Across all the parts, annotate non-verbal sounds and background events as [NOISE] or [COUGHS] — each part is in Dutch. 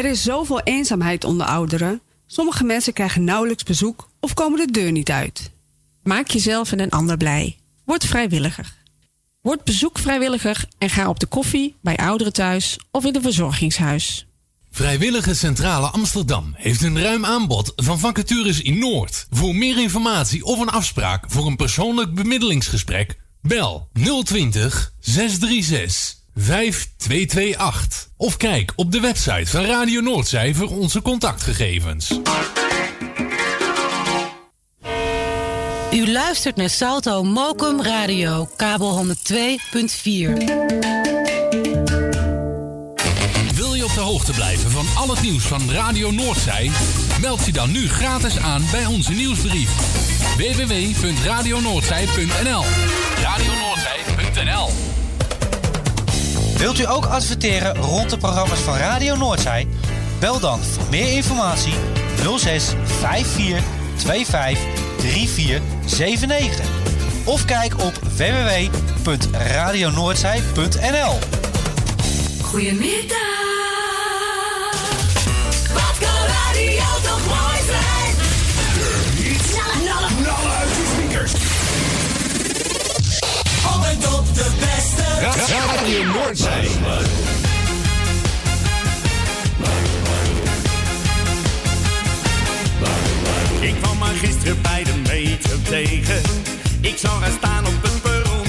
Er is zoveel eenzaamheid onder ouderen. Sommige mensen krijgen nauwelijks bezoek of komen de deur niet uit. Maak jezelf en een ander blij. Word vrijwilliger. Word bezoekvrijwilliger en ga op de koffie bij ouderen thuis of in een verzorgingshuis. Vrijwillige Centrale Amsterdam heeft een ruim aanbod van vacatures in Noord. Voor meer informatie of een afspraak voor een persoonlijk bemiddelingsgesprek, bel 020 636 5228. Of kijk op de website van Radio Noordzij voor onze contactgegevens. U luistert naar Salto Mokum Radio, kabel 102.4. Wil je op de hoogte blijven van al het nieuws van Radio Noordzij? Meld je dan nu gratis aan bij onze nieuwsbrief. www.radionoordzij.nl radionoordzij.nl Wilt u ook adverteren rond de programma's van Radio Noordzij? Bel dan voor meer informatie 06 54 25 3479. Of kijk op www.radionoordzij.nl. Goedemiddag. Op de beste. Radio Noordzij. Ik kwam maar gisteren bij de metro tegen. Ik zag haar staan op het perron.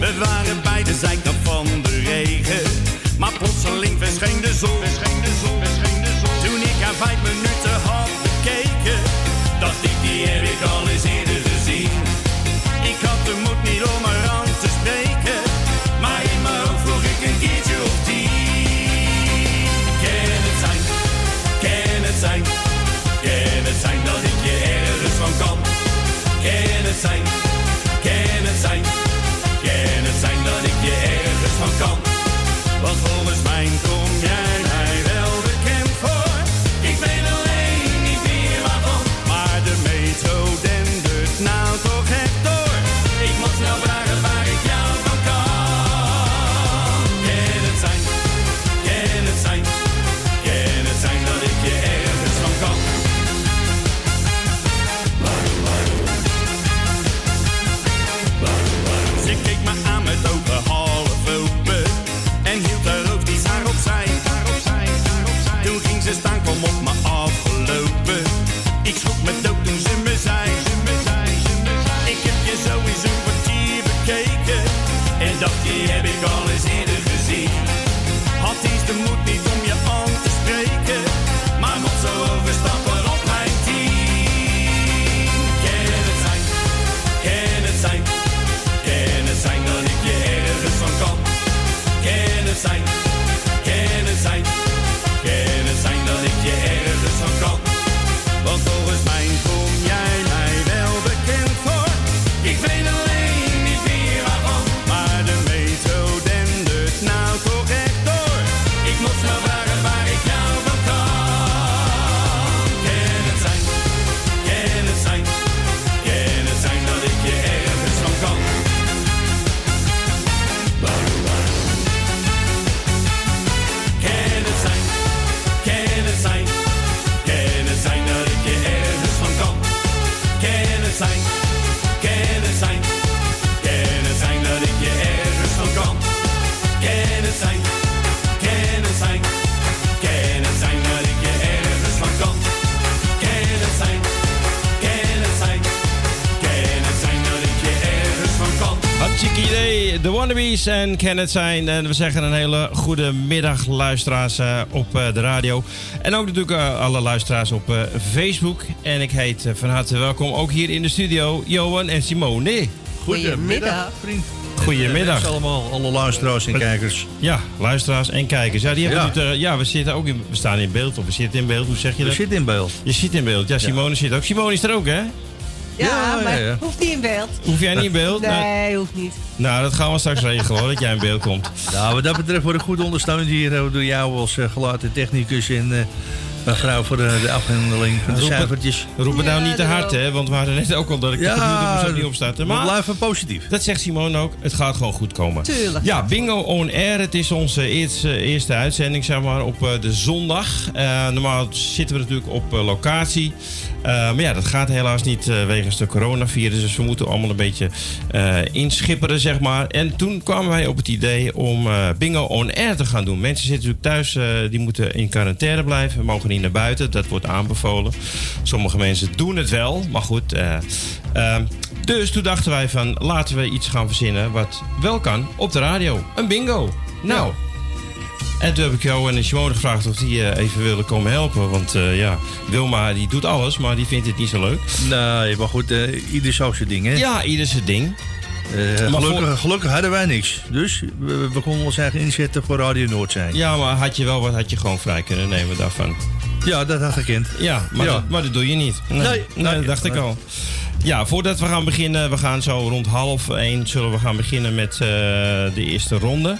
We waren bij de zijkant van de regen. Maar plotseling verscheen de zon. Toen ik haar vijf minuten de Wannabes en It Zijn. En we zeggen een hele goede middag luisteraars eh, op eh, de radio. En ook natuurlijk eh, alle luisteraars op eh, Facebook. En ik heet van harte welkom ook hier in de studio Johan en Simone. Goedemiddag, vriend. Goedemiddag. Allemaal, alle luisteraars en kijkers. Ja, luisteraars en kijkers. Ja, die hebben Ja. het, eh, ja we, zitten ook in, we staan in beeld, of we zitten in beeld. Hoe zeg je We dat? zitten in beeld. Je zit in beeld. Ja, Simone zit ook. Simone is er ook, hè? Ja, Ja, maar ja, ja. hoeft niet in beeld. Hoef jij niet in beeld? Nou, Nee, hoeft niet. nou, dat gaan we straks regelen, hoor, dat jij in beeld komt. Nou, wat dat betreft worden goed ondersteund hier eh, door jou als uh, gelaten technicus en eh, mevrouw voor de, de afhandeling van de Roep het- cijfertjes. Roep het nou Ja, niet te hard, hè? Want we hadden net ook al dat ik de computer moest opnieuw opstarten. we Maar blijven positief. dat zegt Simone ook. Het gaat gewoon goed komen. Tuurlijk. Ja, Bingo On Air. Het is onze eerste, eerste uitzending zeg maar, op eh, de zondag. Eh, normaal zitten we natuurlijk op eh, locatie. Eh, maar ja, dat gaat helaas niet eh, wegens de coronavirus. Dus we moeten allemaal een beetje eh, inschipperen, zeg maar. En toen kwamen wij op het idee om eh, Bingo On Air te gaan doen. Mensen zitten natuurlijk thuis, die moeten in quarantaine blijven. Mogen niet naar buiten, dat wordt aanbevolen. Sommige mensen doen het wel, maar goed. eh, eh, dus toen dachten wij van, laten we iets gaan verzinnen wat wel kan op de radio. Een bingo. Nou... En toen heb ik jou en Simone gevraagd of die eh, even willen komen helpen. Want eh, ja, Wilma die doet alles, maar die vindt het niet zo leuk. Nee, maar goed, eh, ieder zo zijn ding, hè? Ja, ieder zijn ding. Eh, gelukkig, voor- gelukkig hadden wij niks. Dus we, we konden ons eigen inzetten voor Radio Noord zijn. Ja, maar had je wel wat, had je gewoon vrij kunnen nemen daarvan. Ja, dat had gekend. Ja, maar, Ja. Dat, maar dat doe je niet. Nee, Nee, nee, dat dacht ik al. Ja, voordat we gaan beginnen, we gaan zo rond half één zullen we gaan beginnen met eh, de eerste ronde.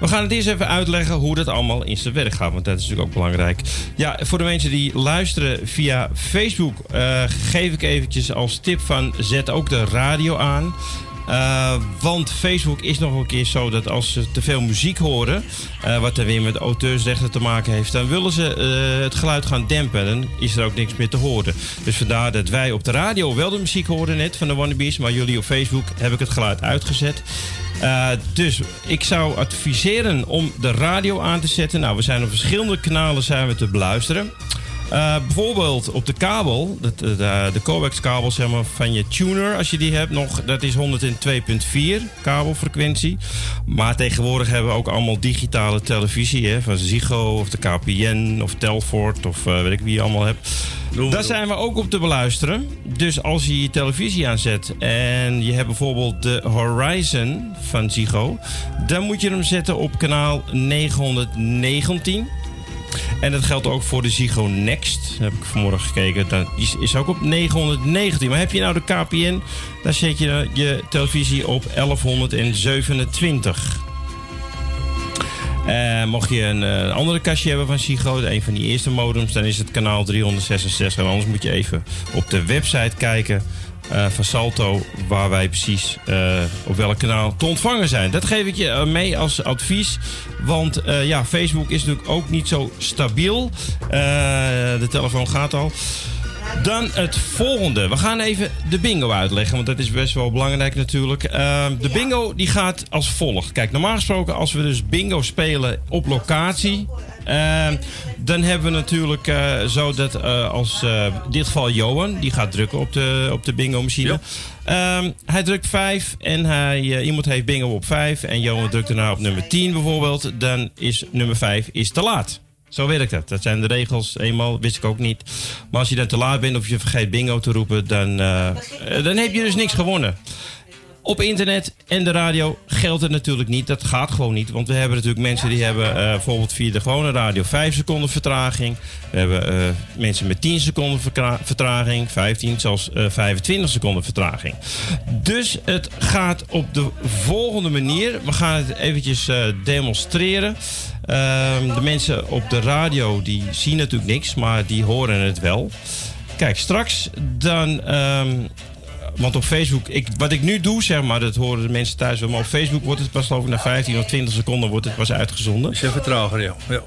We gaan het eerst even uitleggen hoe dat allemaal in zijn werk gaat, want dat is natuurlijk ook belangrijk. Ja, voor de mensen die luisteren via Facebook, eh, geef ik eventjes als tip van zet ook de radio aan. Eh, want Facebook is nog een keer zo dat als ze te veel muziek horen, eh, wat er weer met auteursrechten te maken heeft, dan willen ze eh, het geluid gaan dempen. Dan is er ook niks meer te horen. Dus vandaar dat wij op de radio wel de muziek hoorden net van de Wannabies, maar jullie op Facebook heb ik het geluid uitgezet. Dus ik zou adviseren om de radio aan te zetten. Nou, we zijn op verschillende kanalen zijn we te beluisteren. Eh, bijvoorbeeld op de kabel, eh, de, de coax-kabel zeg maar, van je tuner, als je die hebt nog, dat is 102.4 kabelfrequentie. Maar tegenwoordig hebben we ook allemaal digitale televisie, hè, van Ziggo of de KPN of Telfort of eh, weet ik wie je allemaal hebt. Daar zijn we ook op te beluisteren. Dus als je je televisie aanzet en je hebt bijvoorbeeld de Horizon van Ziggo, dan moet je hem zetten op kanaal 919. En dat geldt ook voor de Ziggo Next. Heb ik vanmorgen gekeken. Dat is, ook op 919. Maar heb je nou de KPN, dan zet je je televisie op 1127. Eh, mocht je een eh, andere kastje hebben van Ziggo, een van die eerste modems, dan is het kanaal 366. En anders moet je even op de website kijken eh, van Salto, waar wij precies eh, op welk kanaal te ontvangen zijn. Dat geef ik je eh, mee als advies, want ja, Facebook is natuurlijk ook niet zo stabiel. De telefoon gaat al. Dan het volgende. We gaan even de bingo uitleggen, want dat is best wel belangrijk natuurlijk. Eh, de bingo die gaat als volgt. Kijk, normaal gesproken als we dus bingo spelen op locatie... eh, dan hebben we natuurlijk eh, zo dat eh, als eh, in dit geval Johan... die gaat drukken op de, op de bingo machine. Ehm, hij drukt 5 en hij, iemand heeft bingo op 5... en Johan drukt daarna op nummer 10 bijvoorbeeld... dan is nummer 5 is te laat. Zo werkt dat. Dat zijn de regels. Eenmaal wist ik ook niet. Maar als je dan te laat bent of je vergeet bingo te roepen, dan, eh, dan heb je dus niks gewonnen. Op internet en de radio geldt het natuurlijk niet. Dat gaat gewoon niet. Want we hebben natuurlijk mensen die hebben eh, bijvoorbeeld via de gewone radio 5 seconden vertraging. We hebben eh, mensen met 10 seconden vertraging, 15, zelfs eh, 25 seconden vertraging. Dus het gaat op de volgende manier. We gaan het eventjes demonstreren. Ehm, de mensen op de radio die zien natuurlijk niks, maar die horen het wel. Kijk, straks dan. ehm, want op Facebook, ik, wat ik nu doe, zeg maar, dat horen de mensen thuis wel. Maar op Facebook wordt het pas geloof ik na 15 of 20 seconden wordt het pas uitgezonden. Is even trager, ja. ja.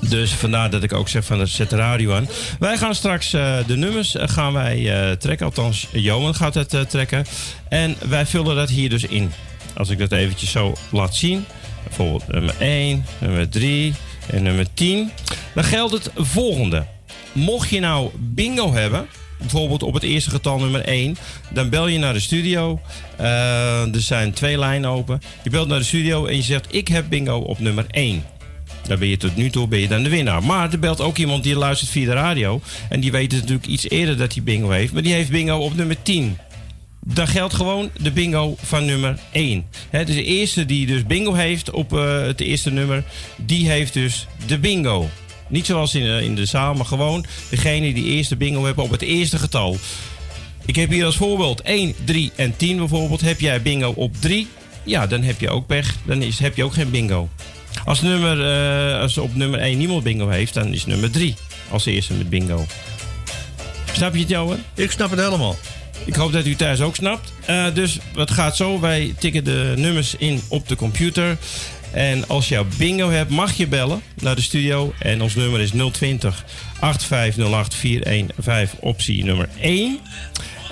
Dus vandaar dat ik ook zeg van zet de radio aan. Wij gaan straks eh, de nummers eh, gaan wij eh, trekken. Althans, Johan gaat het trekken. En wij vullen dat hier dus in. Als ik dat eventjes zo laat zien. Bijvoorbeeld nummer 1, nummer 3 en nummer 10. Dan geldt het volgende. Mocht je nou bingo hebben, bijvoorbeeld op het eerste getal nummer 1, dan bel je naar de studio. Eh, er zijn twee lijnen open. Je belt naar de studio en je zegt: Ik heb bingo op nummer 1. Dan ben je tot nu toe ben je dan de winnaar. Maar er belt ook iemand die luistert via de radio. En die weet natuurlijk iets eerder dat hij bingo heeft. Maar die heeft bingo op nummer 10. Dan geldt gewoon de bingo van nummer 1. Hè, dus de eerste die dus bingo heeft op eh, het eerste nummer, die heeft dus de bingo. Niet zoals in, eh, in de zaal, maar gewoon degene die eerste bingo hebben op het eerste getal. Ik heb hier als voorbeeld 1, 3 en 10 bijvoorbeeld. Heb jij bingo op 3, ja, dan heb je ook pech. Dan is, heb je ook geen bingo. Als, nummer, eh, als op nummer 1 niemand bingo heeft, dan is nummer 3 als eerste met bingo. Snap je het, Johan? Ik snap het helemaal. Ik hoop dat u thuis ook snapt. Eh, dus het gaat zo. Wij tikken de nummers in op de computer. En als je bingo hebt, mag je bellen naar de studio. En ons nummer is 020 8508 415, optie nummer 1.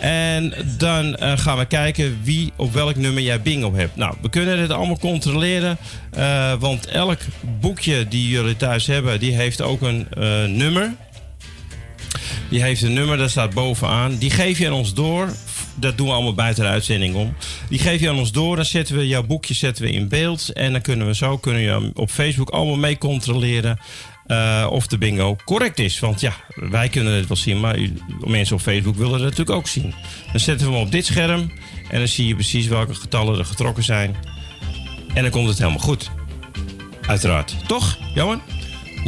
En dan eh, gaan we kijken wie op welk nummer jij bingo hebt. Nou, we kunnen dit allemaal controleren. eh, want elk boekje die jullie thuis hebben, die heeft ook een nummer. Die heeft een nummer, dat staat bovenaan. Die geef je aan ons door. Dat doen we allemaal buiten de uitzending om. Die geef je aan ons door. Dan zetten we jouw boekje zetten we in beeld. En dan kunnen we zo kunnen je op Facebook allemaal mee controleren. eh, of de bingo correct is. Want ja, wij kunnen het wel zien. Maar mensen op Facebook willen het natuurlijk ook zien. Dan zetten we hem op dit scherm. En dan zie je precies welke getallen er getrokken zijn. En dan komt het helemaal goed. Uiteraard. Toch, Johan?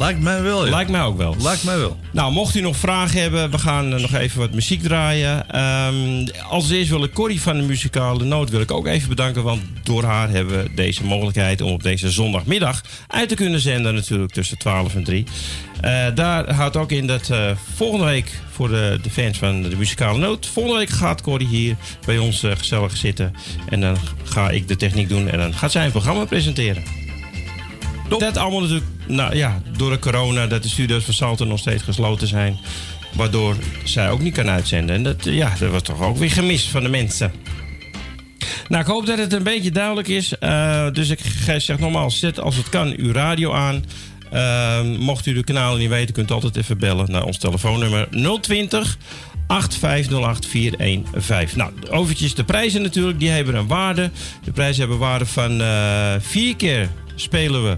Lijkt mij wel, ja. Lijkt mij ook wel. Lijkt mij wel. Nou, mocht u nog vragen hebben, we gaan eh, nog even wat muziek draaien. Ehm, als eerst wil ik Corrie van de Muzikale Noot wil ik ook even bedanken. Want door haar hebben we deze mogelijkheid om op deze zondagmiddag uit te kunnen zenden. Natuurlijk tussen 12 en 3. Eh, daar houdt ook in dat eh, volgende week voor de, de fans van de Muzikale Noot. Volgende week gaat Corrie hier bij ons gezellig zitten. En dan ga ik de techniek doen en dan gaat zij een programma presenteren. Dat allemaal natuurlijk, nou ja, door de corona, dat de studio's van Salto nog steeds gesloten zijn. Waardoor zij ook niet kan uitzenden. En dat, ja, dat was toch ook weer gemist van de mensen. Nou, ik hoop dat het een beetje duidelijk is. Eh, dus ik zeg nogmaals, zet als het kan uw radio aan. Eh, mocht u de kanalen niet weten, kunt u altijd even bellen naar ons telefoonnummer 020 8508 415. Nou, overtjes de prijzen natuurlijk, die hebben een waarde. De prijzen hebben waarde van eh, vier keer spelen we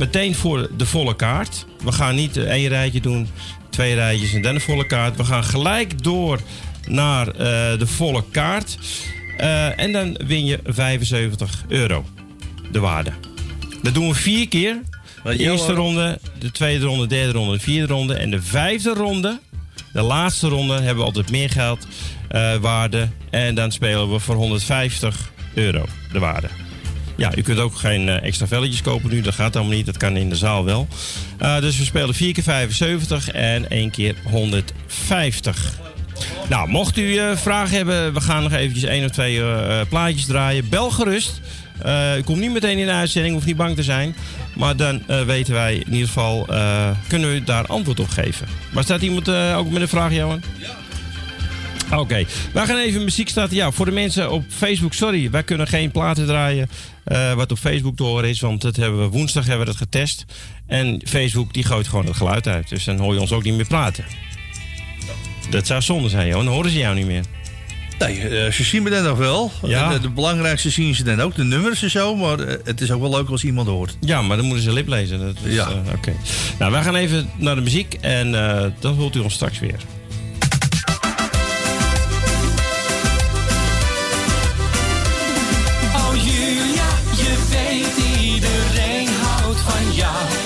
meteen voor de volle kaart. We gaan niet eh, één rijtje doen, twee rijtjes en dan de volle kaart. We gaan gelijk door naar eh, de volle kaart. Eh, en dan win je 75 euro, de waarde. Dat doen we vier keer. De eerste ronde, de tweede ronde, de derde ronde, de vierde ronde. En de vijfde ronde, de laatste ronde, hebben we altijd meer geld waarde. En dan spelen we voor 150 euro de waarde. Ja, u kunt ook geen eh, extra velletjes kopen nu. Dat gaat allemaal niet. Dat kan in de zaal wel. Eh, dus we spelen 4 keer 75 en 1 keer 150. Nou, mocht u eh, vragen hebben, we gaan nog eventjes één of twee plaatjes draaien. Bel gerust. U komt niet meteen in de uitzending, hoeft niet bang te zijn. Maar dan weten wij in ieder geval, kunnen we daar antwoord op geven. Maar staat iemand ook met een vraag, Johan? Oké, wij gaan even muziek starten. Ja, voor de mensen op Facebook, sorry, wij kunnen geen platen draaien eh, wat op Facebook te horen is. Want dat hebben we woensdag hebben we dat getest. En Facebook die gooit gewoon het geluid uit. Dus dan hoor je ons ook niet meer praten. Dat zou zonde zijn, joh. Dan horen ze jou niet meer. Nee, eh, ze zien me dan nog wel. Ja. Eh, de belangrijkste zien ze dan ook, de nummers en zo. Maar het is ook wel leuk als iemand hoort. Ja, maar dan moeten ze lip lezen. Dat is, Ja. Oké. Nou, wij gaan even naar de muziek en dan hoort u ons straks weer. Houdt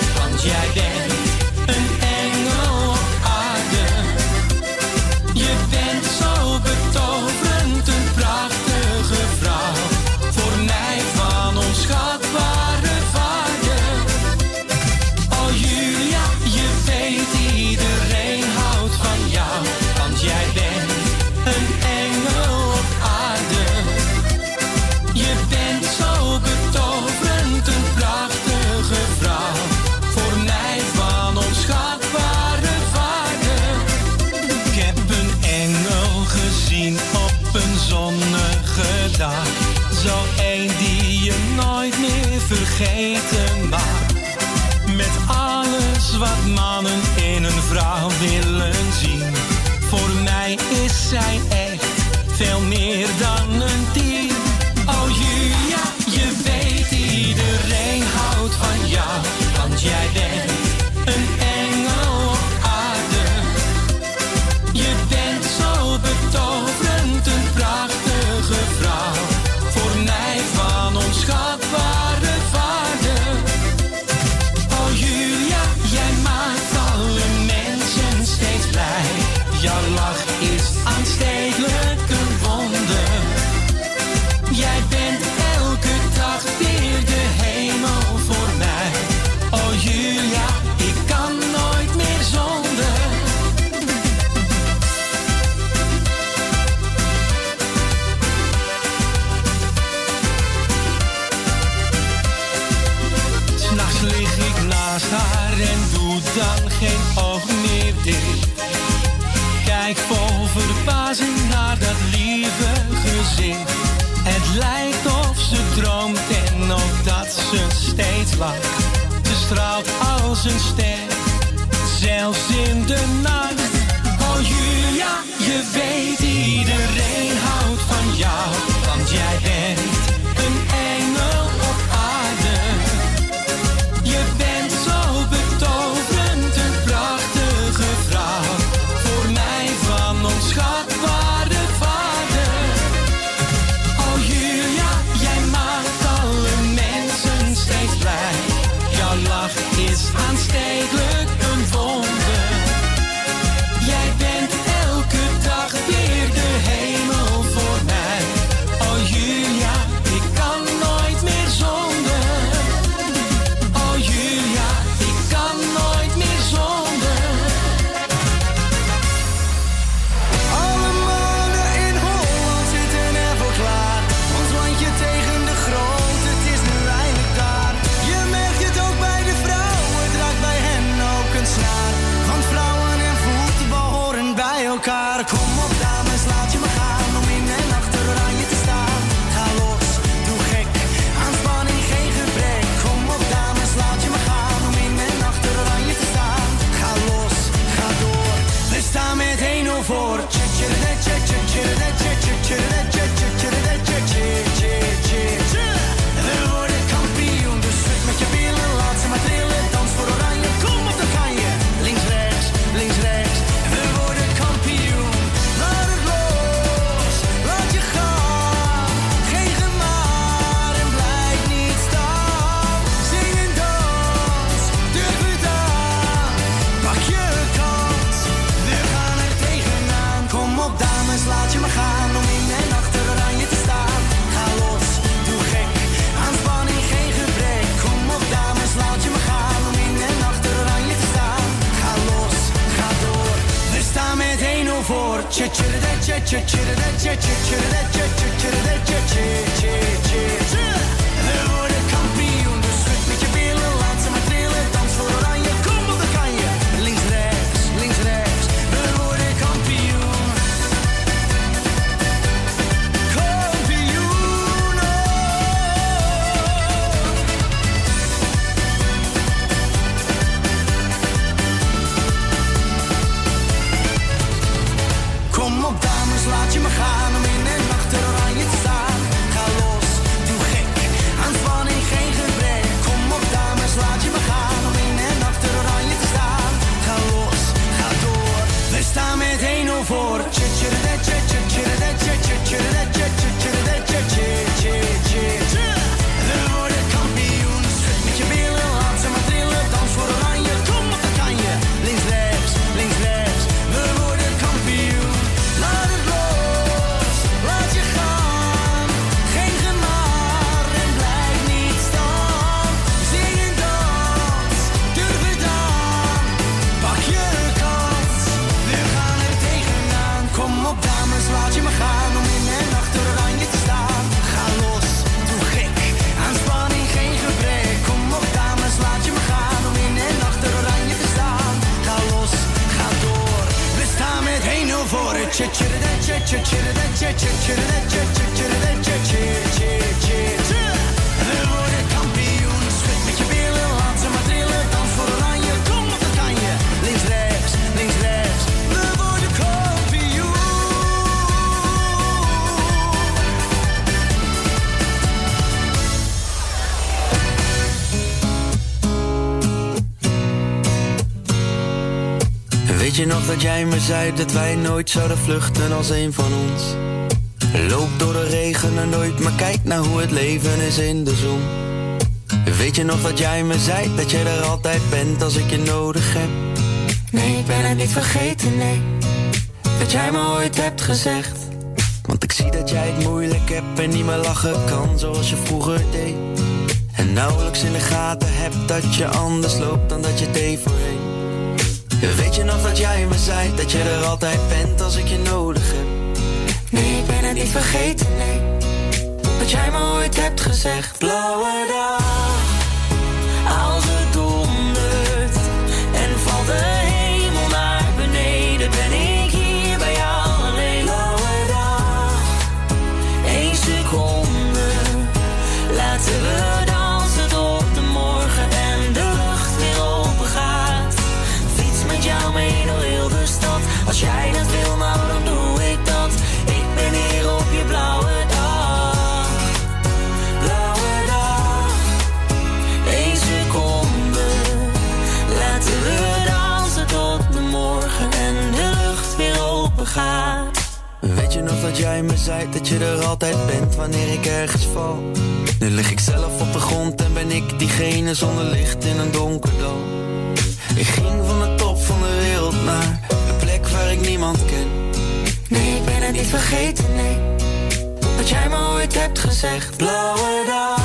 zelfs in de nacht. Oh Julia, je weet iedereen houdt van jou. Weet je nog dat jij me zei dat wij nooit zouden vluchten als een van ons? Loop door de regen en nooit, maar kijk naar hoe het leven is in de zon. Weet je nog dat jij me zei dat je er altijd bent als ik je nodig heb? Nee, ik ben het niet vergeten, nee. Dat jij me ooit hebt gezegd. Want ik zie dat jij het moeilijk hebt en niet meer lachen kan zoals je vroeger deed. En nauwelijks in de gaten hebt dat je anders loopt dan dat je deed voor Weet je nog dat jij me zei dat je er altijd bent als ik je nodig heb? Nee, ik ben het niet vergeten, nee. Wat jij me ooit hebt gezegd, blauwe dag. Dat jij me zei dat je er altijd bent wanneer ik ergens val. Nu lig ik zelf op de grond en ben ik diegene zonder licht in een donker dal. Ik ging van de top van de wereld naar een plek waar ik niemand ken. Nee, ik ben het niet vergeten, nee. Wat jij me ooit hebt gezegd. Blauwe dag,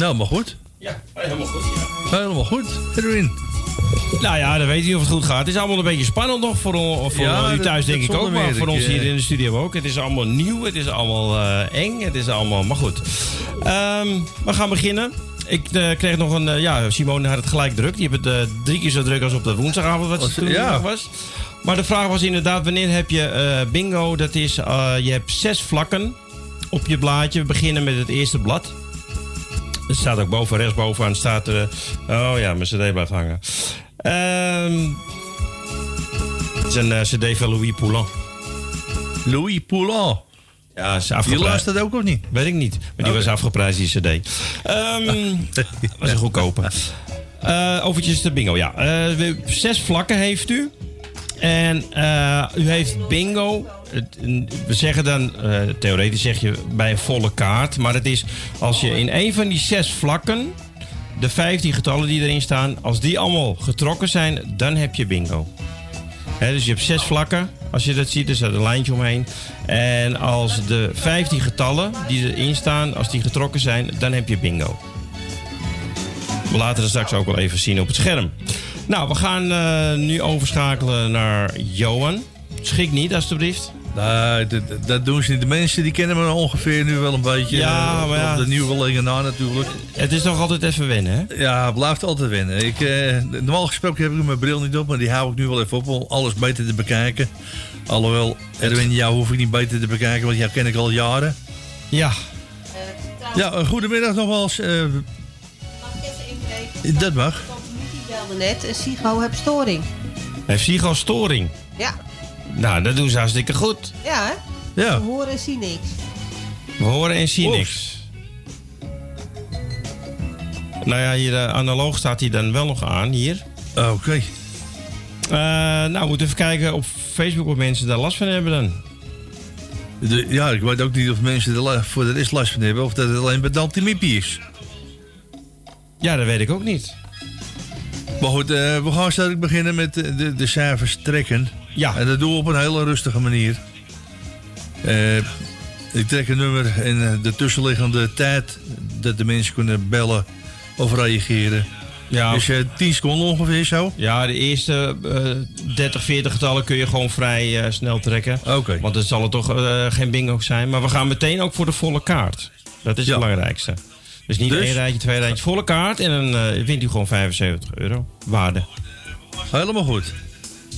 Nou, maar goed. Ja, helemaal goed. Ja. Helemaal goed. Edwin. Nou ja, dan weet je niet of het goed gaat. Het is allemaal een beetje spannend nog voor, voor Ja, u dat- thuis, denk dat ik ook. Maar voor Ik, ons hier eh, in de studio ook. Het is allemaal nieuw, het is allemaal eh, eng, het is allemaal... Maar goed. Ehm, we gaan beginnen. Ik eh, kreeg nog een... eh, ja, Simone had het gelijk druk. Die heeft het drie keer zo druk als op de woensdagavond wat ze toen ja. was. Maar de vraag was inderdaad, wanneer heb je eh, bingo? Dat is, eh, je hebt zes vlakken op je blaadje. We beginnen met het eerste blad. Er staat ook boven, rechtsbovenaan staat er... oh ja, mijn cd blijft hangen. Ehm, het is een eh, cd van Louis Poulin. Louis Poulin. Ja, is Die afgeprijsd. luistert ook of niet? Weet ik niet. Maar die was afgeprijsd, die cd. Ehm [LAUGHS] was een goedkope. Eh overtjes de bingo, ja. Eh, zes vlakken heeft u. En eh, u heeft bingo. We zeggen dan, eh, theoretisch zeg je bij een volle kaart. Maar het is als je in een van die zes vlakken, de 15 getallen die erin staan, als die allemaal getrokken zijn, dan heb je bingo. Dus je hebt zes vlakken. Als je dat ziet, er staat een lijntje omheen. En als de 15 getallen die erin staan, als die getrokken zijn, dan heb je bingo. We laten het straks ook wel even zien op het scherm. Nou, we gaan eh, nu overschakelen naar Johan. Schrik niet, alstublieft. Nee, dat, dat doen ze niet. De mensen die kennen me ongeveer nu wel een beetje. Ja, eh, maar ja. De nieuwe legenaar natuurlijk. Het is toch altijd even wennen, hè? Ja, het blijft altijd winnen. Ik, eh, normaal gesproken heb ik mijn bril niet op, maar die hou ik nu wel even op om alles beter te bekijken. Alhoewel, Erwin, jou hoef ik niet beter te bekijken, want jou ken ik al jaren. Ja. Ja, een goedemiddag nogmaals. eh, dat mag. Die belde net en Sigo heeft storing. Heeft Sigo storing? Ja, Nou, dat doen ze hartstikke goed. ja hè? Ja. We horen en zien niks. We horen en zien Oeps. niks. Nou ja, hier eh, analoog staat hij dan wel nog aan, hier. Oké. Eh, nou, we moeten even kijken op Facebook of mensen daar last van hebben dan. De- ja, ik weet ook niet of mensen er voor de rest last van hebben of dat het alleen bij Dante Mippie is. Ja, dat weet ik ook niet. Maar goed, eh, we gaan straks beginnen met de, de, de cijfers trekken. Ja. En dat doen we op een hele rustige manier. Eh, ik trek een nummer en eh, de tussenliggende tijd dat de mensen kunnen bellen of reageren. Ja. Dus eh 10 seconden ongeveer zo. Ja, de eerste eh 30, 40 getallen kun je gewoon vrij eh, snel trekken. Oké. Want het zal er toch eh, geen bingo zijn. Maar we gaan meteen ook voor de volle kaart. Dat is Ja. het belangrijkste. Dus niet Dus? één rijtje, twee rijtjes, volle kaart. En dan eh, wint u gewoon 75 euro waarde. Helemaal goed.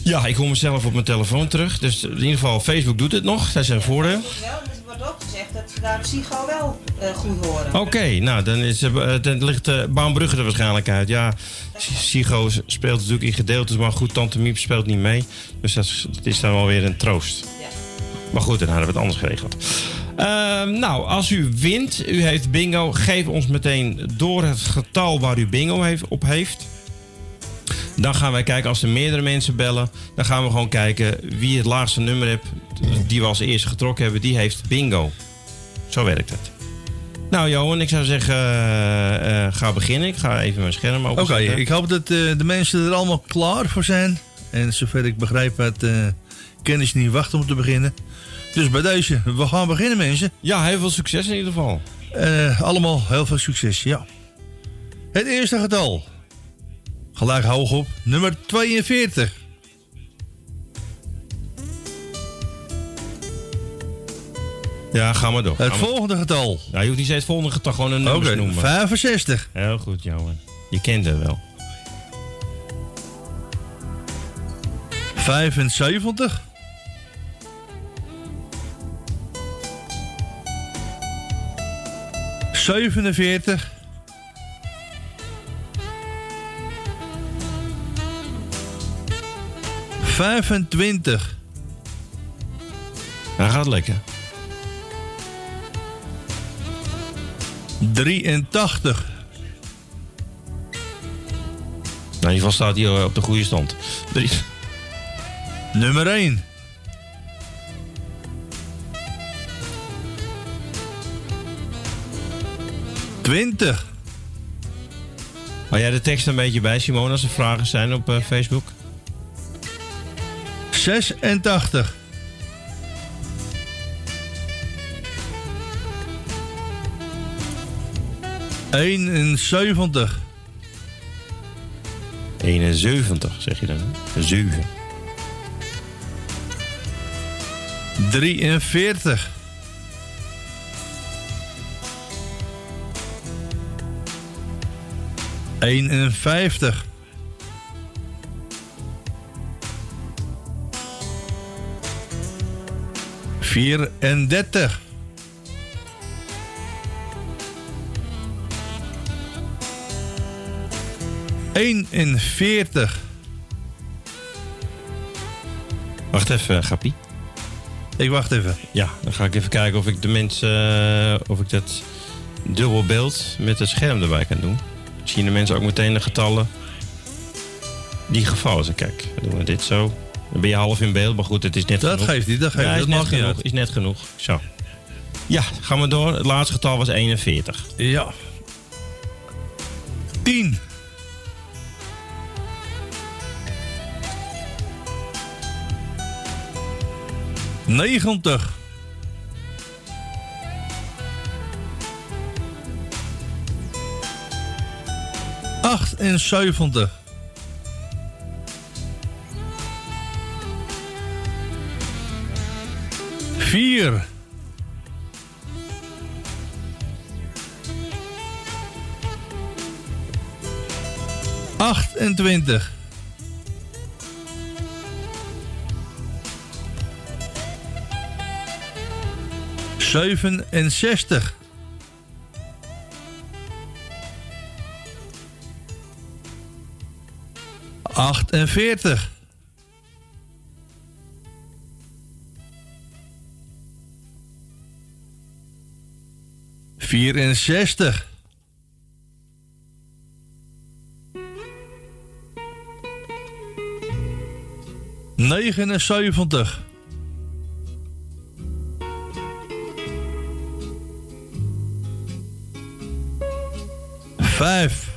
Ja, ik hoor mezelf op mijn telefoon terug. Dus in ieder geval, Facebook doet het nog. Dat is een voordeel. Ja, er wordt ook gezegd dat ze daar Sigo wel eh, goed horen. Oké, nou, dan, is, eh, dan ligt uh, Baanbrugge er waarschijnlijk uit. Ja, Sigo speelt natuurlijk in gedeeltes, maar goed, Tante Miep speelt niet mee. Dus dat is, dat is dan wel weer een troost. Maar goed, dan hadden we het anders geregeld. Ehm, nou, als u wint, u heeft bingo, geef ons meteen door het getal waar u bingo heeft, op heeft. Dan gaan wij kijken, als er meerdere mensen bellen, dan gaan we gewoon kijken wie het laagste nummer heeft, die we als eerste getrokken hebben, die heeft bingo. Zo werkt het. Nou, Johan, ik zou zeggen, eh, eh, ga beginnen. Ik ga even mijn scherm Oké, openzetten. ik hoop dat eh, de mensen er allemaal klaar voor zijn. En zover ik begrijp, het kennis niet wachten om te beginnen. Dus bij deze, we gaan beginnen mensen. Ja, heel veel succes in ieder geval. Allemaal heel veel succes, ja. Het eerste getal. Gelijk hoog op, nummer 42. Ja, ga maar door. Het maar- volgende getal. Ja, je hoeft niet steeds het volgende getal gewoon een nummer te noemen. 65. Heel goed, Johan. Je kent het wel. 75. Zevenenveertig. Vijfentwintig. Hij gaat lekker. 83. Nou, in ieder geval staat hij eh, op de goede stand. Drie. Nummer 1. Twintig. Hou jij de tekst een beetje bij, Simone, als er vragen zijn op eh, Facebook? 86. Eenenzeventig. 71, zeg je dan. hè? 7. 43. Eenenvijftig. Vierendertig. Eenenveertig. Wacht even, Gappie. Ik wacht even. Ja, dan ga ik even kijken of ik de mensen, eh, of ik dat dubbel beeld met het scherm erbij kan doen. Zien de mensen ook meteen de getallen die gevallen zijn. Kijk, dan doen we dit zo. Dan ben je half in beeld, maar goed, het is net Dat genoeg. geeft niet, dat geeft niet, dat niet genoeg. uit. Is net genoeg. Zo. Ja, gaan we door. Het laatste getal was 41. Ja. 10. Negentig. Achtenzeventig. Vier. Achtentwintig. Zevenenzestig. Achtenveertig. Vierenzestig. Negenenzeventig. Vijf.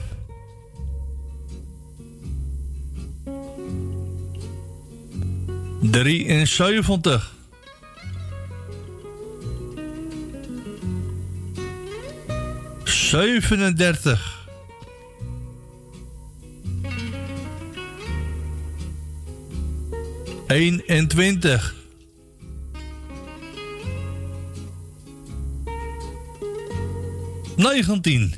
Drieënzeventig. Zevenendertig. Eenentwintig. Negentien.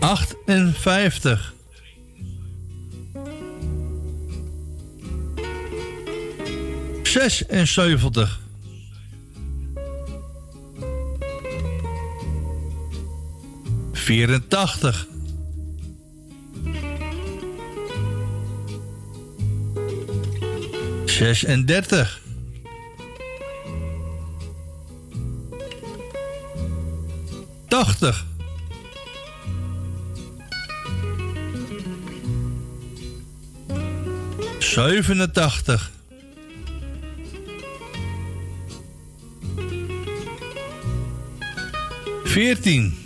Achtenvijftig. Zesenzeventig. 1984. 36, Tachtig. Zevenentachtig. 14.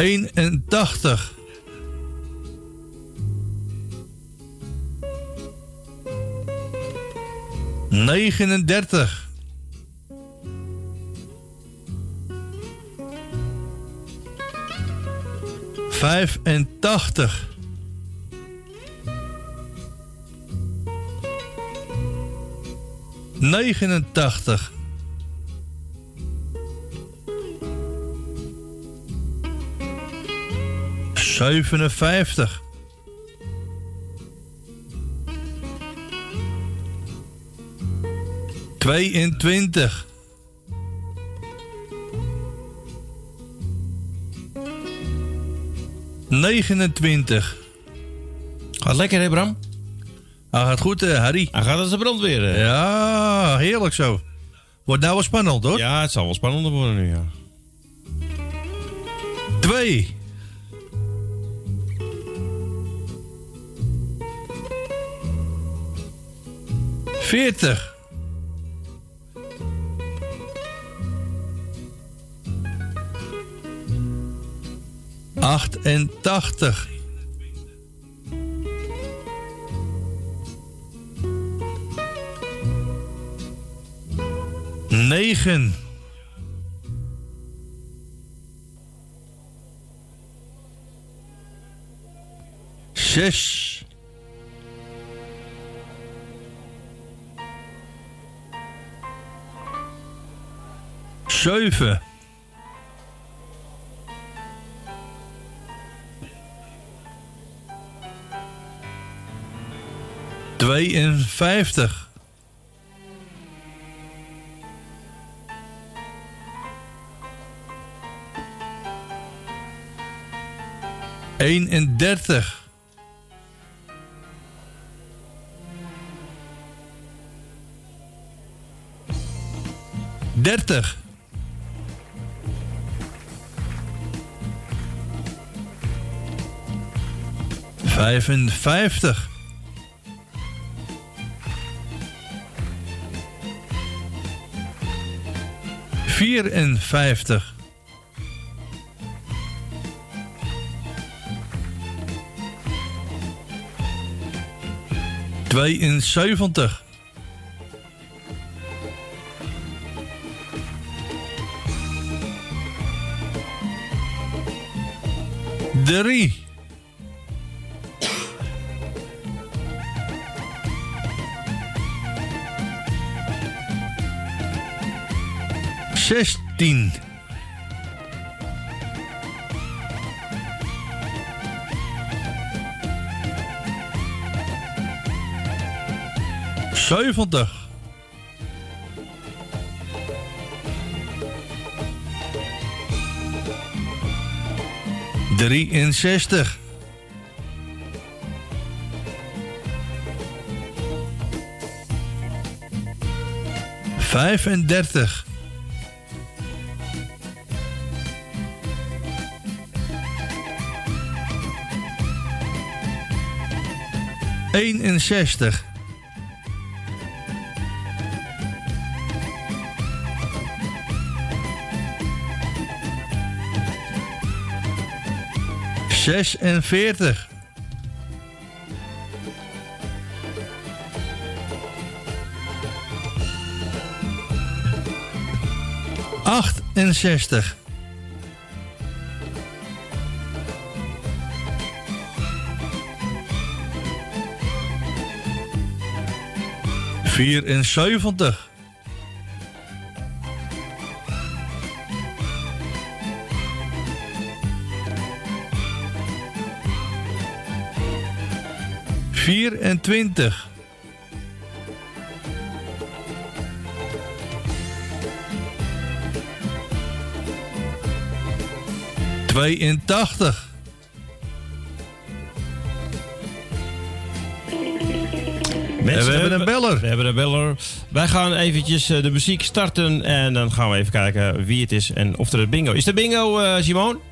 Eenentachtig. Negenendertig. Vijfentachtig. Negenentachtig. Zevenenvijftig. Tweeëntwintig. Negenentwintig. Gaat lekker, hè, Bram? Hij gaat goed, eh, Harry. Hij gaat als de brandweer. hè? Ja, heerlijk zo. Wordt nou wel spannend, hoor. Ja, het zal wel spannender worden nu, ja. Twee. Veertig. Achtentachtig. Negen. Zes. Zeven. Tweeënvijftig. Eenendertig. Dertig. Vijfenvijftig. Vierenvijftig. Tweeënzeventig. Drie. Zestien. Zeventig. Drieënzestig. Vijfendertig. Eenenzestig. Zesenveertig. Achtenzestig. Vierenzeventig. Vierentwintig. Tweeëntachtig. Mensen, we hebben een beller. We hebben een beller. Wij gaan eventjes eh, de muziek starten en dan gaan we even kijken wie het is en of er het bingo is. de bingo, eh, Simon?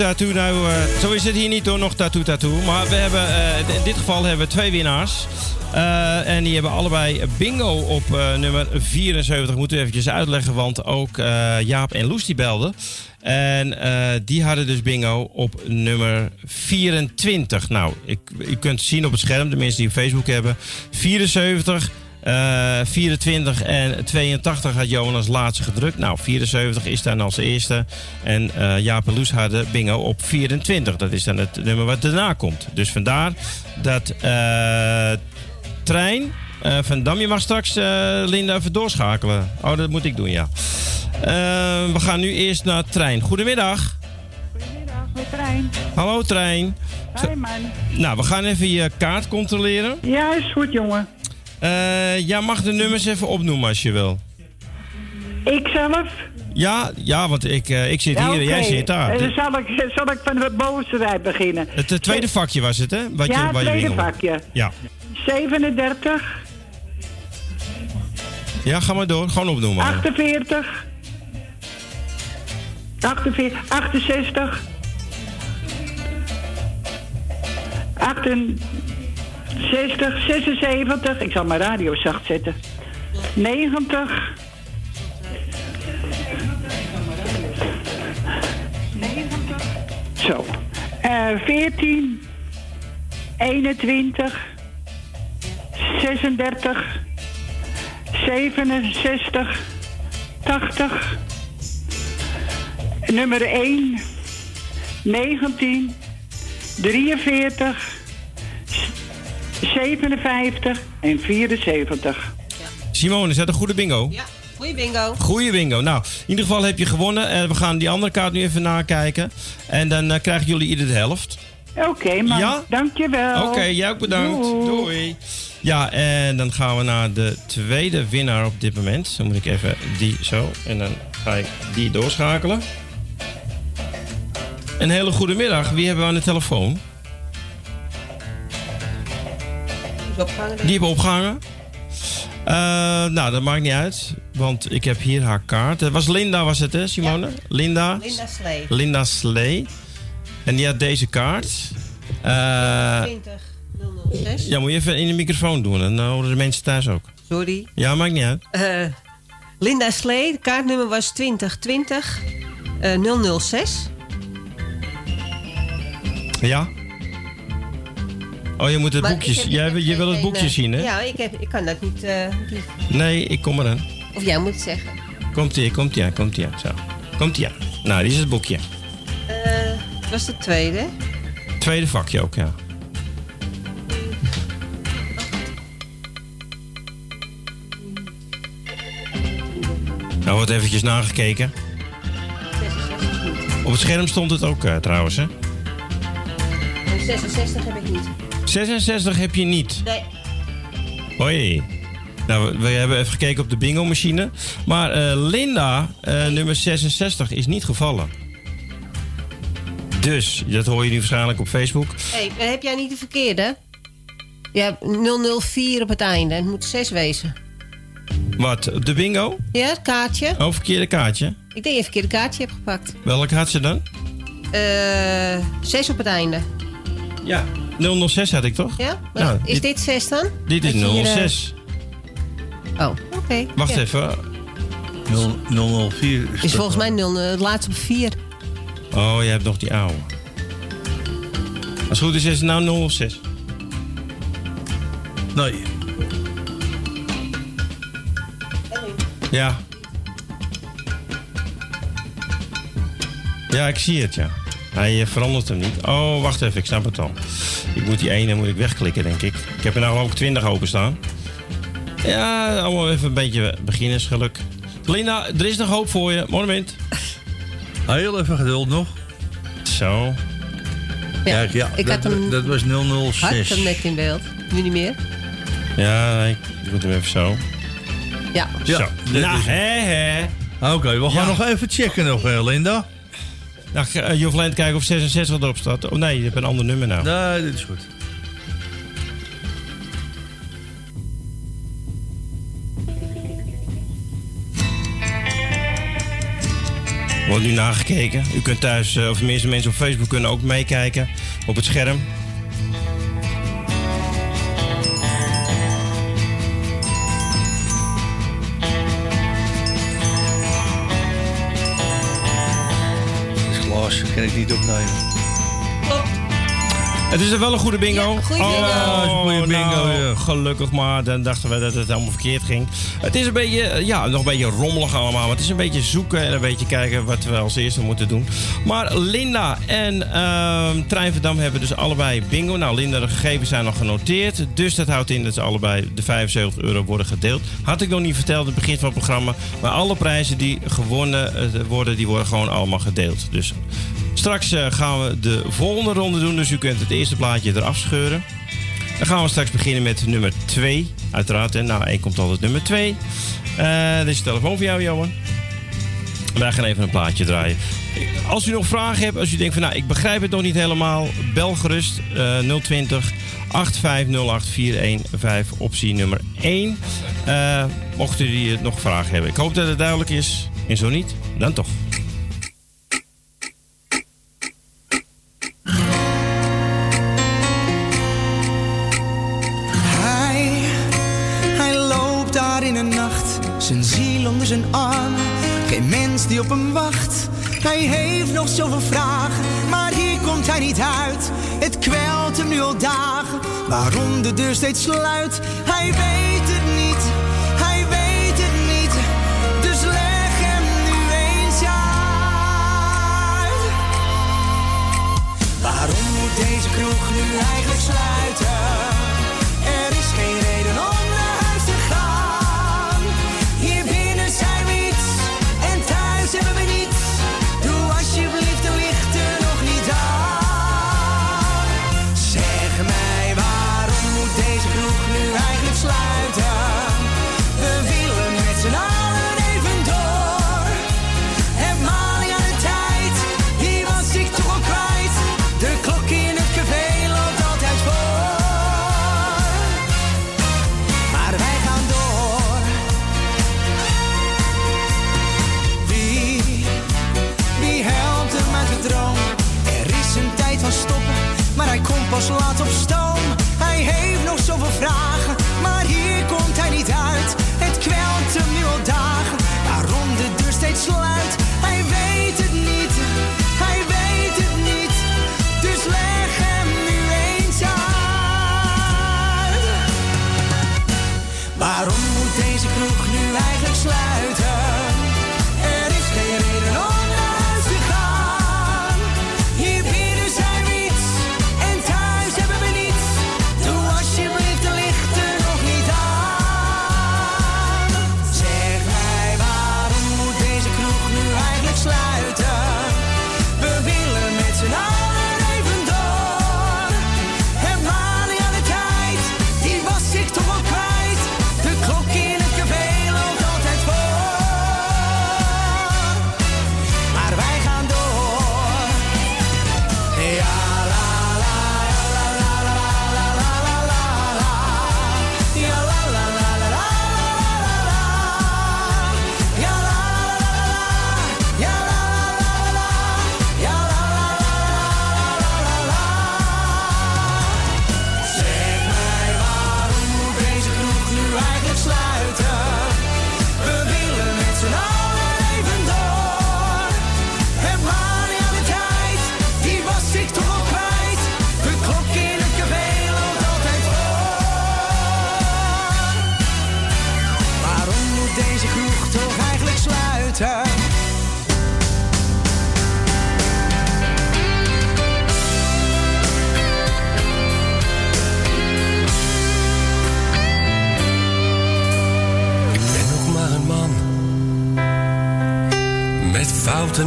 Tattoo. Nou, eh, zo is het hier niet hoor, nog tattoo, tattoo. Maar we hebben, eh, in dit geval hebben we twee winnaars. Eh, en die hebben allebei bingo op nummer 74. Moeten we eventjes uitleggen, want ook Jaap en Loes die belden. En die hadden dus bingo op nummer 24. Nou, ik, u kunt zien op het scherm, de mensen die op Facebook hebben. 74, eh, 24 en 82 had Johan als laatste gedrukt. Nou, 74 is dan als eerste. En eh, Jaap en Loes hadden bingo op 24. Dat is dan het nummer wat daarna komt. Dus vandaar dat eh, Trein eh, van Dam, je mag straks eh, Linda even doorschakelen. Oh, dat moet ik doen, ja. Eh, we gaan nu eerst naar Trein. Goedemiddag. Met trein. Hallo Trein. Hoi man. Nou, we gaan even je kaart controleren. Ja, is goed jongen. Eh ja, mag de nummers even opnoemen als je wil. Ik zelf? Ja, ja want ik, eh, ik zit Ja, hier en jij zit daar. Eh, Dit- zal, ik, zal ik van de bovenste rij beginnen? het tweede vakje was het, hè? Wat ja, je, je tweede wingelde. vakje. Ja. 37, ja, ga maar door. Gewoon opnoemen. 48, 48 68, 68, 76, ik zal mijn radio zacht zetten. 90, 90, zo. Eh 14, 21, 36, 67, 80, nummer 1, 19, 43, 57 en 74. Simone, is dat een goede bingo? Ja, goeie bingo. Goeie bingo. Nou, in ieder geval heb je gewonnen. En we gaan die andere kaart nu even nakijken. En dan eh, krijgen jullie ieder de helft. Oké, man. Ja? Dankjewel. Oké, jij ook bedankt. Doei. Doei. Ja, en dan gaan we naar de tweede winnaar op dit moment. Dan moet ik even die zo. En dan ga ik die doorschakelen. Een hele goede middag. Wie hebben we aan de telefoon? Die hebben opgehangen. Eh, nou, dat maakt niet uit. Want ik heb hier haar kaart. Het was Linda, was het hè, Simone? Linda? Linda Slee. Linda Slee. En die had deze kaart. Eh, 20 006. ja, moet je even in de microfoon doen. Dan horen de mensen thuis ook. Sorry. Ja, maakt niet uit. Eh, Linda Slee, kaartnummer was 2020 eh 006. Ja? Oh, je moet het boekje Jij, je wil het boekje eh, zien, hè? Ja, ik, heb, ik kan dat niet, eh, Nee, ik kom eraan. Of jij moet het zeggen. Komt ie, komt ie aan, komt ie aan. Zo. Komt ie aan. Nou, die is het boekje. Eh, het was de tweede. Tweede vakje ook, ja. Nou, wordt eventjes nagekeken. Op het scherm stond het ook eh, trouwens, hè? En 66 heb ik niet. 66 heb je niet. Nee. Hoi. Nou, we, hebben even gekeken op de bingo-machine. Maar eh, Linda, eh, nummer 66, is niet gevallen. Dus, dat hoor je nu waarschijnlijk op Facebook. Hey, heb jij niet de verkeerde? Je hebt 004 op het einde. Het moet 6 wezen. Wat, op de bingo? Ja, het kaartje. Oh, verkeerde kaartje. Ik denk dat je een verkeerde kaartje hebt gepakt. Welk had ze dan? Eh 6 op het einde. Ja. 006 had ik toch? Ja? Nou, is dit 6 dan? Dit is Dat je hier, eh, 006. Oh, oké. Wacht Ja. even. 004 Is volgens mij 0, eh, het laatste op 4. Oh, je hebt nog die oude. Als het goed is, is het nou 006. Nee. Ja. Ja, ik zie het, ja. Hij eh, verandert hem niet. Oh, wacht even, ik snap het al. Ik moet die ene moet ik wegklikken, denk ik. Ik heb er nou ook 20 openstaan. Ja, allemaal even een beetje beginnersgeluk. Linda, er is nog hoop voor je. Monument. Heel even geduld nog. Zo. Kijk, ja, ik dat, had hem- dat was Had 006. hem net in beeld. Nu niet meer. Ja, ik doe hem even zo. Ja. Ja, Zo. Nou, hè, hè. Oké, we gaan Ja. nog even checken nog, Linda. Nou, uh, je hoeft alleen te kijken of 66 erop staat. Oh nee, je hebt een ander nummer nou. Nee, dit is goed. Wordt nu nagekeken. U kunt thuis, eh, of tenminste mensen op Facebook kunnen ook meekijken op het scherm. kan ik niet opnemen. Het is er wel een goede bingo. Ja, goede bingo. Oh, goede bingo, nou, ja. Gelukkig maar. Dan dachten we dat het helemaal verkeerd ging. Het is een beetje, eh, ja, nog een beetje rommelig allemaal. Maar het is een beetje zoeken en een beetje kijken wat we als eerste moeten doen. Maar Linda en ehm Trein van Dam hebben dus allebei bingo. Nou, Linda, de gegevens zijn al genoteerd. Dus dat houdt in dat ze allebei de 75 euro worden gedeeld. Had ik nog niet verteld in het begin van het programma. Maar alle prijzen die gewonnen eh, worden, die worden gewoon allemaal gedeeld. Dus Straks eh, gaan we de volgende ronde doen, dus u kunt het eerste plaatje eraf scheuren. Dan gaan we straks beginnen met nummer 2. Uiteraard, en nou, 1 komt altijd nummer 2. Eh dit is de telefoon voor jou, Johan. Wij gaan even een plaatje draaien. Als u nog vragen hebt, als u denkt van nou, ik begrijp het nog niet helemaal, bel gerust eh 020 8508 415 optie nummer 1. Eh mocht u die nog vragen hebben. Ik hoop dat het duidelijk is. En zo niet, dan toch. Arm. Geen mens die op hem wacht. Hij heeft nog zoveel vragen, maar hier komt hij niet uit. Het kwelt hem nu al dagen, waarom de deur steeds sluit. Hij weet het niet, hij weet het niet. Dus leg hem nu eens uit. Waarom moet deze kroeg nu eigenlijk sluiten? los laat op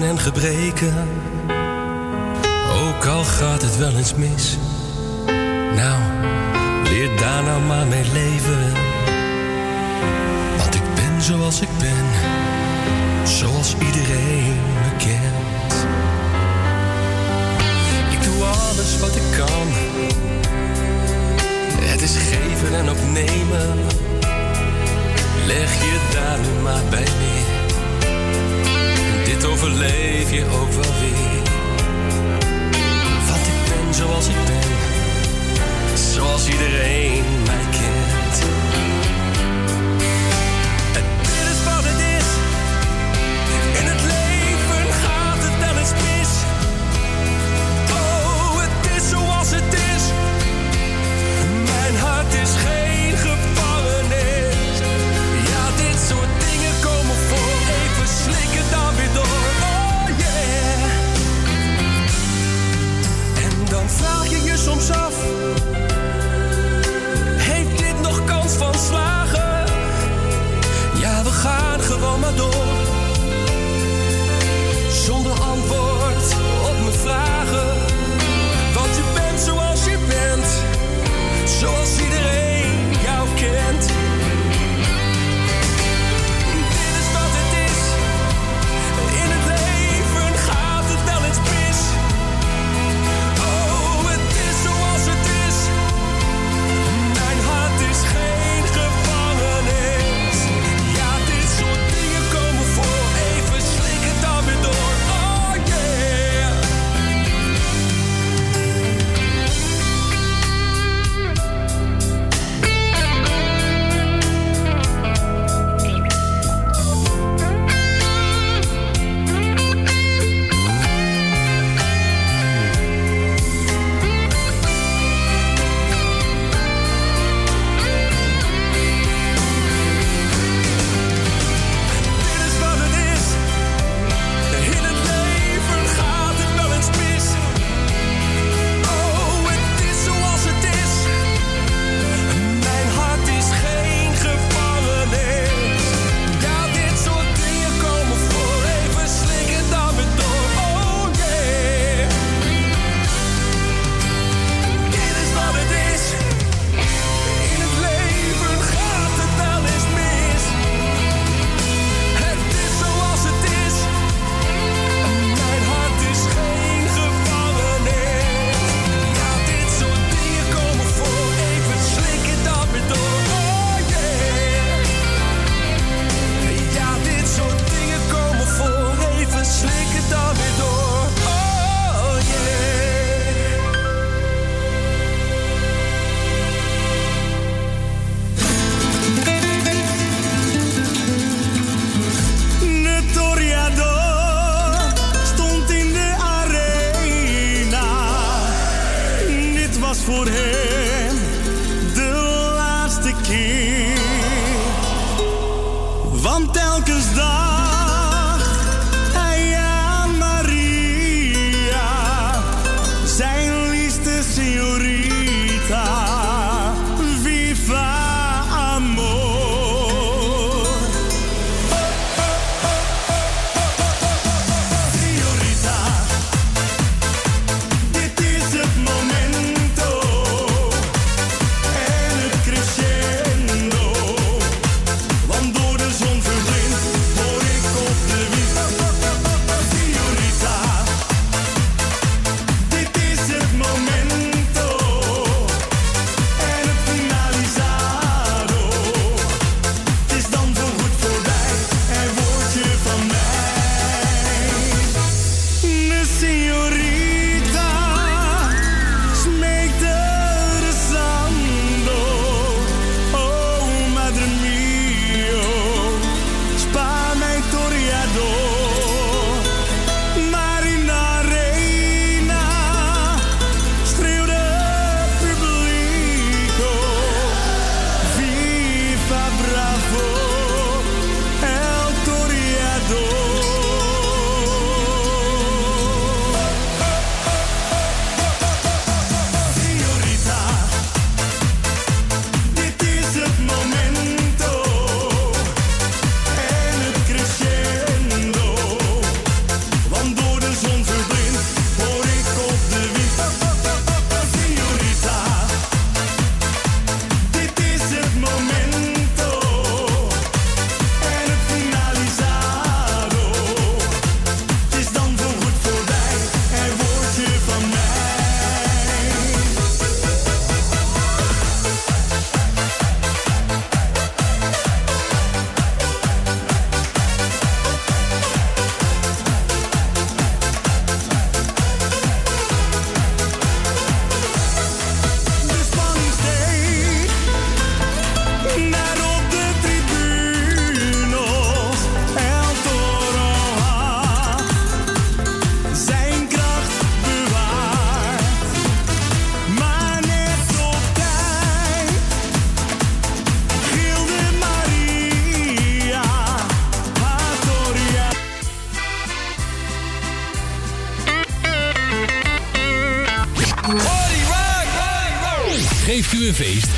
en gebreken. Ook al gaat het wel eens mis, nou, leer daar nou maar mee leven. Want ik ben zoals ik ben, zoals iedereen me kent. Ik doe alles wat ik kan, het is geven en ook nemen. Leg je daar nu maar bij neer dit overleef je ook wel weer. Want ik ben zoals ik ben, zoals iedereen. adore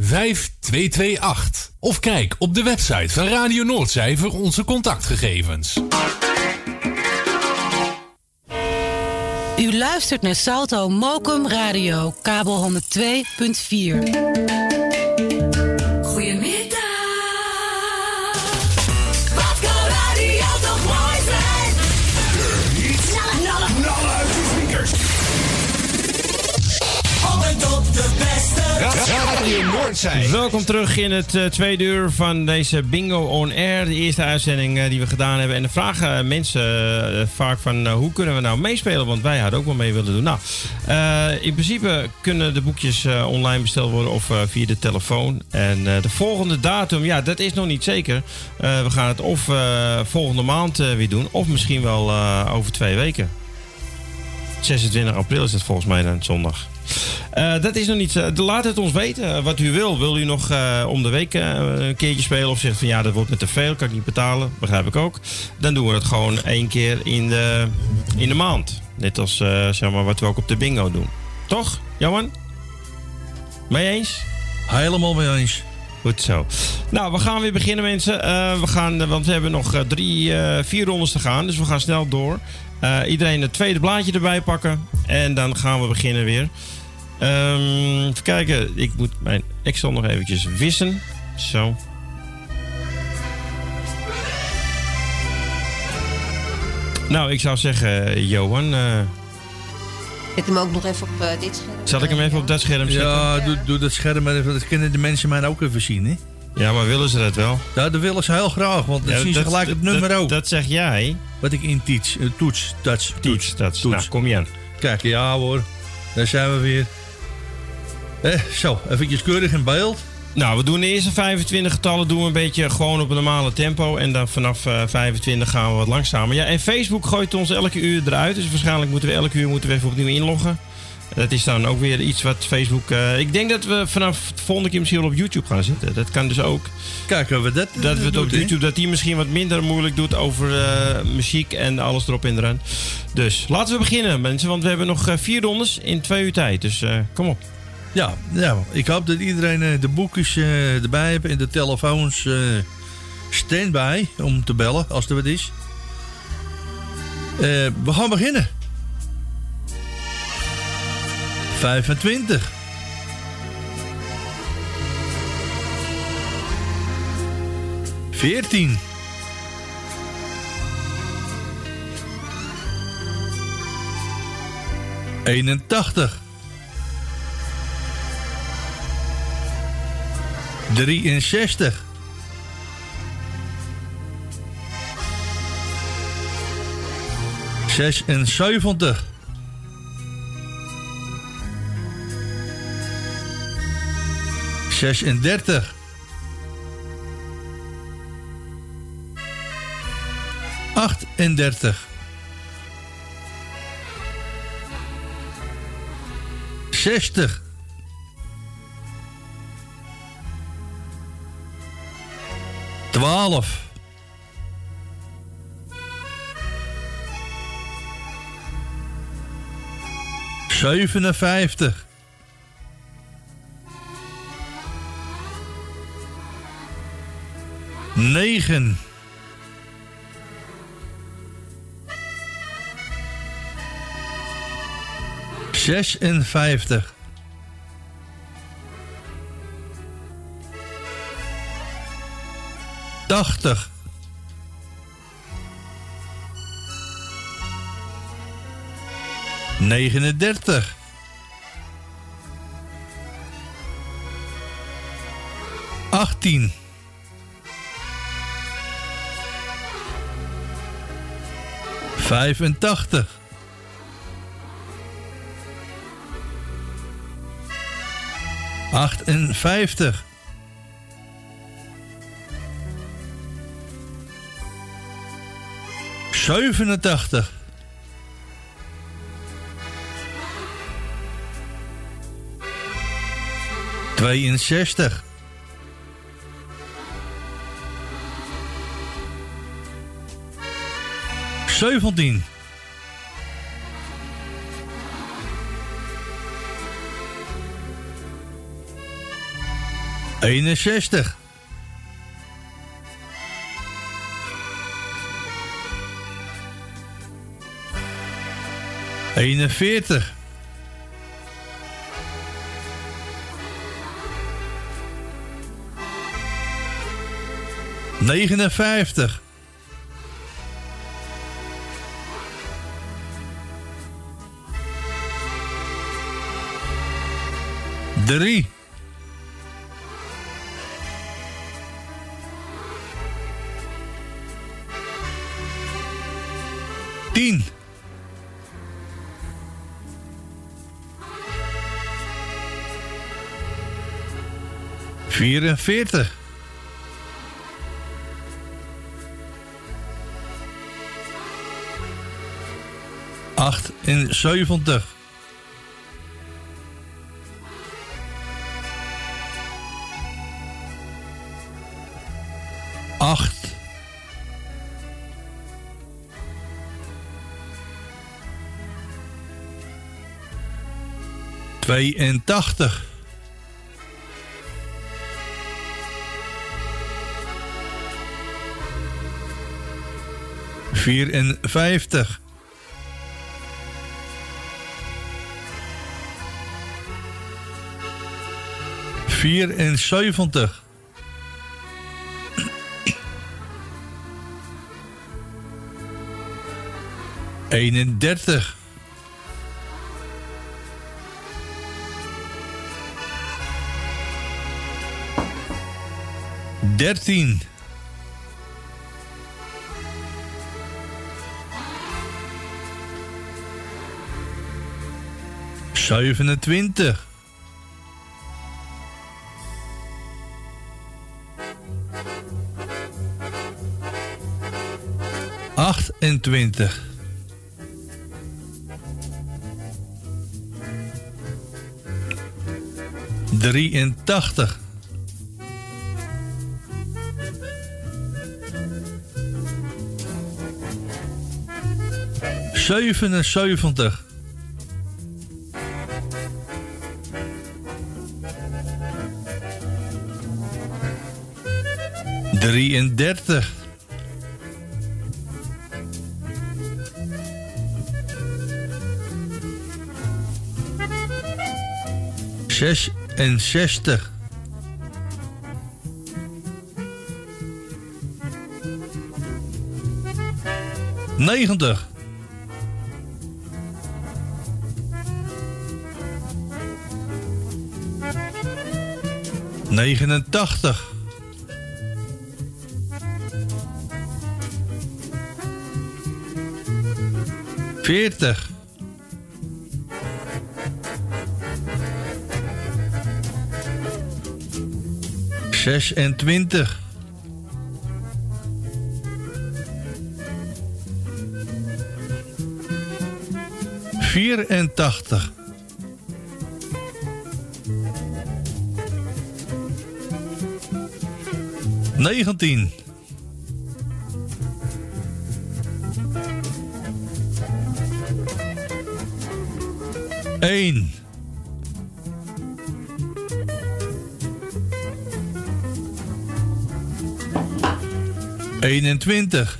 5228. Of kijk op de website van Radio Noordzij onze contactgegevens. U luistert naar Salto Mokum Radio, kabel 102.4. Welkom terug in het eh, tweede uur van deze Bingo On Air. De eerste uitzending eh, die we gedaan hebben. En dan vragen mensen eh, vaak van hoe kunnen we nou meespelen? Want wij hadden ook wel mee willen doen. Nou, in principe kunnen de boekjes online besteld worden of via de telefoon. En de volgende datum, ja, dat is nog niet zeker. We gaan het of volgende maand weer doen, of misschien wel over twee weken. 26 april is het volgens mij dan zondag. Eh, dat is nog niet. eh, laat het ons weten eh, wat u wil. Wil u nog om de week een keertje spelen? Of zegt van ja, dat wordt me te veel, kan ik niet betalen. Begrijp ik ook. Dan doen we het gewoon één keer in de, in de maand. Net als zeg maar, wat we ook op de bingo doen. Toch, Johan? Mee eens? Helemaal mee eens. Goed zo. Nou, we gaan weer beginnen, mensen. We gaan, want we hebben nog drie, vier rondes te gaan. Dus we gaan snel door. Eh, iedereen het tweede blaadje erbij pakken. En dan gaan we beginnen weer. Ehm, even kijken. Ik moet mijn Excel nog eventjes wissen. Zo. Nou, ik zou zeggen, Johan. eh, Zet hem ook nog even op eh, dit scherm. zal ik hem even op dat scherm zetten? Ja, doe, doe dat scherm maar even. Dat kunnen de mensen mij ook even zien, hè? Ja, maar willen ze dat wel? Ja, dat willen ze heel graag, want dan Ja, zien ze gelijk het nummer dat- ook. Dat zeg jij. Wat ik in teach, eh, toets, touch, toets, toets. Nou, kom je aan. Kijk, ja hoor, daar zijn we weer. Eh, zo, eventjes keurig in beeld. Nou, we doen de eerste 25 getallen doen we een beetje gewoon op een normale tempo. En dan vanaf eh, 25 gaan we wat langzamer. Ja, en Facebook gooit ons elke uur eruit. Dus waarschijnlijk moeten we elke uur moeten we even opnieuw inloggen. Dat is dan ook weer iets wat Facebook... eh, ik denk dat we vanaf de volgende keer misschien wel op YouTube gaan zitten. Dat kan dus ook. Kijken we dat. Dat we het op doet? YouTube, dat die misschien wat minder moeilijk doet over eh, muziek en alles erop en eraan. Dus laten we beginnen mensen, want we hebben nog eh, vier rondes in twee uur tijd. Dus eh, kom op. Ja, ja, ik hoop dat iedereen eh, de boekjes eh, erbij heeft en de telefoons eh standby om te bellen als er wat is. Eh, we gaan beginnen. 25. Veertien. Eenentachtig. 63. Zesenzeventig. Zesendertig. Achtendertig. Zestig. Twaalf. Zevenenvijftig. 9. vijftig, Tachtig. Negenendertig. 18. Vijfentachtig. Achtenvijftig. Zevenentachtig. Tweeënzestig. Zeventien. Eenenzestig. Eenenveertig. Negenenvijftig. 3. Tien. Vierenveertig. Acht en zeventig. 82. Vierenvijftig. Vierenzeventig. 31. Dertien. Zevenentwintig. Achtentwintig. Drieëntachtig. Zevenenzeventig. Drieëndertig. Zesenzestig. Negentig. Negenentachtig. Veertig. Zesentwintig. Vierentachtig. Negentien. Eén. Eenentwintig.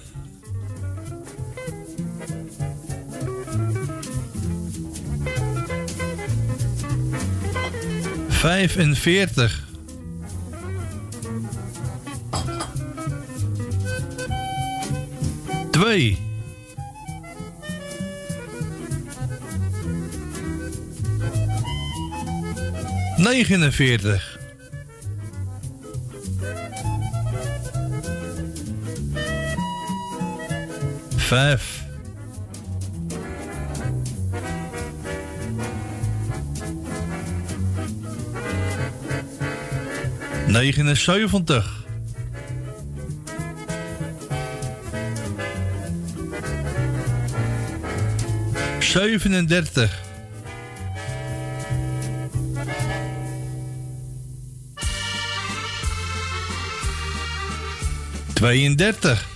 Vijfenveertig. 49. Vijf. Negenenzeventig. Zevenendertig. Tweeëndertig.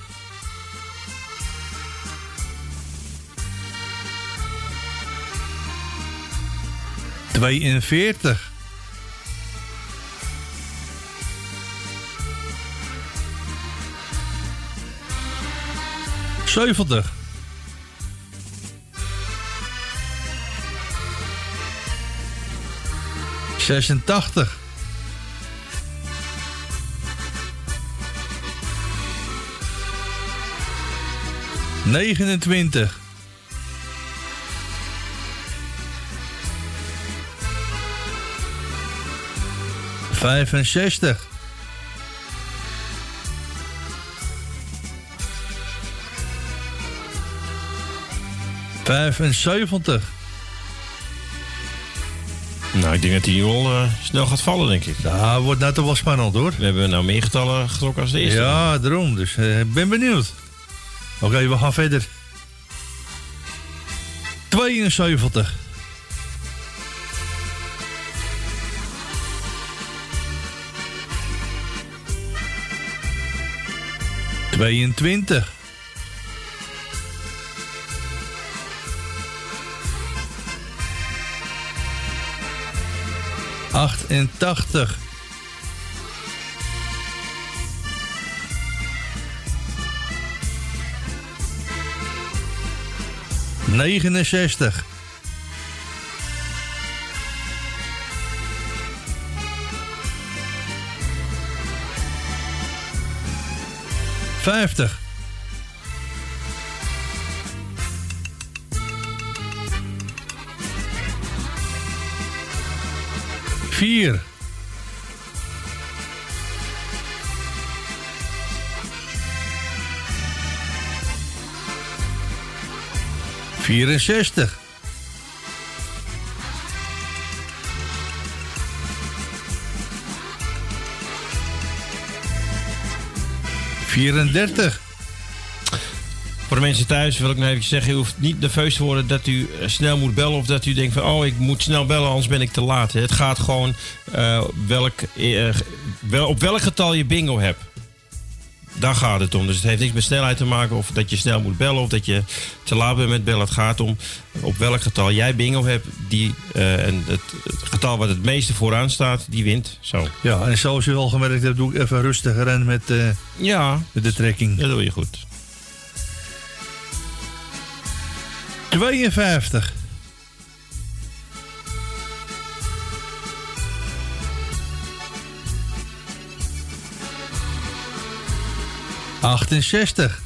Tweeënveertig. Zeventig. Zesentachtig. Negenentwintig. Vijfenzestig. Vijfenzeventig. Nou, ik denk dat die wel eh, snel gaat vallen, denk ik. Ja, wordt nou toch wel spannend hoor. We hebben nou meer getallen getrokken als de eerste. Ja, daarom. Dus eh, ik ben benieuwd. Oké, we gaan verder. 72. Tweeëntwintig. Negenenzestig. Vijftig. Vier. Vierenzestig. Vierendertig. Voor de mensen thuis wil ik nog even zeggen: u hoeft niet nerveus te worden dat u eh, snel moet bellen. Of dat u denkt van oh, ik moet snel bellen, anders ben ik te laat. Het gaat gewoon eh, welk, eh, wel, op welk getal je bingo hebt. Daar gaat het om. Dus het heeft niks met snelheid te maken of dat je snel moet bellen of dat je te laat bent met bellen. Het gaat om op welk getal jij bingo hebt. Die, eh, en het, het getal wat het meeste vooraan staat, die wint. Zo. Ja, en zoals u al gemerkt hebt, doe ik even rustiger en met, eh, Ja, met de trekking. dat doe je goed. 52. Achtenzestig.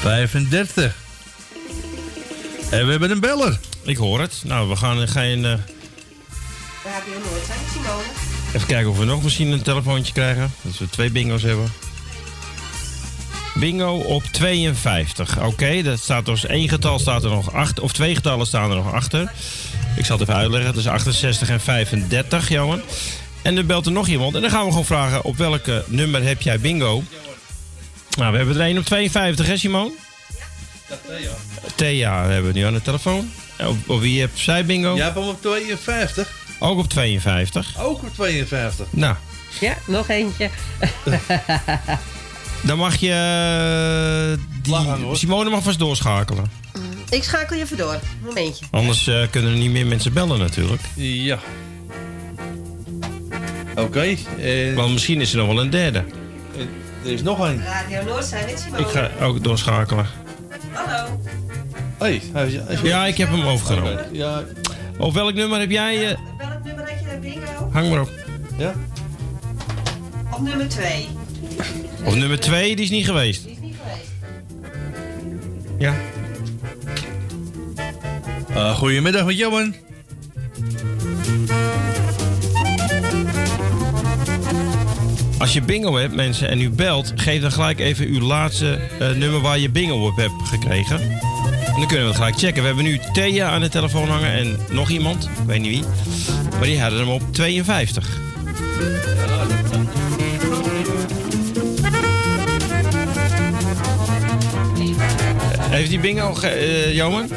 Vijfendertig. En we hebben een beller. Ik hoor het. Nou, we gaan geen. eh, Radio Noord zijn, Simone. Even kijken of we nog misschien een telefoontje krijgen. Dat we twee bingo's hebben. Bingo op 52. Oké, dat staat dus één getal staat er nog achter. Of twee getallen staan er nog achter. Ik zal het even uitleggen. Dat is 68 en 35, Johan. En dan belt er nog iemand. En dan gaan we gewoon vragen op welke nummer heb jij bingo. Nou, we hebben er één op 52, hè Simon? Thea hebben we nu aan de telefoon. En Op, op wie heeft zij bingo? Jij hebt hem op 52. Ook op 52. Ook op 52. Nou, Ja, nog eentje. [LAUGHS] Dan mag je. eh, die, Simone mag vast doorschakelen. Ik schakel je even door. Momentje. Anders eh, kunnen er niet meer mensen bellen, natuurlijk. Ja. Oké. eh, Want misschien is er nog wel een derde. er is nog een. Radio Noord zijn, dit Simone. Ik ga ook doorschakelen. Hallo. Hey, hij Ja, ik heb hem overgenomen. Oké, Ja, Op welk nummer heb jij. Welk nummer had je bingo? hang maar op. ja. Op nummer 2. Of nummer 2, die is niet geweest. Ja. Uh, goedemiddag met Johan. Als je bingo hebt, mensen, en u belt, geef dan gelijk even uw laatste eh, nummer waar je bingo op hebt gekregen. En dan kunnen we het gelijk checken. We hebben nu Thea aan de telefoon hangen en nog iemand, ik weet niet wie. Maar die hadden hem op 52. Heeft die bingo, eh, Johan?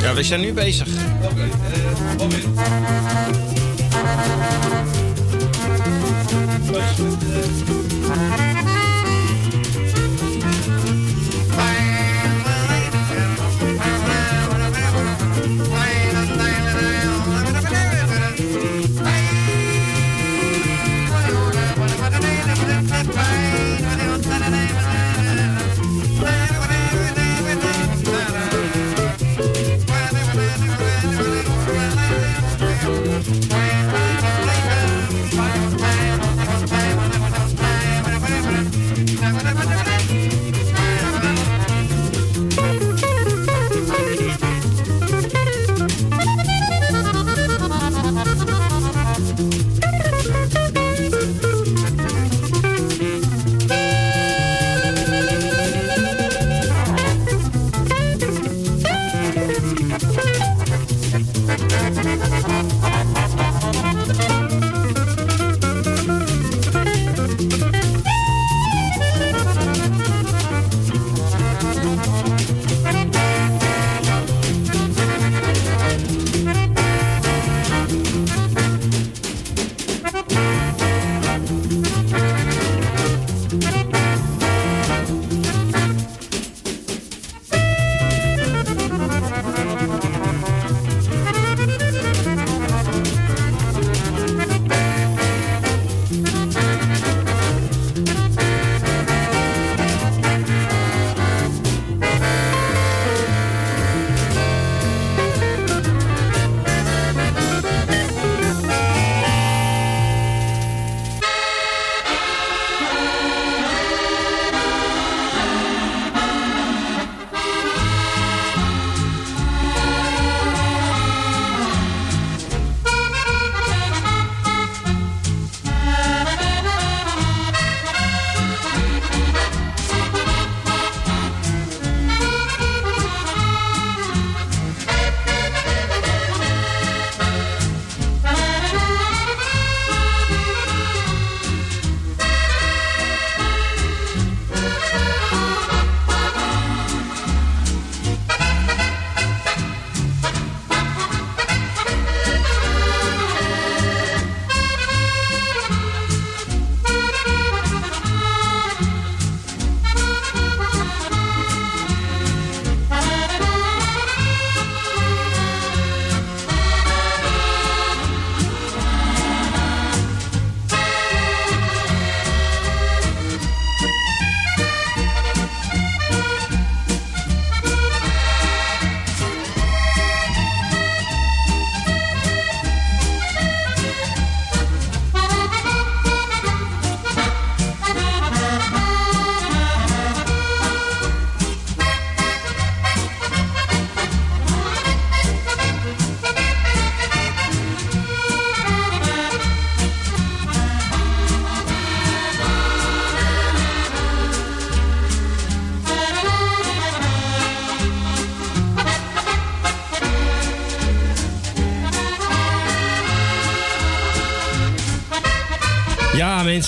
Ja, we zijn nu bezig. Ja,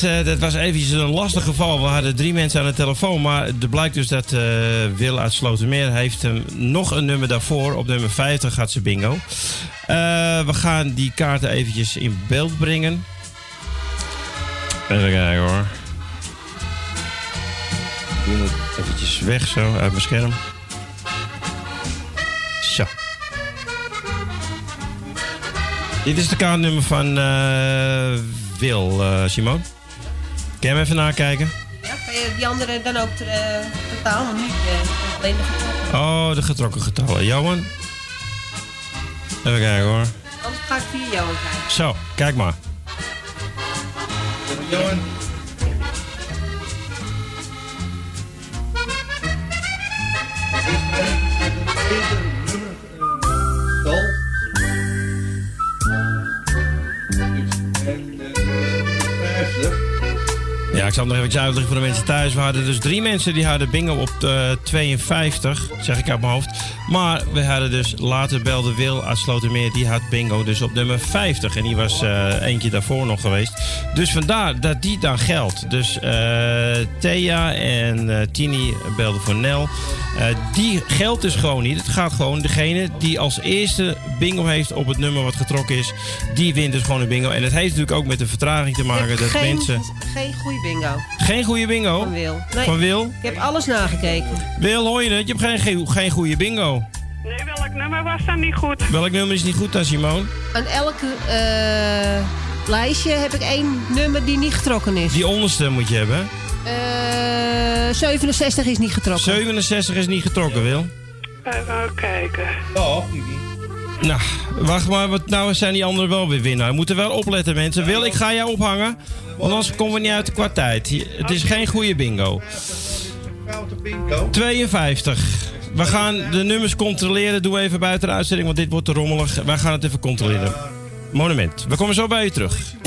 mensen, dat was eventjes een lastig geval. We hadden drie mensen aan de telefoon, maar er blijkt dus dat eh, Wil uit Slotermeer heeft hem nog een nummer daarvoor. Op nummer 50 gaat ze bingo. Eh, we gaan die kaarten eventjes in beeld brengen. Even kijken hoor. Ik doe het eventjes weg zo uit mijn scherm. Zo. Dit is de kaartnummer van eh, Wil, Simon. Kan je hem even nakijken? Ja, kan je die andere dan ook uh, totaal, maar niet uh, alleen de getrokken. Oh, de getrokken getallen. Johan? Even kijken hoor. Anders ga ik via jou kijken. Zo, kijk maar. Johan. Ik zal nog even uitleggen voor de mensen thuis. We hadden dus drie mensen die hadden bingo op de 52, zeg ik uit mijn hoofd. Maar we hadden dus later belde Wil uit Slotermeer, die had bingo dus op nummer 50. En die was eh, eentje daarvoor nog geweest. Dus vandaar dat die dan geldt. Dus eh, Thea en eh, Tini belden voor Nel. Eh, die geldt dus gewoon niet. Het gaat gewoon degene die als eerste bingo heeft op het nummer wat getrokken is, die wint dus gewoon een bingo. En het heeft natuurlijk ook met de vertraging te maken dat geen, mensen. Geen goede bingo. Geen goede bingo? Van Wil. Nee, Van Wil? Ik heb alles nagekeken. Wil, hoor je het? Je hebt geen, geen, geen goede bingo. Nee, welk nummer was dan niet goed? Welk nummer is niet goed dan, Simone? Aan elke eh, lijstje heb ik één nummer die niet getrokken is. Die onderste moet je hebben. Eh 67 is niet getrokken. 67 is niet getrokken, Wil. Even kijken. Oh, Nou, wacht maar, wat, nou zijn die anderen wel weer winnaar. We moeten wel opletten, mensen. Wil, ik ga jou ophangen, want anders komen we niet uit de kwartijd. Het is geen goede bingo. Foute bingo. 52. We gaan de nummers controleren. Doe even buiten de uitzending, want dit wordt te rommelig. Wij gaan het even controleren. Monument. We komen zo bij u terug.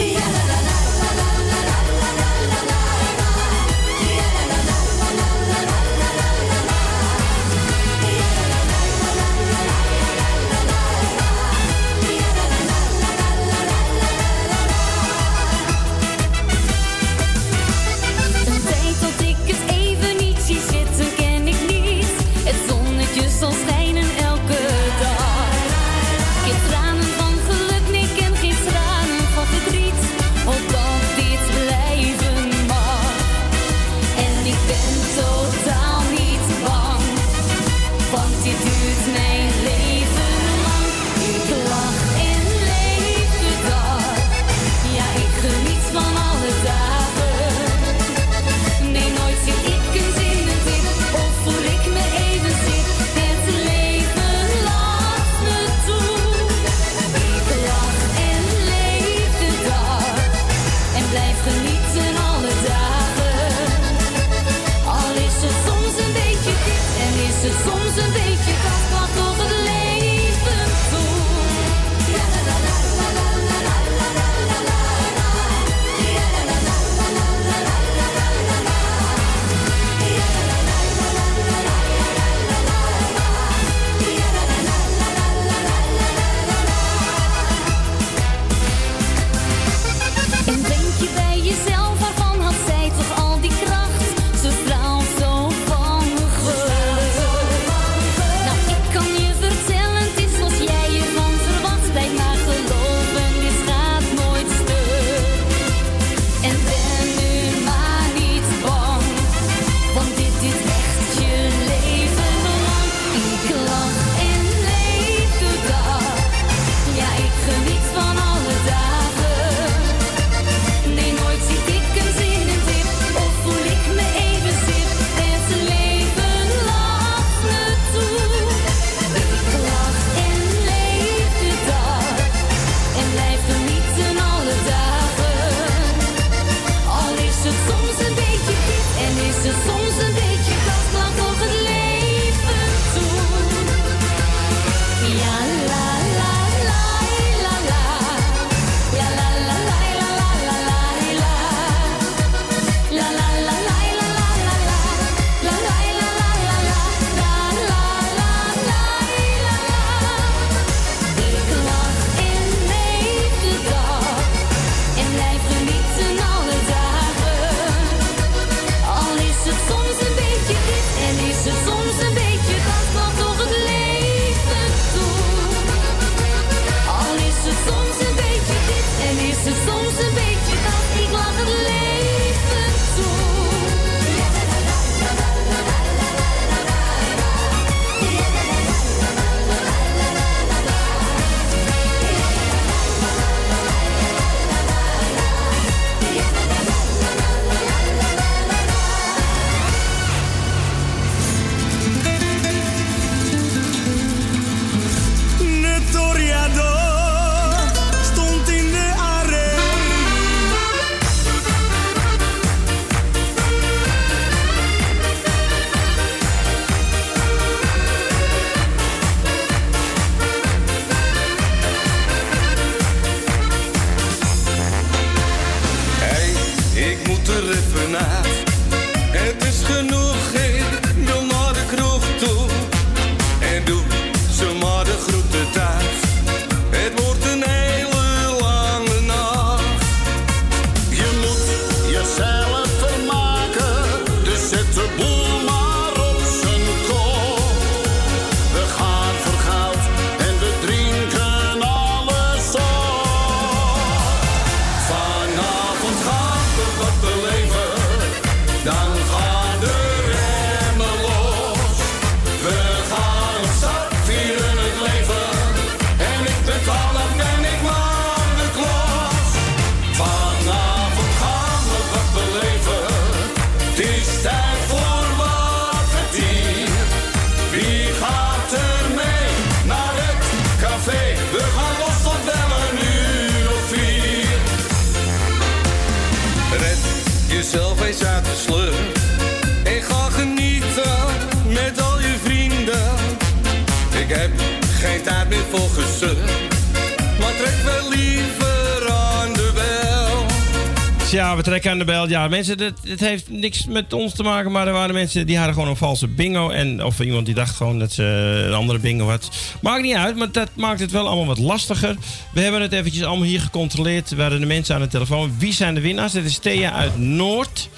Aan de bel. Ja, mensen, het, het heeft niks met ons te maken. Maar er waren mensen die hadden gewoon een valse bingo. En, of iemand die dacht gewoon dat ze een andere bingo had. Maakt niet uit, maar dat maakt het wel allemaal wat lastiger. We hebben het eventjes allemaal hier gecontroleerd. We hadden de mensen aan de telefoon. Wie zijn de winnaars? Dit is Thea uit Noord.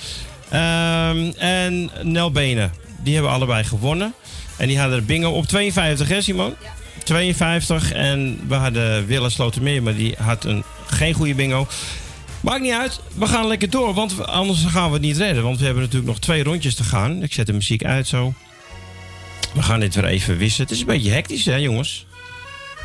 Ehm, en Nel Benen. Die hebben allebei gewonnen. En die hadden de bingo op 52, hè Simon? 52. En we hadden Wille Slotermeer, maar die had een, geen goede bingo. Maakt niet uit. We gaan lekker door, want anders gaan we het niet redden. Want we hebben natuurlijk nog twee rondjes te gaan. Ik zet de muziek uit zo. We gaan dit weer even wisselen. Het is een beetje hectisch, hè, jongens?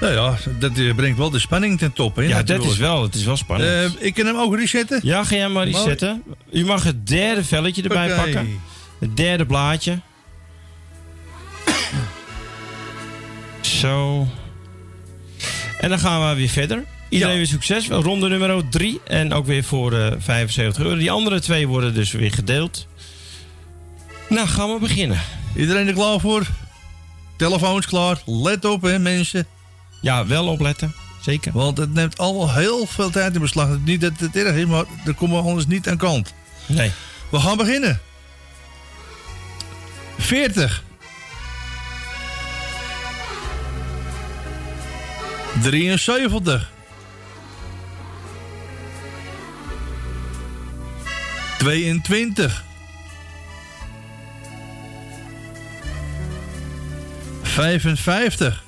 Nou ja, dat eh, brengt wel de spanning ten top. Hè, Ja, dat is wel, het is wel spannend. Eh, ik kan hem ook resetten. ja, ga jij maar resetten. U mag het derde velletje erbij pakken. Het derde blaadje. [COUGHS] Zo. En dan gaan we weer verder. Iedereen weer succes. Ronde nummer 3. En ook weer voor eh 75 euro. Die andere twee worden dus weer gedeeld. Nou, gaan we beginnen. Iedereen er klaar voor? Telefoons klaar. Let op, hè, mensen. Ja, wel opletten. Zeker. Want het neemt allemaal heel veel tijd in beslag. Niet dat het erg is, maar daar komen we anders niet aan kant. Nee. We gaan beginnen. 40. 73. 22. 55.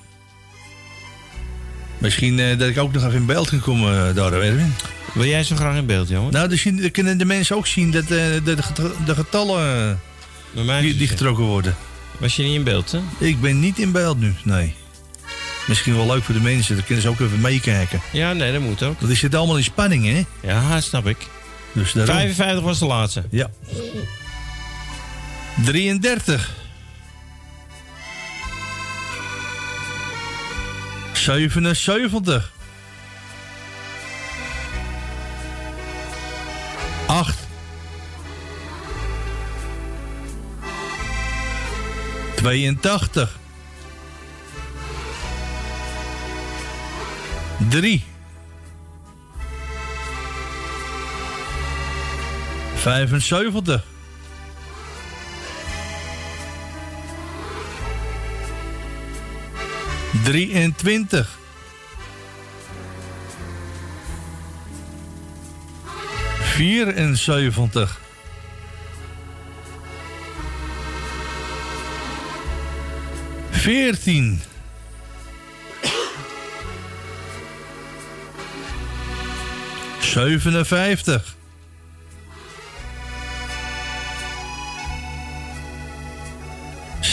Misschien eh, dat ik ook nog even in beeld kan komen uh. Wil jij zo graag in beeld, jongen? Nou, dan, zien, dan kunnen de mensen ook zien dat eh, de, de, get- de getallen die, die getrokken worden. Was je niet in beeld, hè? Ik ben niet in beeld nu, nee. Misschien wel leuk voor de mensen, dan kunnen ze ook even meekijken. Ja, nee, dat moet ook. Want die zit allemaal in spanning, hè? Ja, snap ik. Dus daarom. 55 was de laatste. Ja. 33. 77. 8. 82. 3. 75. 23. 74. 14. 57.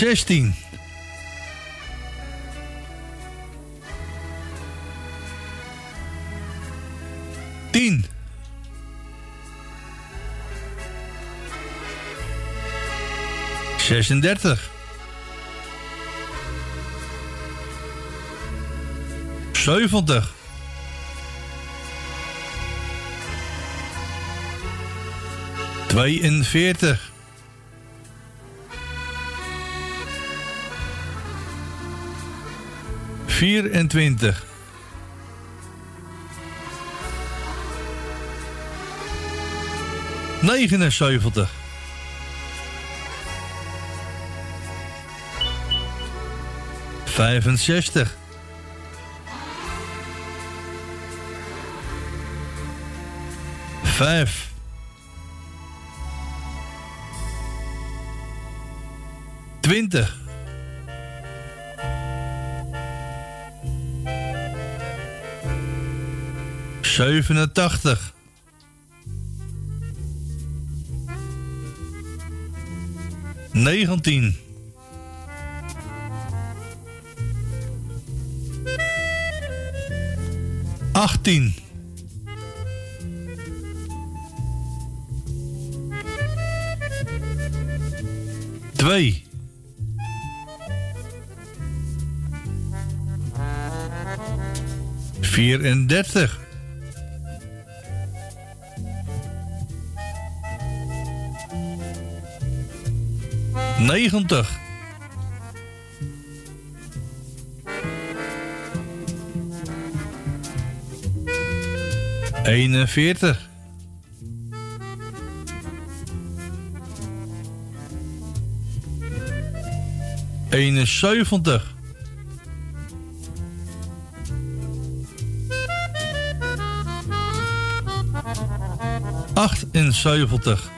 16. 10. 36. 70. 42. 24. 23. 79. Vijfenzestig. Vijf. Twintig. Zevenentachtig. Negentien. Achttien. Twee. Vierendertig. Negentig. Eenenveertig. Eenenzeventig. Achtenzeventig.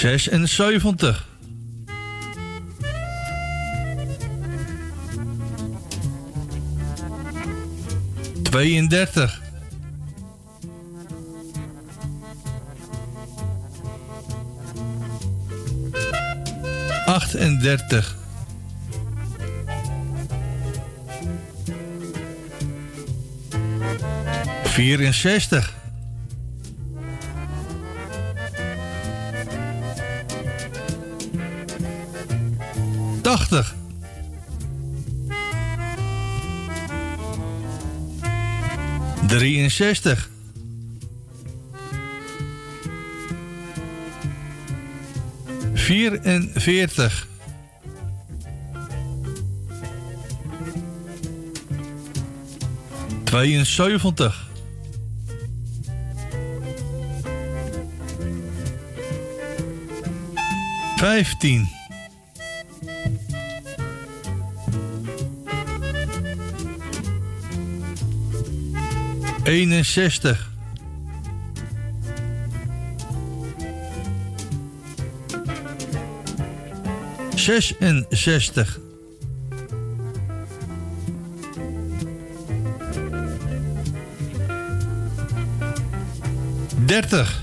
76. Tweeëndertig. Achtendertig. 64. 60. Vierenveertig. Tweeënzeventig. Vijftien. Eenenzestig. Zesenzestig. Dertig.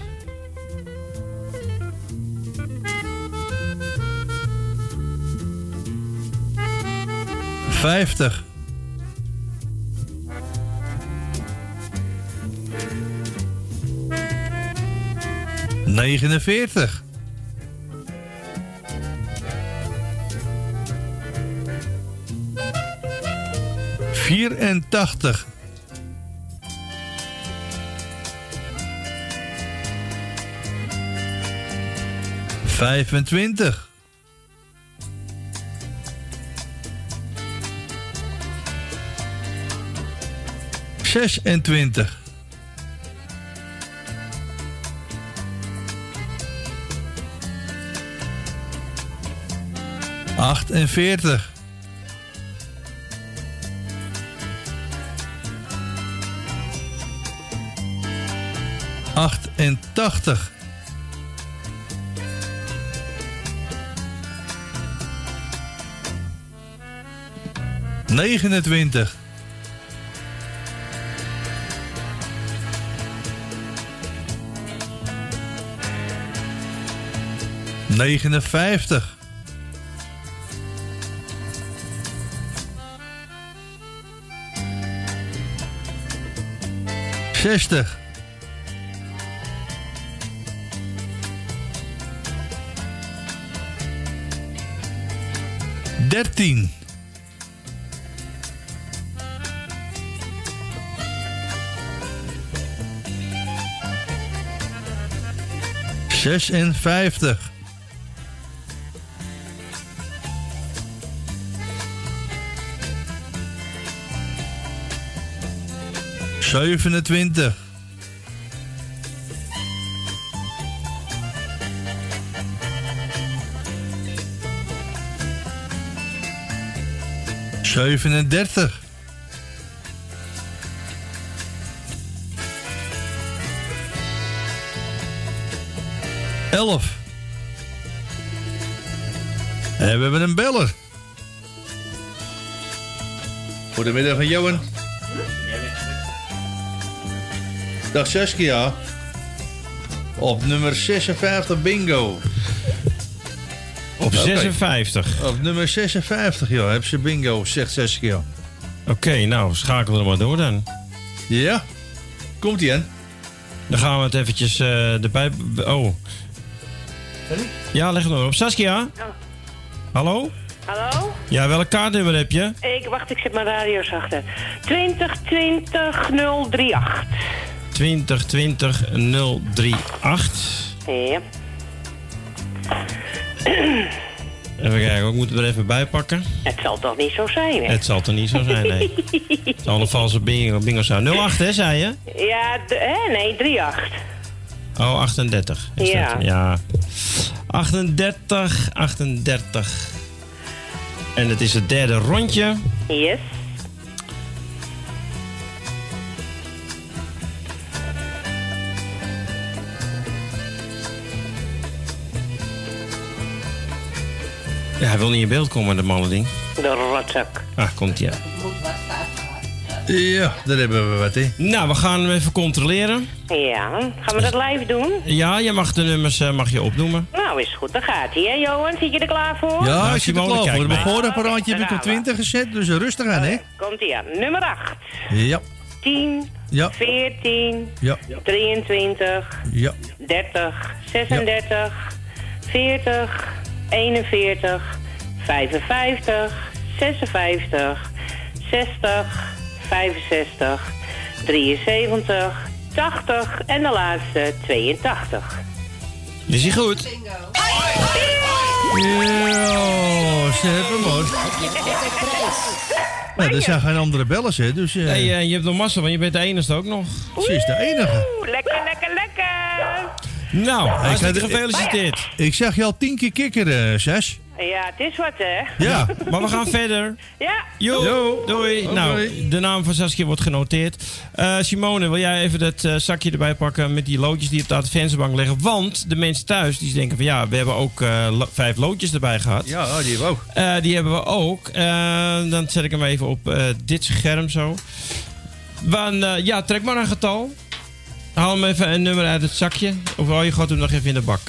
Vijftig. Negenenveertig. Vierentachtig. Vijfentwintig. Zesentwintig. Achtenveertig. Achtentachtig. Negenentwintig. Negenenvijftig. Zestig. Dertien. Zesenvijftig. 27. Zevenendertig. Elf. En we hebben een beller. Goedemiddag, Johan. Dag Saskia. Op nummer 56 bingo. Op 56. Op nummer 56, joh. Heb ze bingo, zegt Saskia. Oké, nou, schakel er maar door dan. Ja. Komt ie aan. Dan gaan we het eventjes eh, erbij... Oh. Ja, leg het maar op. Saskia? Hallo? Hallo? Ja, welk kaartnummer heb je? Ik, wacht, ik zet mijn radio zachter. 2020 038. 2020 038. Ja. Even kijken, ik moet het er even bij pakken. Het zal toch niet zo zijn, hè? Het zal er niet zo zijn, nee. Het [LAUGHS] zal een valse bingo, bingo zijn. 08, hè, zei je? Ja, hè? nee, 38. Oh, 38. Is Ja. Dat? Ja. 38, 38. En het is het derde rondje. Yes. Ja, hij wil niet in beeld komen, de malle ding. De rotzak. Ah, komt hij. Ja, daar hebben we wat, hè. Nou, we gaan hem even controleren. Ja, gaan we dat live doen? Ja, je mag de nummers eh, mag je opnoemen. Nou, is goed. Dan gaat hij, hè, Johan? Zit je er klaar voor? Ja, Nou, ik zit er klaar voor. Mijn maar. voorapparaatje heb ik op gaan we. 20 gezet, dus rustig aan, hè. Komt hij aan. Nummer 8. Ja, 10, Ja. 14, ja, 23, ja. 30, 36, 40, 41, 55, 56, 60, 65, 73, 80 en de laatste 82. Is hij goed? Ja, ze hebben hem, hoor. Er zijn geen andere bellers, hè, dus... eh, Nee, eh, je hebt nog massa, want je bent de enige ook nog. Ze is de enige. Oeh, lekker, lekker, lekker. Nou, Ik had- gefeliciteerd. Ik zag je al tien keer kikkeren, Sas. Ja, het is wat, hè? Ja. [LAUGHS] Maar we gaan verder. Ja. Jo, Jo. doei. Nou, de naam van Saskia wordt genoteerd. Eh, Simone, wil jij even dat eh, zakje erbij pakken met die loodjes die op de adventsbank liggen? Want de mensen thuis die denken van ja, we hebben ook eh, lo- vijf loodjes erbij gehad. Ja, die hebben we ook. Eh, die hebben we ook. Eh, dan zet ik hem even op eh, dit scherm zo. Want, eh, ja, trek maar een getal. Haal hem even een nummer uit het zakje. Of oh, je gooit hem nog even in de bak.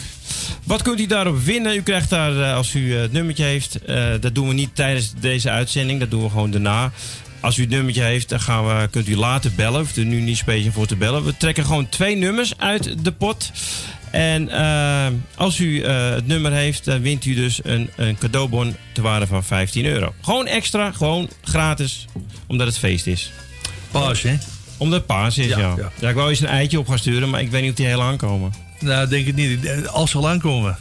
Wat kunt u daarop winnen? U krijgt daar, eh, als u eh, het nummertje heeft, eh, dat doen we niet tijdens deze uitzending. Dat doen we gewoon daarna. Als u het nummertje heeft, dan gaan we, kunt u later bellen. Hoeft er nu niet speciaal voor te bellen. We trekken gewoon twee nummers uit de pot. En als u het nummer heeft, dan wint u dus een, een cadeaubon te waarde van 15 euro. Gewoon extra, gewoon gratis, omdat het feest is. Paas, hè? Omdat het paas is, ja. Ja, Ja, ja. ik wou eens een eitje op gaan sturen, maar ik weet niet of die heel aankomen. Nou, denk ik niet. Als ze al aankomen.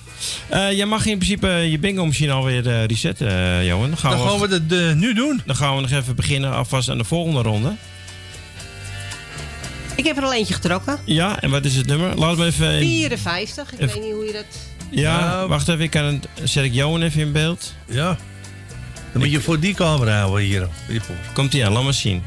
Eh jij mag in principe je bingo machine alweer eh, resetten, eh, Johan. Dan gaan, Dan we, gaan we dat eh, nu doen. dan gaan we nog even beginnen alvast aan de volgende ronde. Ik heb er al eentje getrokken. Ja, en wat is het nummer? Laat me even... in- 54. Ik Even- weet niet hoe je dat... Ja, wacht even. Ik kan het, zet ik Johan even in beeld. Ja. Dan moet je voor die camera houden hier. Komt ie aan, laat maar zien.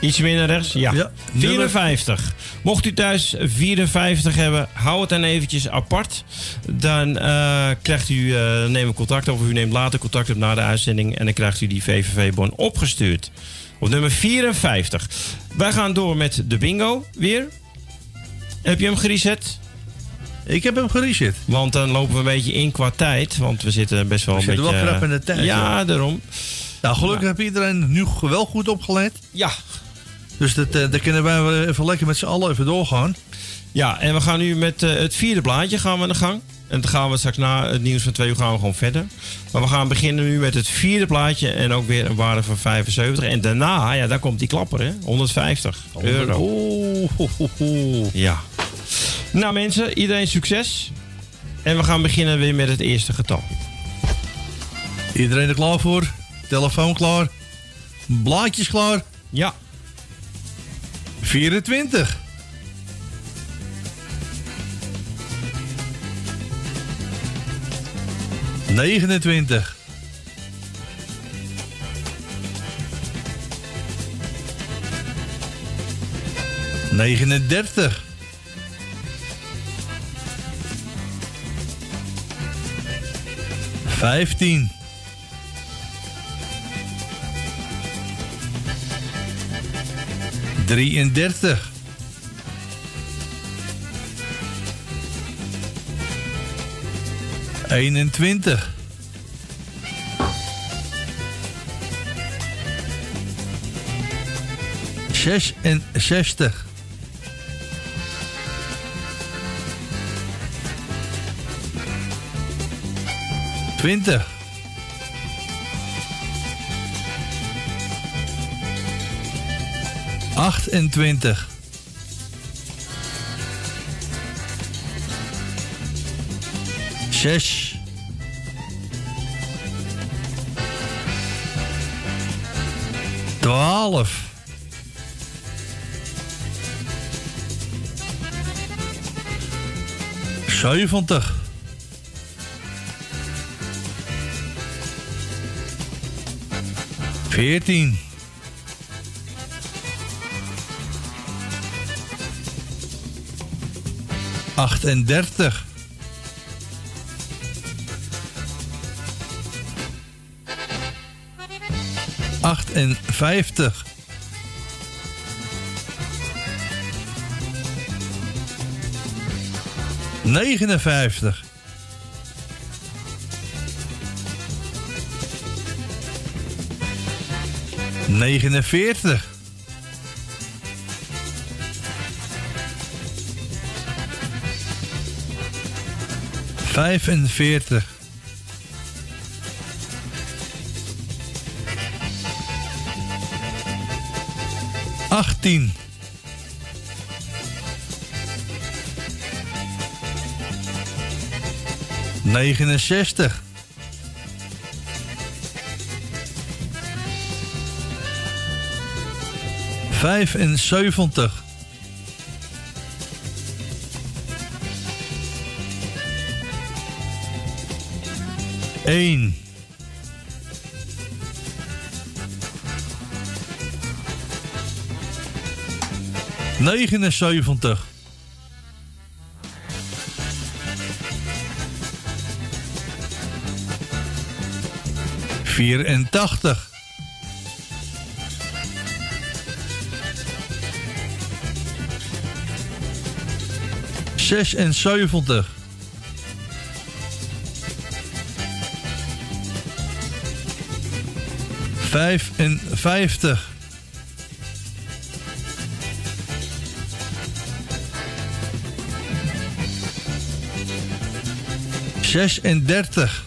Iets meer naar rechts? Ja. Ja, 54. Mocht u thuis 54 hebben, hou het dan eventjes apart. Dan eh, krijgt u, eh neem contact op of u neemt later contact op na de uitzending. En dan krijgt u die VVV-bon opgestuurd. Op nummer 54. Wij gaan door met de bingo weer. Heb je hem gereset? Ik heb hem gereset. Want dan lopen we een beetje in qua tijd. Want we zitten best wel We een zitten beetje... wel krap eh, in de tijd, Ja, daarom. Nou, gelukkig heeft iedereen nu wel goed opgelet. Ja. Dus dat, eh daar kunnen wij wel even lekker met z'n allen even doorgaan. Ja, en we gaan nu met eh, het vierde blaadje gaan we aan de gang. En dan gaan we straks na het nieuws van twee uur gaan we gewoon verder. Maar we gaan beginnen nu met het vierde plaatje en ook weer een waarde van 75. En daarna, ja, daar komt die klapper, hè? 150 euro. Oeh, ho, ho, ho. Ja. Nou mensen, iedereen succes. En we gaan beginnen weer met het eerste getal. Iedereen er klaar voor? Telefoon klaar? Blaadjes klaar? Ja. 24. Negenentwintig. Negenendertig. Vijftien. Drieëndertig. Eenentwintig. Zesenzestig. Twintig. Achtentwintig. Zes. Twaalf. Zeventig. Veertien. Achtendertig. Achtenvijftig. Negenenvijftig. Negenenveertig. Vijfenveertig. Achttien. Negenenzestig. Vijfenzeventig. Eén. Negenenzeventig. Vierentachtig. Zesenzeventig. Vijfenvijftig. Zesendertig.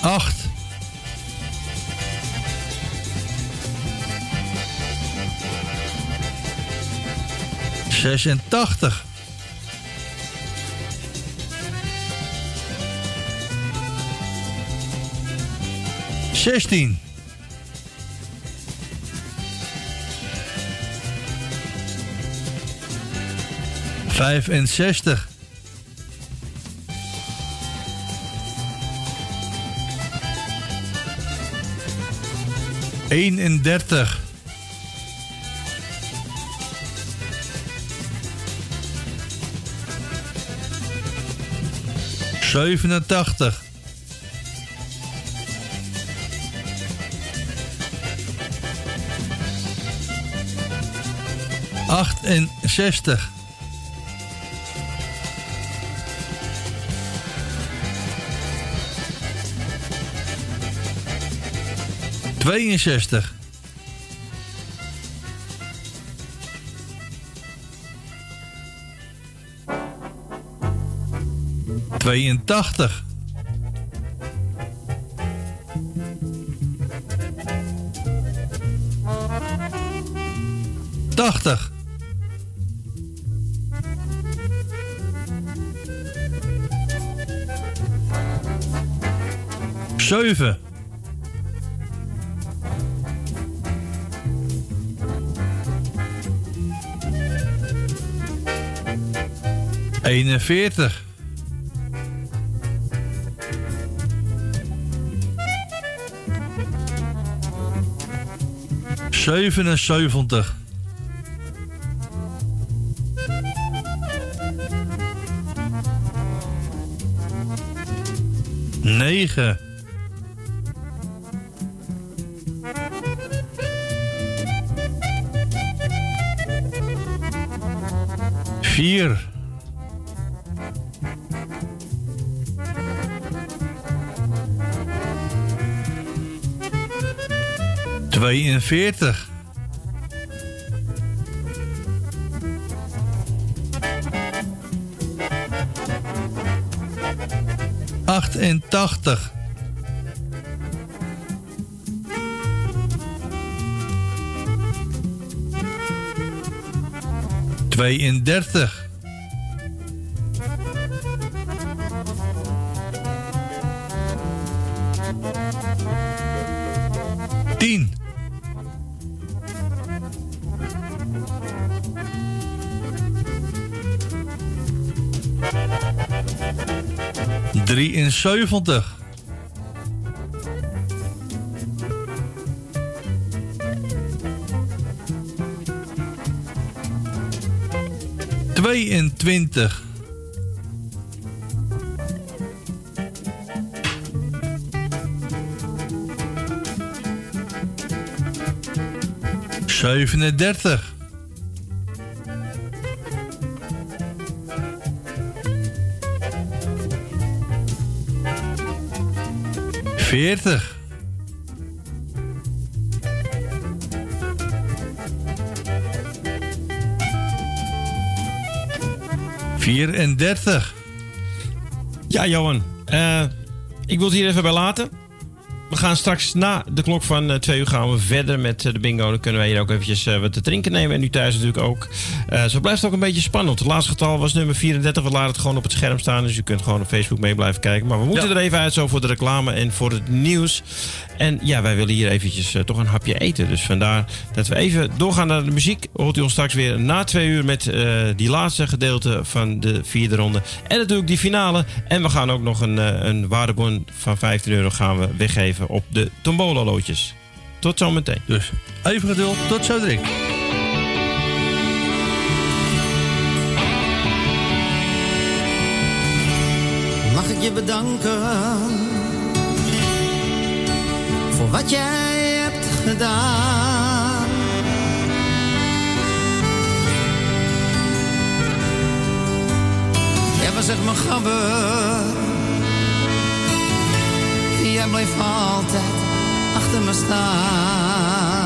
Acht. Zesentachtig. Zestien. Vijfenzestig. Eenendertig. Zevenentachtig. Achtenzestig. Tweeënzestig. Tweeëntachtig. Tachtig. 7. Eenenveertig. Zevenenzeventig. Negen. Vier. Tweeënveertig. Achtentachtig. Tweeëndertig. Tien. Drieënzeventig. Tweeëntwintig. Zevenendertig. Veertig. Vierendertig. Ja, Johan. eh, ik wil het hier even bij laten. We gaan straks na de klok van eh, twee uur gaan we verder met eh, de bingo. Dan kunnen wij hier ook eventjes eh, wat te drinken nemen. En u thuis natuurlijk ook. Eh, zo blijft het ook een beetje spannend. Het laatste getal was nummer 34. We laten het gewoon op het scherm staan. Dus u kunt gewoon op Facebook mee blijven kijken. Maar we moeten Ja. er even uit zo voor de reclame en voor het nieuws. En ja, wij willen hier eventjes eh, toch een hapje eten. Dus vandaar dat we even doorgaan naar de muziek. Hoort u ons straks weer na twee uur met eh, die laatste gedeelte van de vierde ronde. En natuurlijk die finale. En we gaan ook nog een, eh, een waardebon van 15 euro gaan we weggeven op de tombola loodjes. Tot zometeen. Dus even geduld. Tot zo direct. Mag ik je bedanken wat jij hebt gedaan? Jij was echt mijn gabber. Jij bleef altijd achter me staan.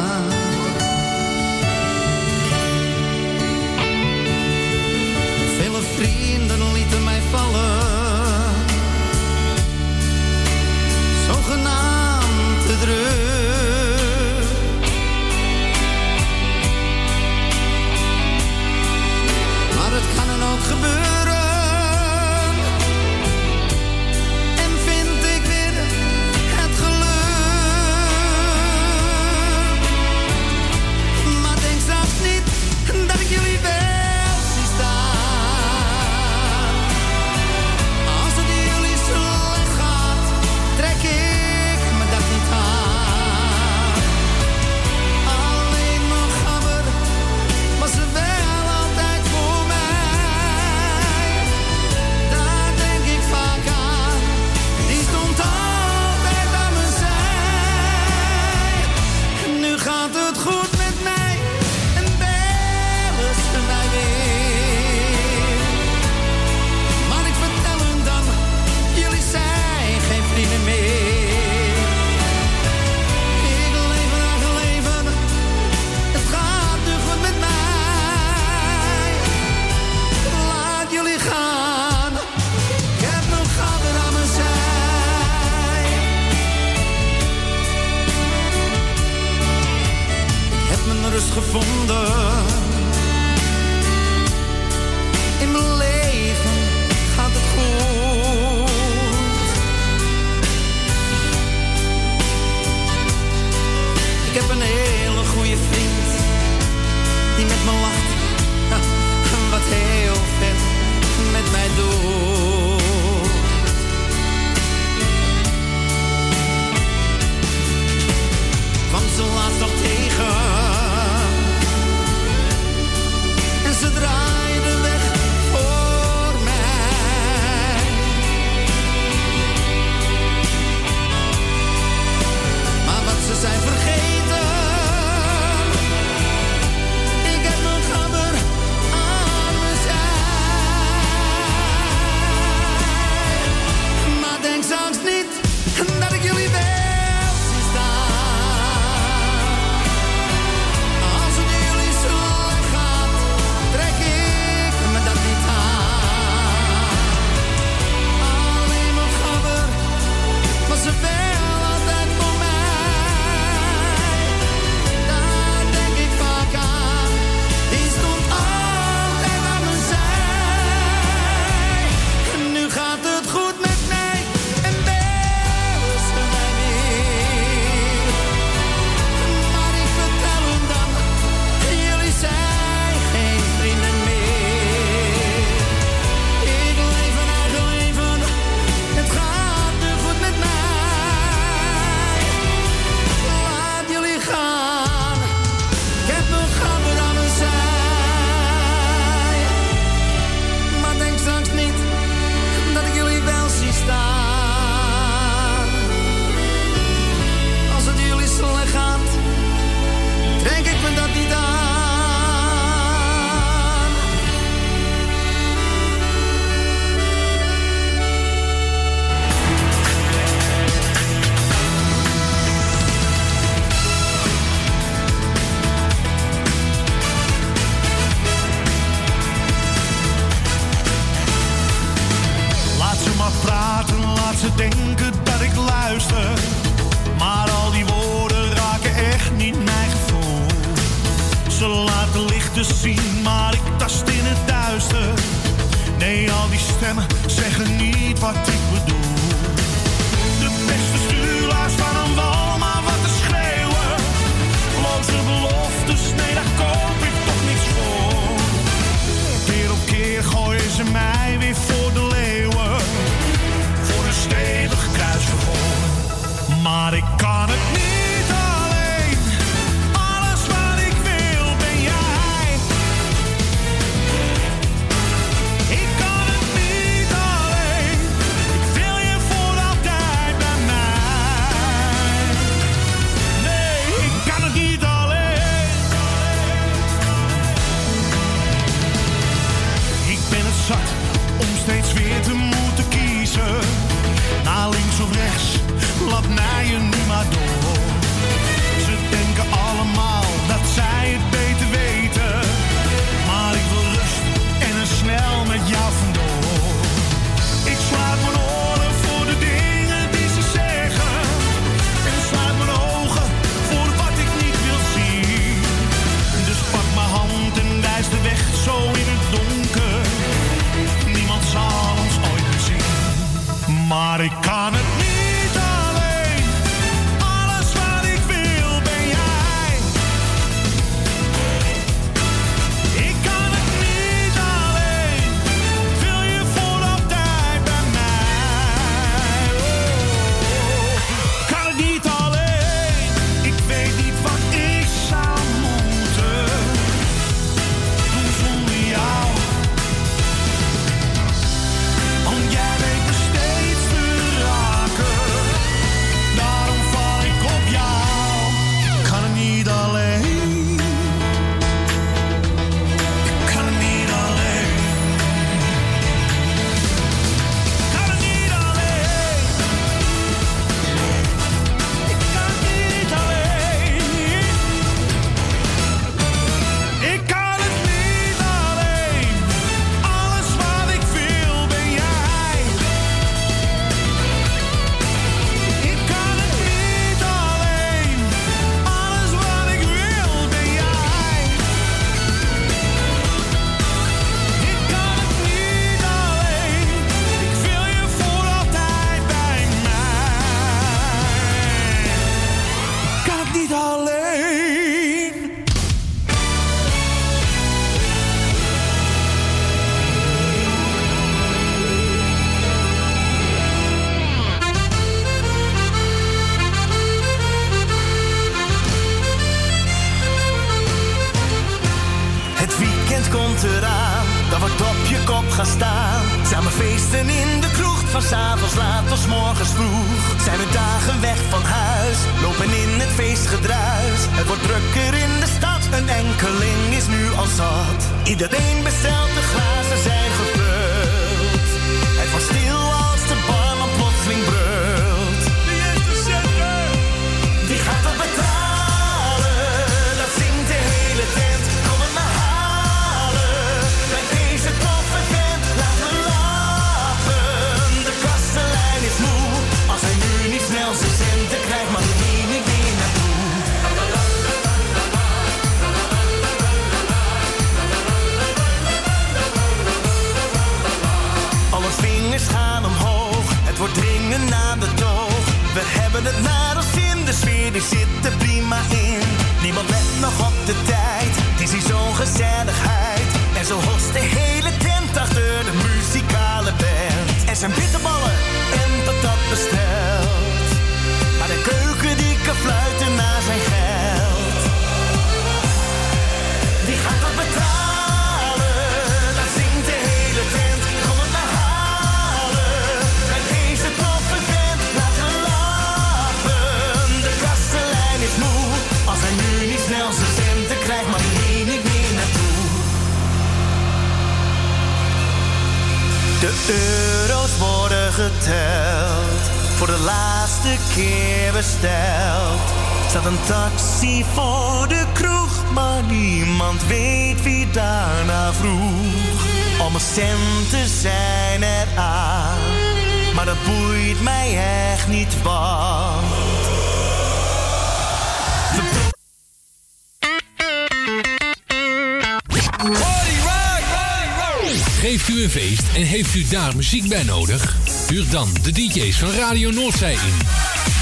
Muziek bij nodig? Huur dan de DJ's van Radio Noordzij in.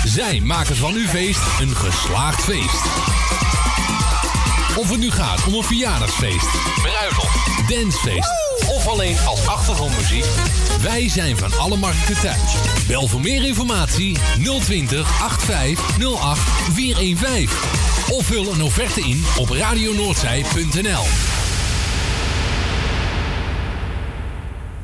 Zij maken van uw feest een geslaagd feest. Of het nu gaat om een verjaardagsfeest, bruiloft, dancefeest of alleen als achtergrondmuziek. Wij zijn van alle markten thuis. Bel voor meer informatie 020 8508 415. Of vul een offerte in op radionoordzij.nl.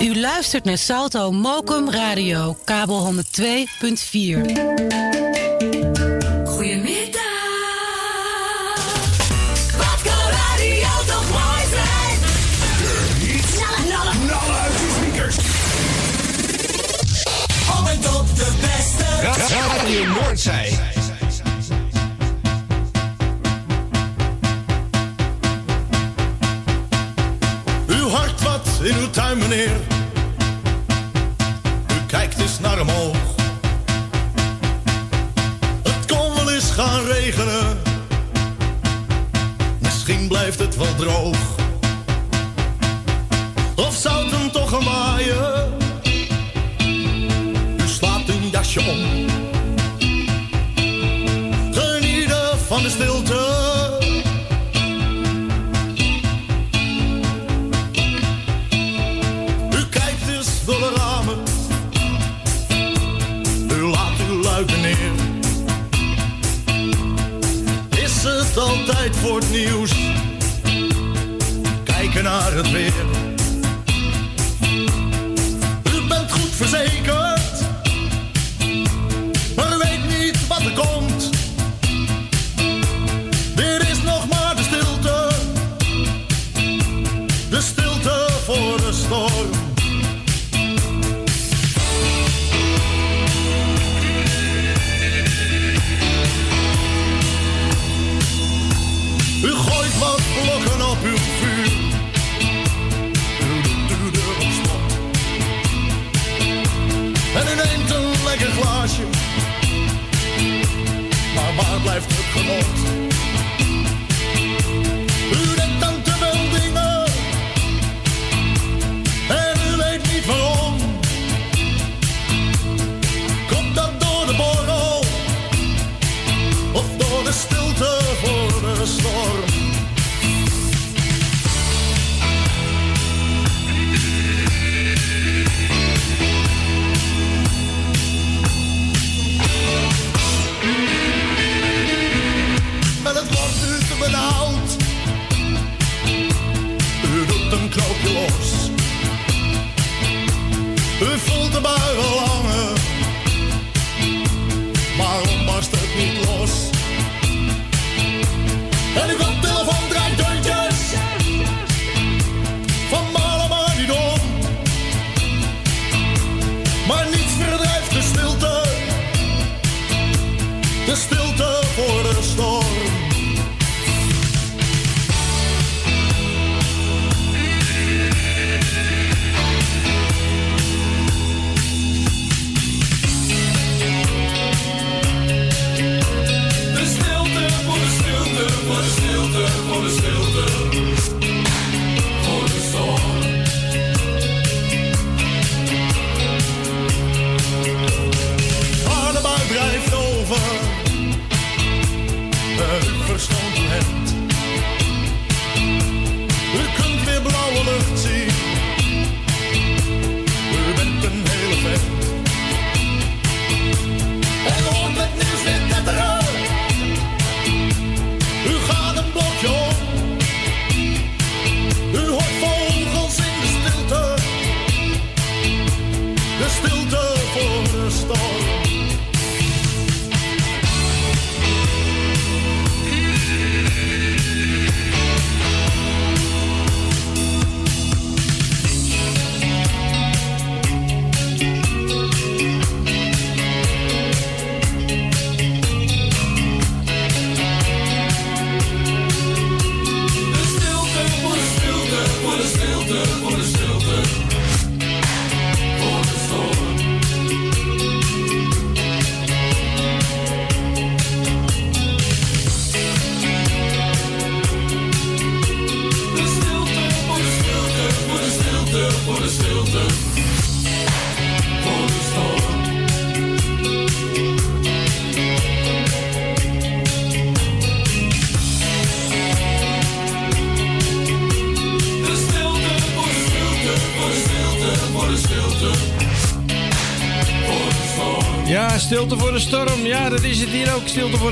U luistert naar Salto Mokum Radio, kabel 102.4. Goedemiddag. Wat kan radio toch mooi zijn? Knallen, knallen. Knallen uit speakers. Om en top de beste. Ra- Radio Noordzij. In uw tuin, meneer. U kijkt eens naar omhoog. Het kon wel eens gaan regenen. Misschien blijft het wel droog. Of zou het hem toch gaan waaien? U slaat uw jasje om. Genieten van de stilte. Altijd voor het nieuws? Kijken naar het weer. U bent goed verzekerd. Maar weet niet wat er komt. Blijft het Helicopter.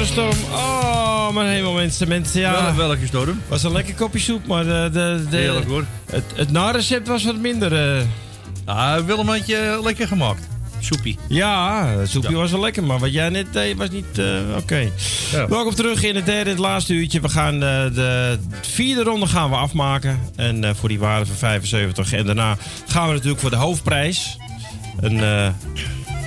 Storm. Oh, mijn hemel, mensen. mensen ja. Wel- welke storm? Was een lekker kopje soep, maar de, de, de, Heerlijk, hoor. Het, het narecept was wat minder. eh. Ah, Willem had je lekker gemaakt. Soepie. Ja, het soepje was wel lekker, maar wat jij net deed was niet... eh, Oké. Welkom terug in het derde, het laatste uurtje. We gaan de, de vierde ronde gaan we afmaken. En eh, voor die waarde van 75. En daarna gaan we natuurlijk voor de hoofdprijs. Een, eh,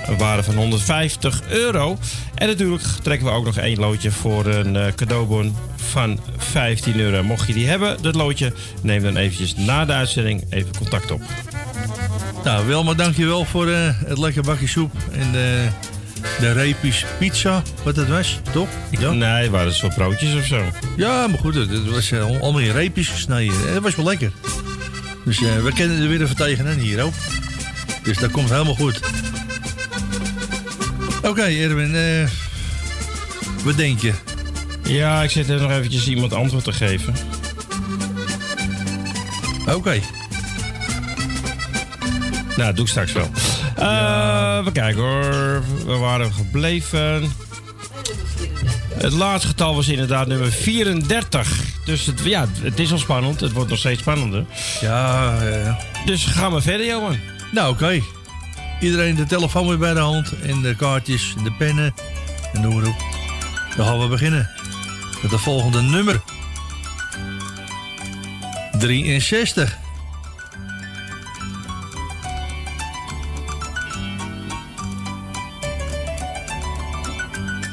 een waarde van 150 euro. En natuurlijk trekken we ook nog één loodje voor een eh, cadeaubon van 15 euro. Mocht je die hebben, dat loodje, neem dan eventjes na de uitzending even contact op. Nou, Wilma, dankjewel voor eh, het lekker bakje soep en de, de reepjes pizza, wat het was, toch? Ja. Nee, het waren zo broodjes of zo. Ja, maar goed, het het was eh, allemaal in reepjes gesneden. Het was wel lekker. Dus we kennen er weer even tegenaan hier ook. Dus dat komt helemaal goed. Oké, Erwin, eh, wat denk je? Ja, ik zit er nog eventjes iemand antwoord te geven. Oké. Nou, dat doe ik straks wel. Eh, we kijken hoor. We waren gebleven. Het laatste getal was inderdaad nummer 34. Dus het, ja, het is al spannend. Het wordt nog steeds spannender. Ja, eh. Dus gaan we verder, Johan. Nou, oké. Iedereen de telefoon weer bij de hand. En de kaartjes en de pennen. En noem maar op. Dan gaan we beginnen. Met de volgende nummer. 63.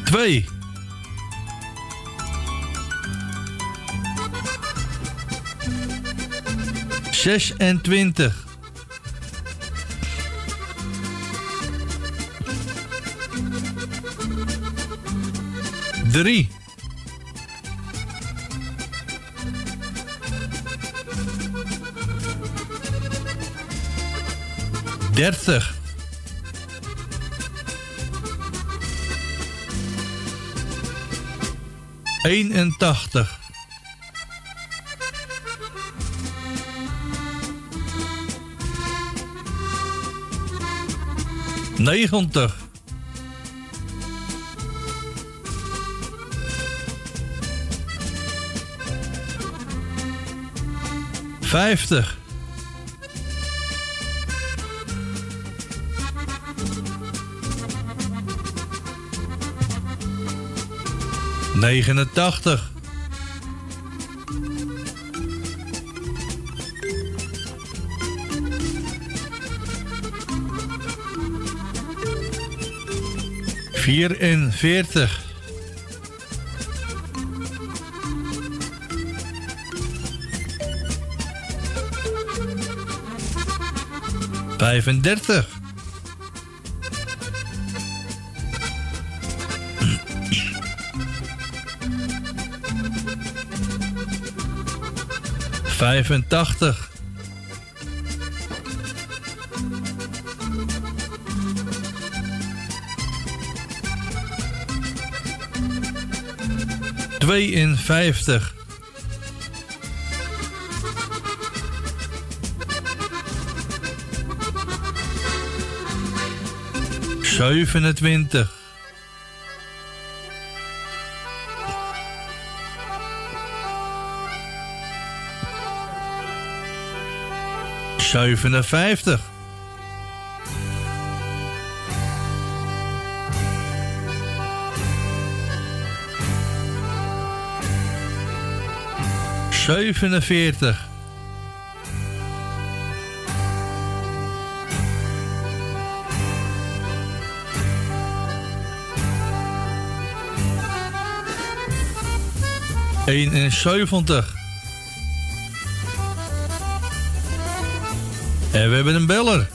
Twee. Zesentwintig. Drie. Dertig. Eenentachtig. Negentig. Vijftig. Negenentachtig. Vierenveertig. Vijfendertig. Vijfentachtig. Tweeënvijftig. Zevenentwintig. Zevenenvijftig. Zevenenveertig. Eenenzeventig. En we hebben een beller.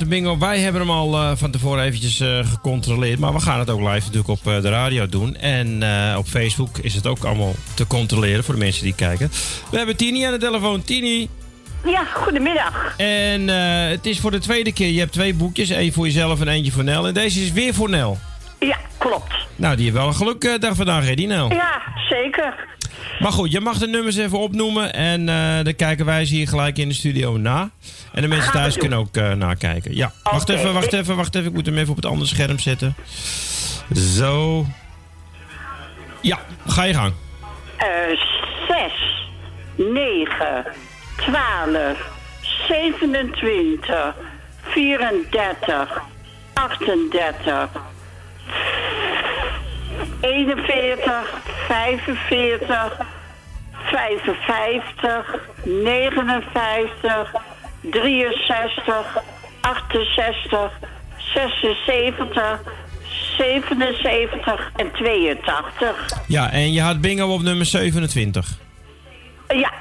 Inderdaad de bingo. Wij hebben hem al eh, van tevoren eventjes eh, gecontroleerd. Maar we gaan het ook live natuurlijk op eh, de radio doen. En op Facebook is het ook allemaal te controleren voor de mensen die kijken. We hebben Tini aan de telefoon. Tini. Ja, goedemiddag. En het is voor de tweede keer. Je hebt twee boekjes. één voor jezelf en eentje voor Nel. En deze is weer voor Nel. Ja, klopt. Nou, die heeft wel een gelukdag vandaag, hè, die Nel. Ja, zeker. Maar goed, je mag de nummers even opnoemen. En dan kijken wij ze hier gelijk in de studio na. En de mensen thuis kunnen ook eh, nakijken. Ja, wacht even, wacht even, wacht even. Ik moet hem even op het andere scherm zetten. Zo. Ja, ga je gang. Eh 6, 9, 12, 27, 34, 38, 41, 45, 55, 59, 63, 68, 76, 77 en 82. Ja, en je had bingo op nummer 27. Ja.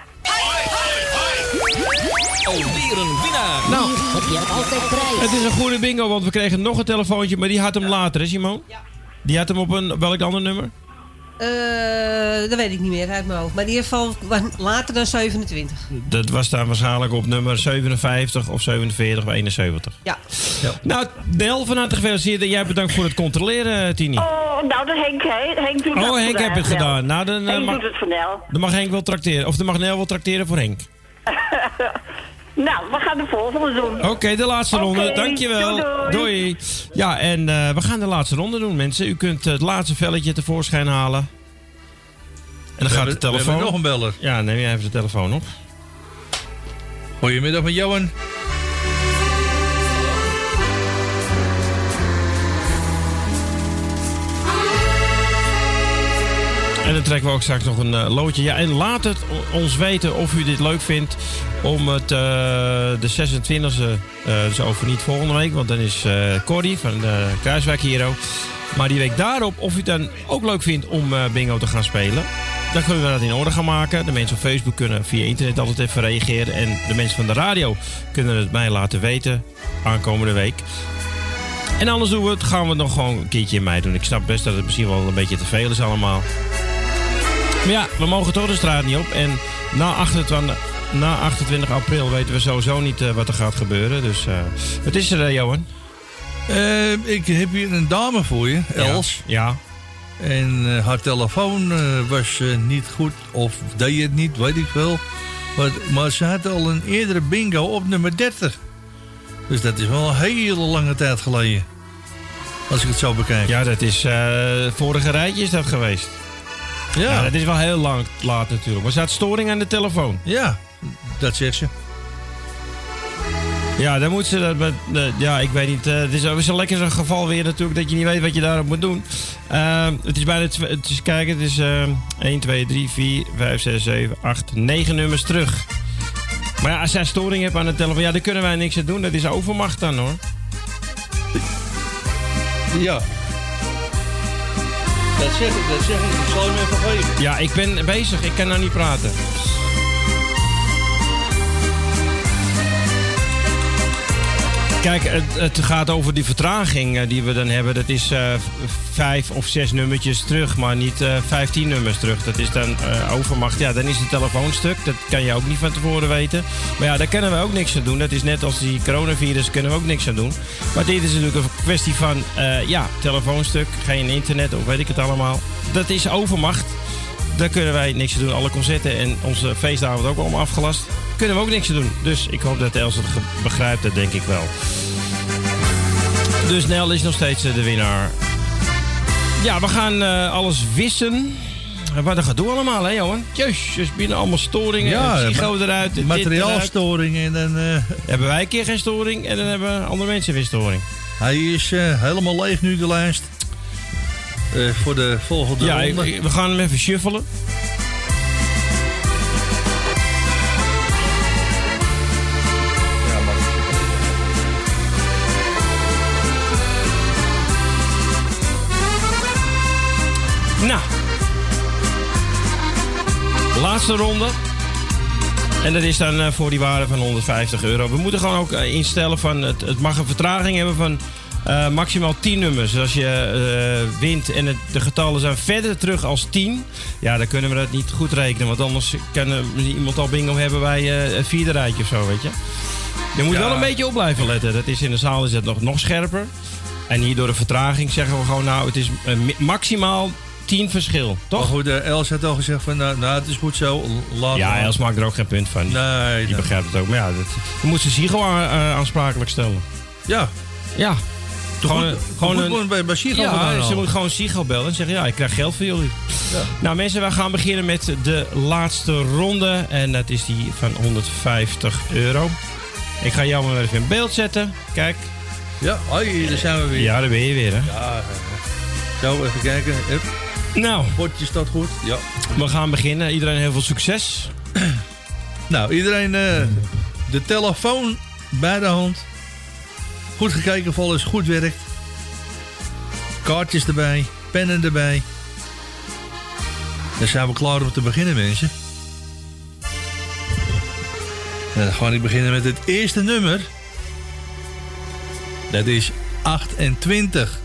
Alweer een winnaar. Nou, heb je altijd prijs. Het is een goede bingo, want we kregen nog een telefoontje, maar die had hem later, hè Simon? Ja. Die had hem op een, welk ander nummer? Eh, dat weet ik niet meer uit mijn hoofd. Maar in ieder geval later dan 27. Dat was dan waarschijnlijk op nummer 57 of 47 of 71. Ja. Nou, Nel, van harte gefeliciteerd en jij bedankt voor het controleren, Tini. Oh, nou, dat Henk? Henk doet dat Oh, Henk heb het gedaan. Nou, dan, eh, Henk mag- doet het voor Nel. Dan mag Henk wel trakteren. Of dan mag Nel wel trakteren voor Henk. [LAUGHS] Nou, we gaan de volgende doen. Oké, de laatste ronde. Dankjewel. doei, doei. Ja, en eh, we gaan de laatste ronde doen, mensen. U kunt het laatste velletje tevoorschijn halen. En dan gaat hebben- de telefoon. we hebben nog een beller. Ja, neem jij even de telefoon op. Goedemiddag met Johan. En dan trekken we ook straks nog een eh, loodje. Ja, en laat het ons weten of u dit leuk vindt om het eh, de 26e, eh, dus over niet volgende week, want dan is Cordy van de Kruiswijk Hero. Maar die week daarop, of u het dan ook leuk vindt om bingo te gaan spelen. Dan kunnen we dat in orde gaan maken. De mensen op Facebook kunnen via internet altijd even reageren. En de mensen van de radio kunnen het mij laten weten aankomende week. En anders doen we gaan we het nog gewoon een keertje in mei doen. Ik snap best dat het misschien wel een beetje te veel is allemaal. Maar ja, we mogen toch de straat niet op. En na 28, na 28 april weten we sowieso niet eh, wat er gaat gebeuren. Dus eh wat is er, eh, Johan? Ik heb hier een dame voor je, Els. Ja. En haar telefoon was niet goed, of deed het niet, weet ik wel. Maar, maar ze had al een eerdere bingo op nummer 30. Dus dat is wel een hele lange tijd geleden. Als ik het zo bekijk. Ja, dat is vorige rijtje is dat geweest. Ja. Nou, dat is wel heel lang laat natuurlijk. Maar ze had storing aan de telefoon. Ja, dat zegt ze. Ja, dan moet ze dat met. eh, ja, ik weet niet. eh, het is het is een lekker zo'n geval weer natuurlijk dat je niet weet wat je daarop moet doen. Eh, het is bijna. Het is, kijken, het is eh 1, 2, 3, 4, 5, 6, 7, 8, 9 nummers terug. Maar ja, als zij storing hebt aan de telefoon, ja, daar kunnen wij niks aan doen. Dat is overmacht dan hoor. Ja. Dat zeg ik, dat zeg ik. Ik zal hem even geven. Ja, ik ben bezig. Ik kan nou niet praten. Kijk, het, het gaat over die vertraging eh, die we dan hebben. Dat is eh, vijf of zes nummertjes terug, maar niet eh vijftien nummers terug. Dat is dan overmacht. Ja, dan is het telefoonstuk. Dat kan je ook niet van tevoren weten. Maar ja, daar kunnen we ook niks aan doen. Dat is net als die coronavirus, kunnen we ook niks aan doen. Maar dit is natuurlijk een kwestie van, ja, telefoonstuk, geen internet of weet ik het allemaal. Dat is overmacht. Daar kunnen wij niks aan doen. Alle concerten en onze feestavond ook allemaal afgelast. Kunnen we ook niks aan doen. Dus ik hoop dat Els het begrijpt. Dat denk ik wel. Dus Nel is nog steeds eh, de winnaar. Ja, we gaan eh, alles wissen. Eh, Wat gaat doen allemaal, hè, Johan? Jezus, binnen allemaal storingen. Ja, Ja, Psycho eruit. dit materiaalstoring en dan... eruit. Hebben wij een keer geen storing en dan hebben andere mensen weer storing. Hij is helemaal leeg nu, de lijst. Voor de volgende Ja, ronde. ik- we gaan hem even shuffelen. Laatste ronde. En dat is dan eh, voor die waarde van 150 euro. We moeten gewoon ook eh, instellen van het, het mag een vertraging hebben van eh, maximaal 10 nummers. Dus als je wint en het, de getallen zijn verder terug als 10, ja, dan kunnen we dat niet goed rekenen. Want anders kan iemand al bingo hebben bij het vierde rijtje of zo, weet je. Je moet Ja. wel een beetje op blijven letten. Dat is in de zaal is het nog, nog scherper. En hier door de vertraging zeggen we gewoon, nou, het is maximaal 10 verschil. Toch? Maar goed, eh, Els had al gezegd van, nou, nou het is goed zo. Laat Ja. Els maakt er ook geen punt van. Nee, Die begrijpt het ook. Maar ja, dat, dan moet ze Sigo aan- eh, aansprakelijk stellen. Ja. Ja. Toch Gewoon, gewoon een, bij- bij Sigo Ja, ze moet gewoon Sigo bellen en zeggen: Ja, ik krijg geld voor jullie. Nou, mensen, wij gaan beginnen met de laatste ronde. En dat is die van 150 euro. Ik ga jou maar even in beeld zetten. Kijk. Ja, hoi, daar zijn we weer. Ja, daar ben je weer, hè? Ja, zo, even kijken. Hup. Nou. Bordje staat goed. Ja. We gaan beginnen. Iedereen heel veel succes. [CLEARS THROAT] Nou, iedereen eh, de telefoon bij de hand. Goed gekeken of alles goed werkt. Kaartjes erbij, pennen erbij. Dan zijn we klaar om te beginnen, mensen. En dan gaan we beginnen met het eerste nummer. Dat is 28.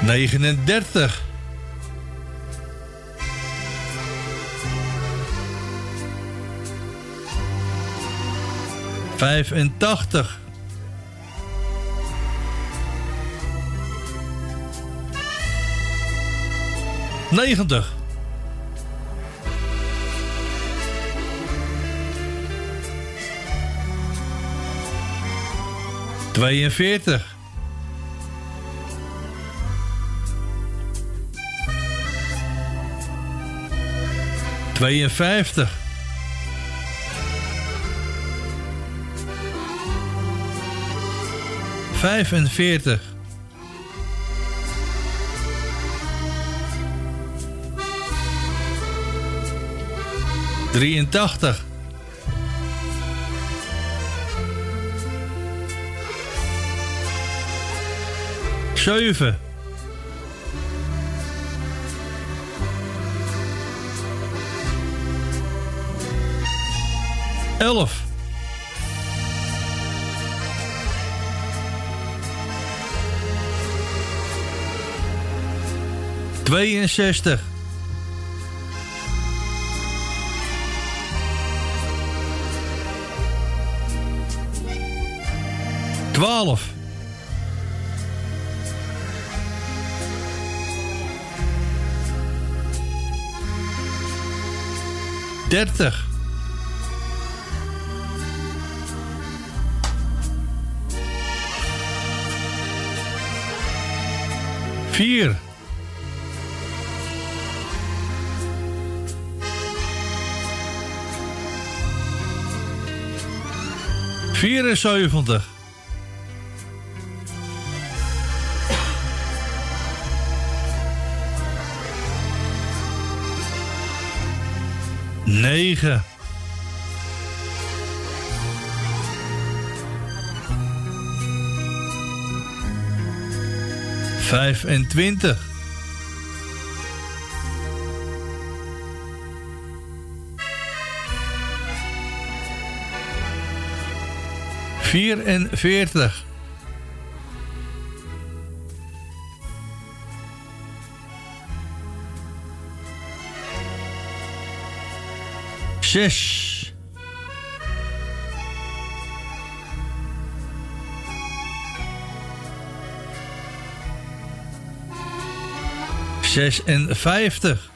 Negenendertig. Vijfentachtig. Negentig. Tweeënveertig. Tweeënvijftig. Vijfenveertig. Drieëntachtig. Zeven. Elf. Tweeënzestig. Twaalf. Dertig. Vier. Vierenzeventig. Negen. 25. Vierenveertig. Zes. Zesenvijftig.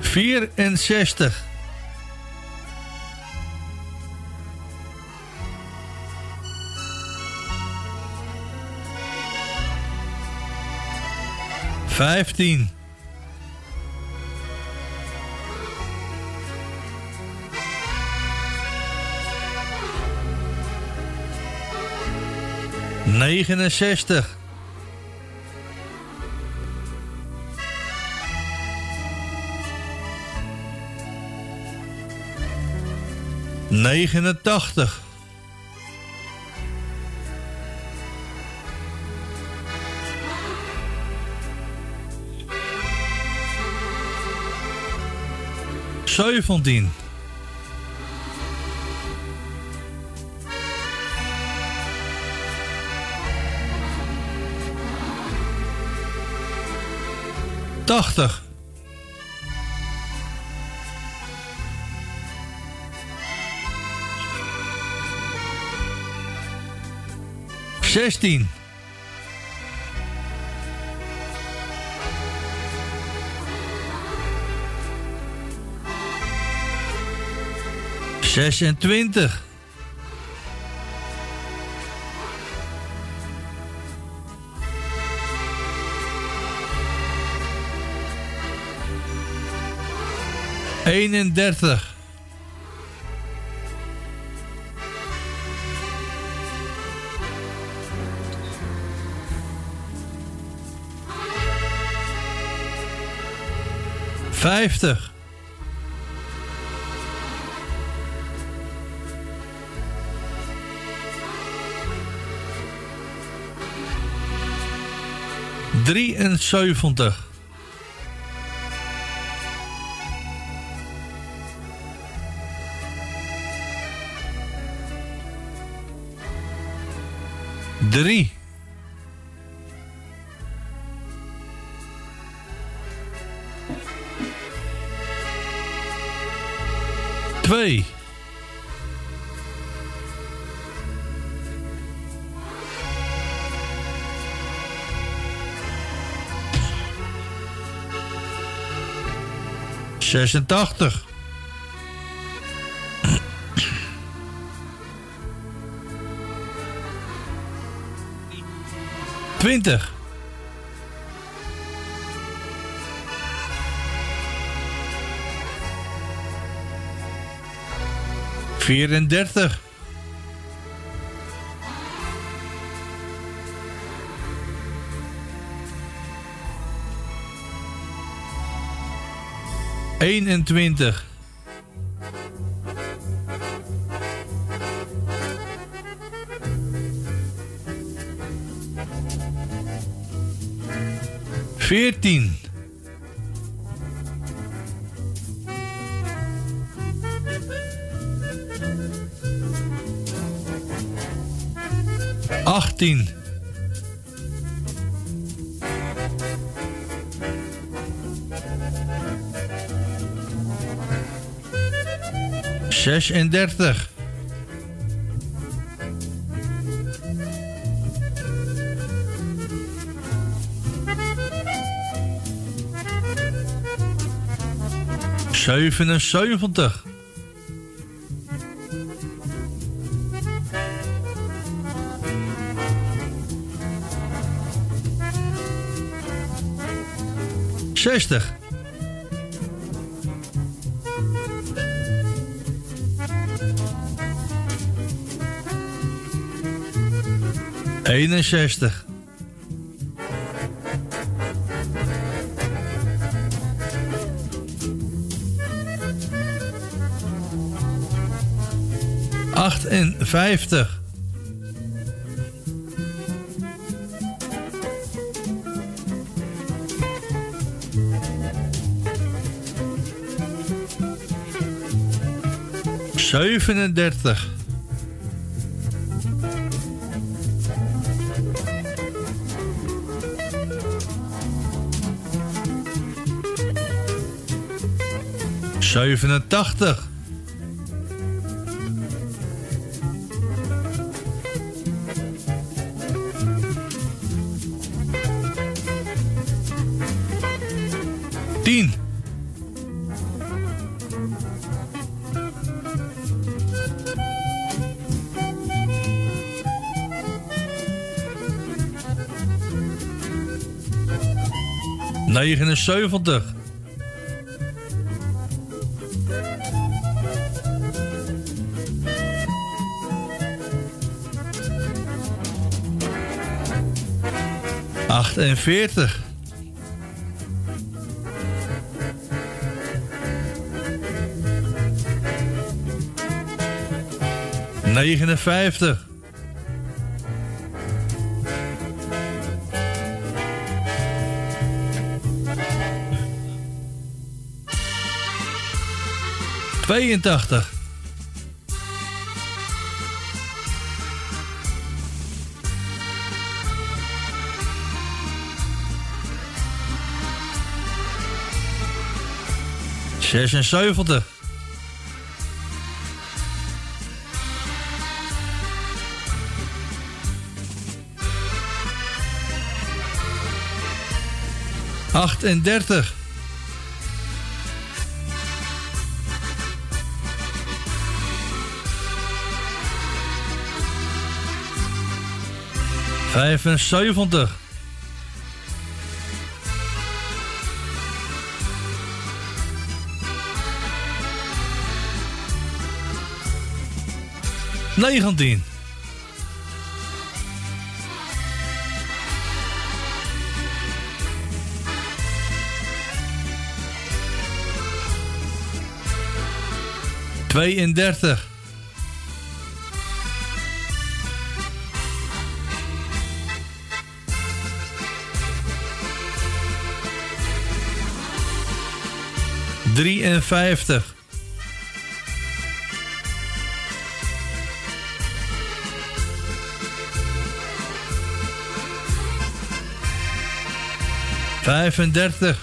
Vierenzestig. Vijftien. Negenenzestig. Negenentachtig. Zeventien. Tachtig. Zestien. Zesentwintig. Eenendertig. Vijftig. Drieënzeventig. Drie. Twee. Zesentachtig. Twintig. Vierendertig. Eenentwintig. Veertien. Achttien. Zesendertig. Zevenenzeventig. Zestig. Eenenzestig. 50. Zevenendertig. Zevenentachtig. 70. Achtenveertig. Negenenvijftig. Tweeëntachtig. Zesenzeventig. Achtendertig. Vijfenzeventig. Negentien. Tweeëndertig. Drieënvijftig. Vijfendertig.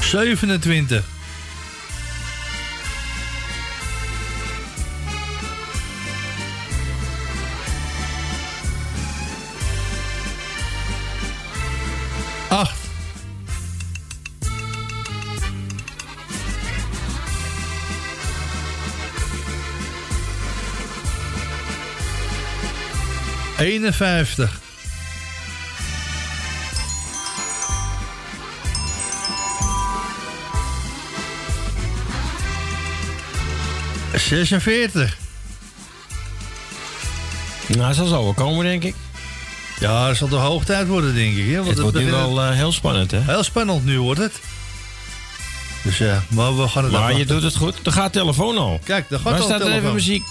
Zevenentwintig. 51. Zesenveertig. Nou, zal zo wel komen, denk ik. Ja, dat zal de hoogtijd worden, denk ik. Hè? Het, het wordt nu wel eh, heel spannend, hè? Heel spannend nu wordt het. Dus ja, maar we gaan het Maar je doet het goed. Er gaat telefoon al. Kijk, er gaat maar al staat even muziek.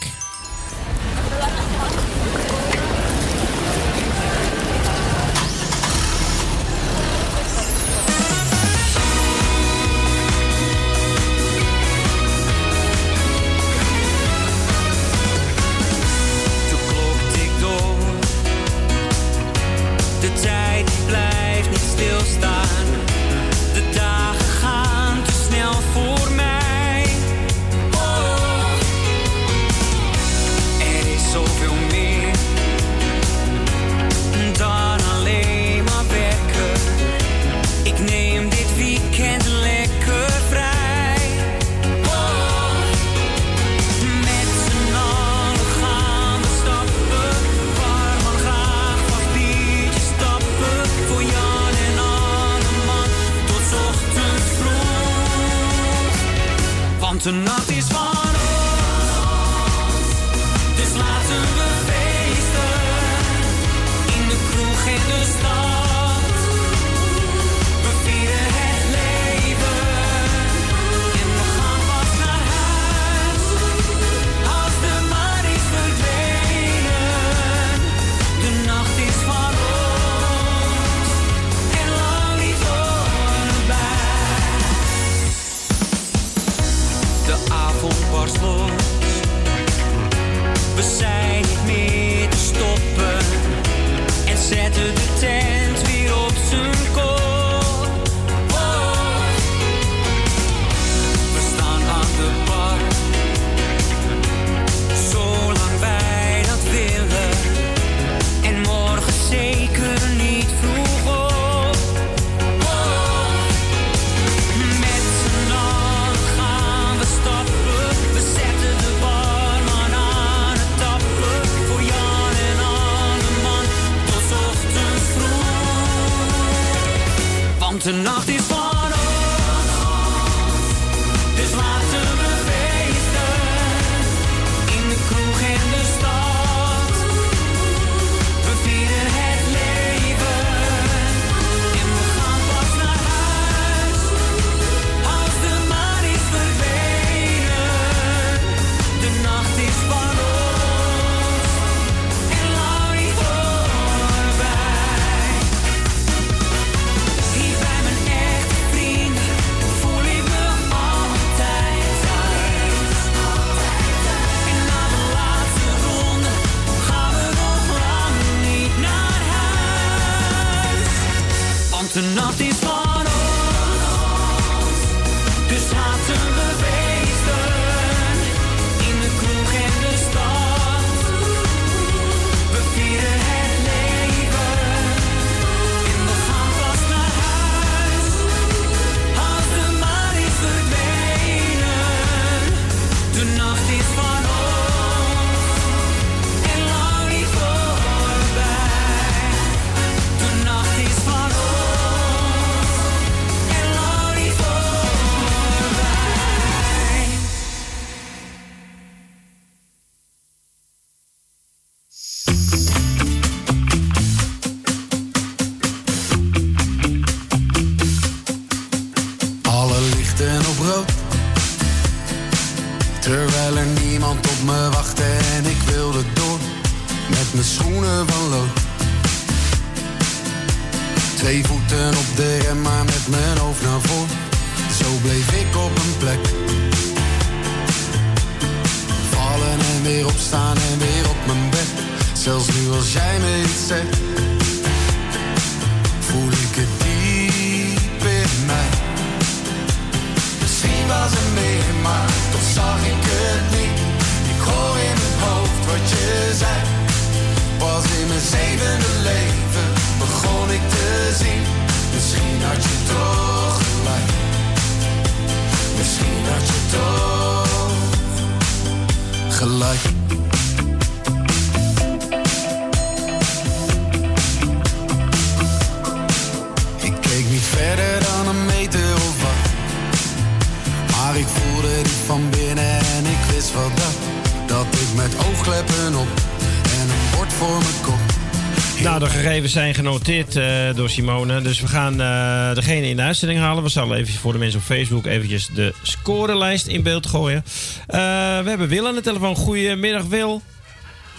Gegevens zijn genoteerd eh, door Simone. Dus we gaan eh, degene in de uitzending halen. We zullen even voor de mensen op Facebook eventjes de scorelijst in beeld gooien. Eh, we hebben Wil aan de telefoon. Goedemiddag, Wil.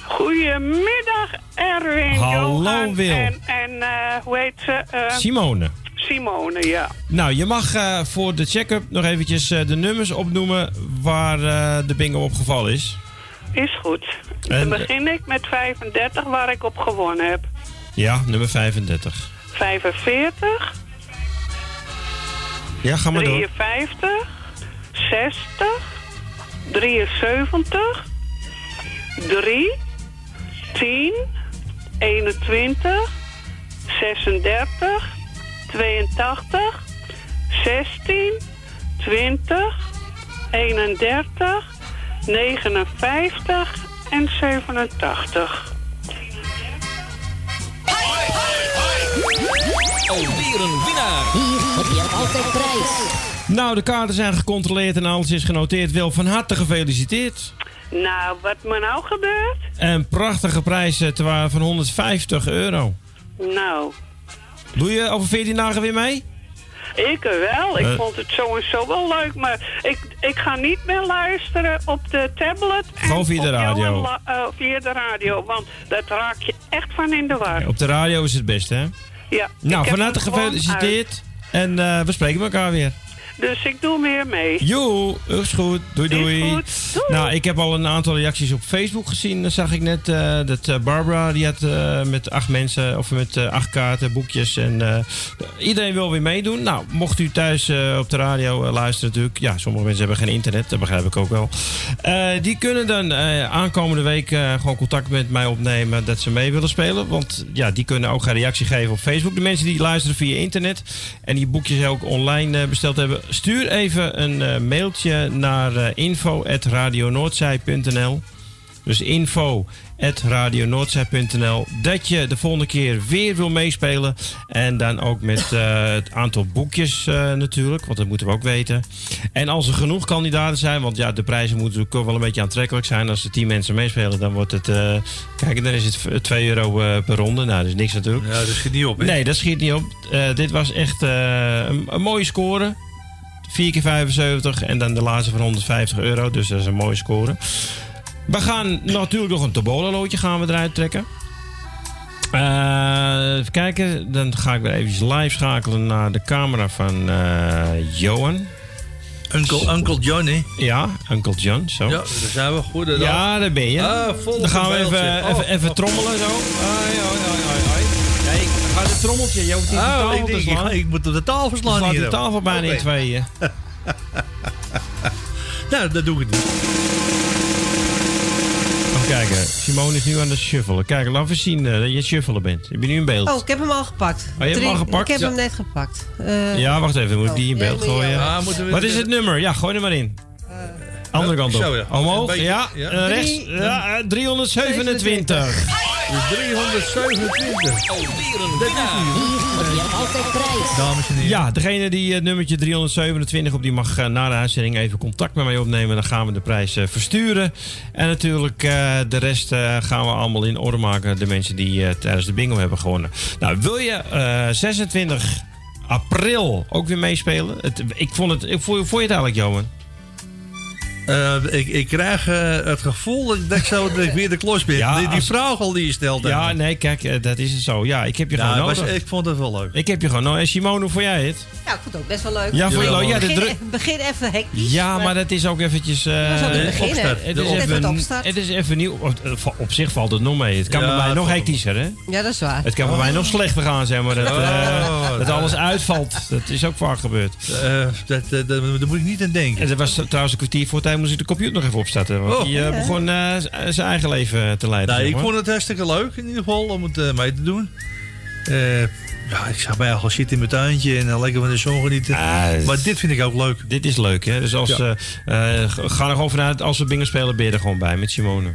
Goedemiddag, Erwin. Hallo, Johan Wil. En, en hoe heet ze? Simone. Simone, ja. Nou, je mag voor de check-up nog eventjes de nummers opnoemen waar de bingo opgevallen is. Is goed. Dan begin ik met 35, waar ik op gewonnen heb. Ja, nummer 35. 45, Ja, ga maar door. 53, 60, 73, 3, 10, 21, 36, 82, 16, 20, 31, 59 en 87. Alweer een winnaar. Hier heb je altijd prijs. Nou, de kaarten zijn gecontroleerd en alles is genoteerd. Wil van harte gefeliciteerd. Nou, wat me nou gebeurt? Een prachtige prijs eh, van 150 euro. Nou, Doe je over 14 dagen weer mee? ik wel. Ik Eh. vond het zo en zo wel leuk. Maar ik, ik ga niet meer luisteren op de tablet. en Gewoon via de radio. la- eh, via de radio. Want dat raak je echt van in de war. Op de radio is het best, hè? Ja. Nou, van harte gefeliciteerd. En eh, we spreken elkaar weer. Dus ik doe meer mee. Joe, is goed. Doei, Is doei. goed. Doei. Nou, ik heb al een aantal reacties op Facebook gezien. Dan zag ik net eh, dat eh, Barbara, die had eh, met acht mensen, of met acht kaarten, boekjes. En iedereen wil weer meedoen. Nou, mocht u thuis op de radio luisteren natuurlijk. Ja, sommige mensen hebben geen internet, dat begrijp ik ook wel. Die kunnen dan aankomende week gewoon contact met mij opnemen dat ze mee willen spelen. Want ja, die kunnen ook gaan reactie geven op Facebook. De mensen die luisteren via internet en die boekjes ook online besteld hebben, stuur even een eh, mailtje naar uh, info.radionoordzij.nl. Dus info.radionoordzij.nl. Dat je de volgende keer weer wil meespelen. En dan ook met eh, het aantal boekjes natuurlijk. Want dat moeten we ook weten. En als er genoeg kandidaten zijn. Want ja, de prijzen moeten natuurlijk ook wel een beetje aantrekkelijk zijn. Als er 10 mensen meespelen, dan wordt het. kijk, dan is het 2 euro per ronde. Nou, dat is niks natuurlijk. Ja, dat schiet niet op, hè? Nee, dat schiet niet op. Dit was echt een, een mooie score. 4 keer 75 en dan de laatste van 150 euro. Dus dat is een mooie score. We gaan natuurlijk nog een tobola-loodje gaan we eruit trekken. Eh, even kijken. Dan ga ik weer even live schakelen naar de camera van eh, Johan. Uncle, Uncle John, hè? Ja, Uncle John. Zo. Ja, daar zijn we. Goed. Ja, daar ben je. Ah, dan gaan we beeldje. even, Oh, even, even trommelen zo. Ai, ai, ai, ai. Kijk, ga het trommeltje. Je hoeft niet de Oh, tafel ik, te denk, ik, slaan. ik moet op de tafel Je slaan slaat hier. de tafel bijna in tweeën. [LAUGHS] Nou, dat doe ik niet. Even kijken. Simone is nu aan het shuffelen. Kijk, laat even zien eh, dat je het shuffelen bent. Heb je nu in beeld? Oh, ik heb hem al gepakt. Oh, je hebt hem al gepakt? Ik heb Ja. hem net gepakt. Eh, ja, wacht even. Moet ik die in oh, beeld gooien? Ah, we- Wat is het nummer? Ja, gooi er maar in. Andere kant op. zo, ja. Omhoog? Beetje, ja. ja. eh, rechts. Drie- Ja, eh, 327. Dus 327. Alweer een winnaar. Hier heb je altijd prijs. Dames en heren. Ja, degene die het nummertje 327 op, die mag eh, na de uitzending even contact met mij opnemen. Dan gaan we de prijs eh, versturen. En natuurlijk eh, de rest eh, gaan we allemaal in orde maken. De mensen die eh, tijdens de bingo hebben gewonnen. Nou, wil je eh, 26 april ook weer meespelen? Het, ik vond het, ik, vond, vond je het eigenlijk, Johan? Eh, ik, ik krijg eh, het gevoel dat ik, dat ik zo dat ik weer de klos ben. Ja, die, die als- vraag al die je stelt. Ja, nee, kijk, eh, dat is het zo. Ja, ik heb je Ja, gewoon het was- nodig. ik vond het wel leuk. Ik heb je gewoon nodig. En Simone, hoe vond jij het? Ja, ik vond het ook best wel leuk. Ja, vond je leuk? Ja, begin, druk- begin even hectisch. Ja, maar dat is ook eventjes... eh, Dat was ook het begin, hè? opstart. Het is, even, opstart. het is even nieuw. Op, op zich valt het nog mee. Het kan Ja, bij mij nog hectischer, hè? Ja, dat is waar. Het kan bij mij nog slechter gaan, zeg maar. Dat, Oh, dat alles uitvalt. Dat is ook vaak gebeurd. Eh, dat, dat, dat- daar moet ik niet aan denken. En dat was trouwens een kwartier voor tijd moest ik de computer nog even opstarten. Want Oh. die eh, begon eh, z- zijn eigen leven te leiden. Nee, zeg ik vond het hartstikke leuk in ieder geval om het eh, mee te doen. Eh, ja, ik zag mij al zitten in mijn tuintje en dan lekker van de zon genieten. maar dit vind ik ook leuk. Dit is leuk, hè? Dus als, Ja. eh, eh, ga er gewoon vanuit, als we bingen spelen, ben je er gewoon bij met Simone.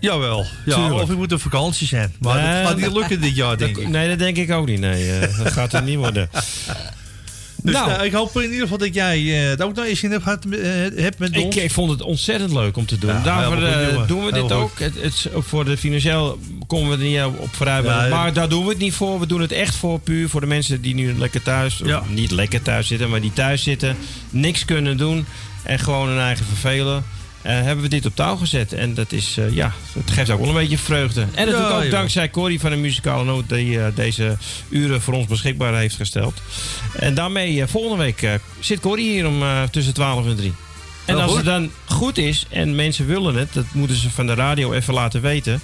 Jawel. Ja, Tuurlijk. of ik moet op vakantie zijn. Maar Nee, dat gaat niet lukken dit jaar, denk dat- ik. Nee, dat denk ik ook niet. Nee, eh, [LAUGHS] dat gaat er niet worden. [LAUGHS] Dus Nou. nou, ik hoop in ieder geval dat jij eh, het ook nog eens in hebt, gehad, eh, hebt met Ik, ons. ik vond het ontzettend leuk om te doen. Ja, Daarvoor goed, eh, doen we dit ook. Het, het, voor de financieel komen we er niet eh, op vooruit. Ja, maar daar doen we het niet voor. We doen het echt voor puur voor de mensen die nu lekker thuis, of Ja. niet lekker thuis zitten, maar die thuis zitten, niks kunnen doen en gewoon hun eigen vervelen. Eh, hebben we dit op touw gezet. En dat is, eh, ja, het geeft ook wel een beetje vreugde. En natuurlijk ook joh. dankzij Corrie van de Muzikale Noot... die eh, deze uren voor ons beschikbaar heeft gesteld. En daarmee, volgende week zit Corrie hier om tussen 12 en 3. En Oh, als het dan goed is en mensen willen het, dat moeten ze van de radio even laten weten.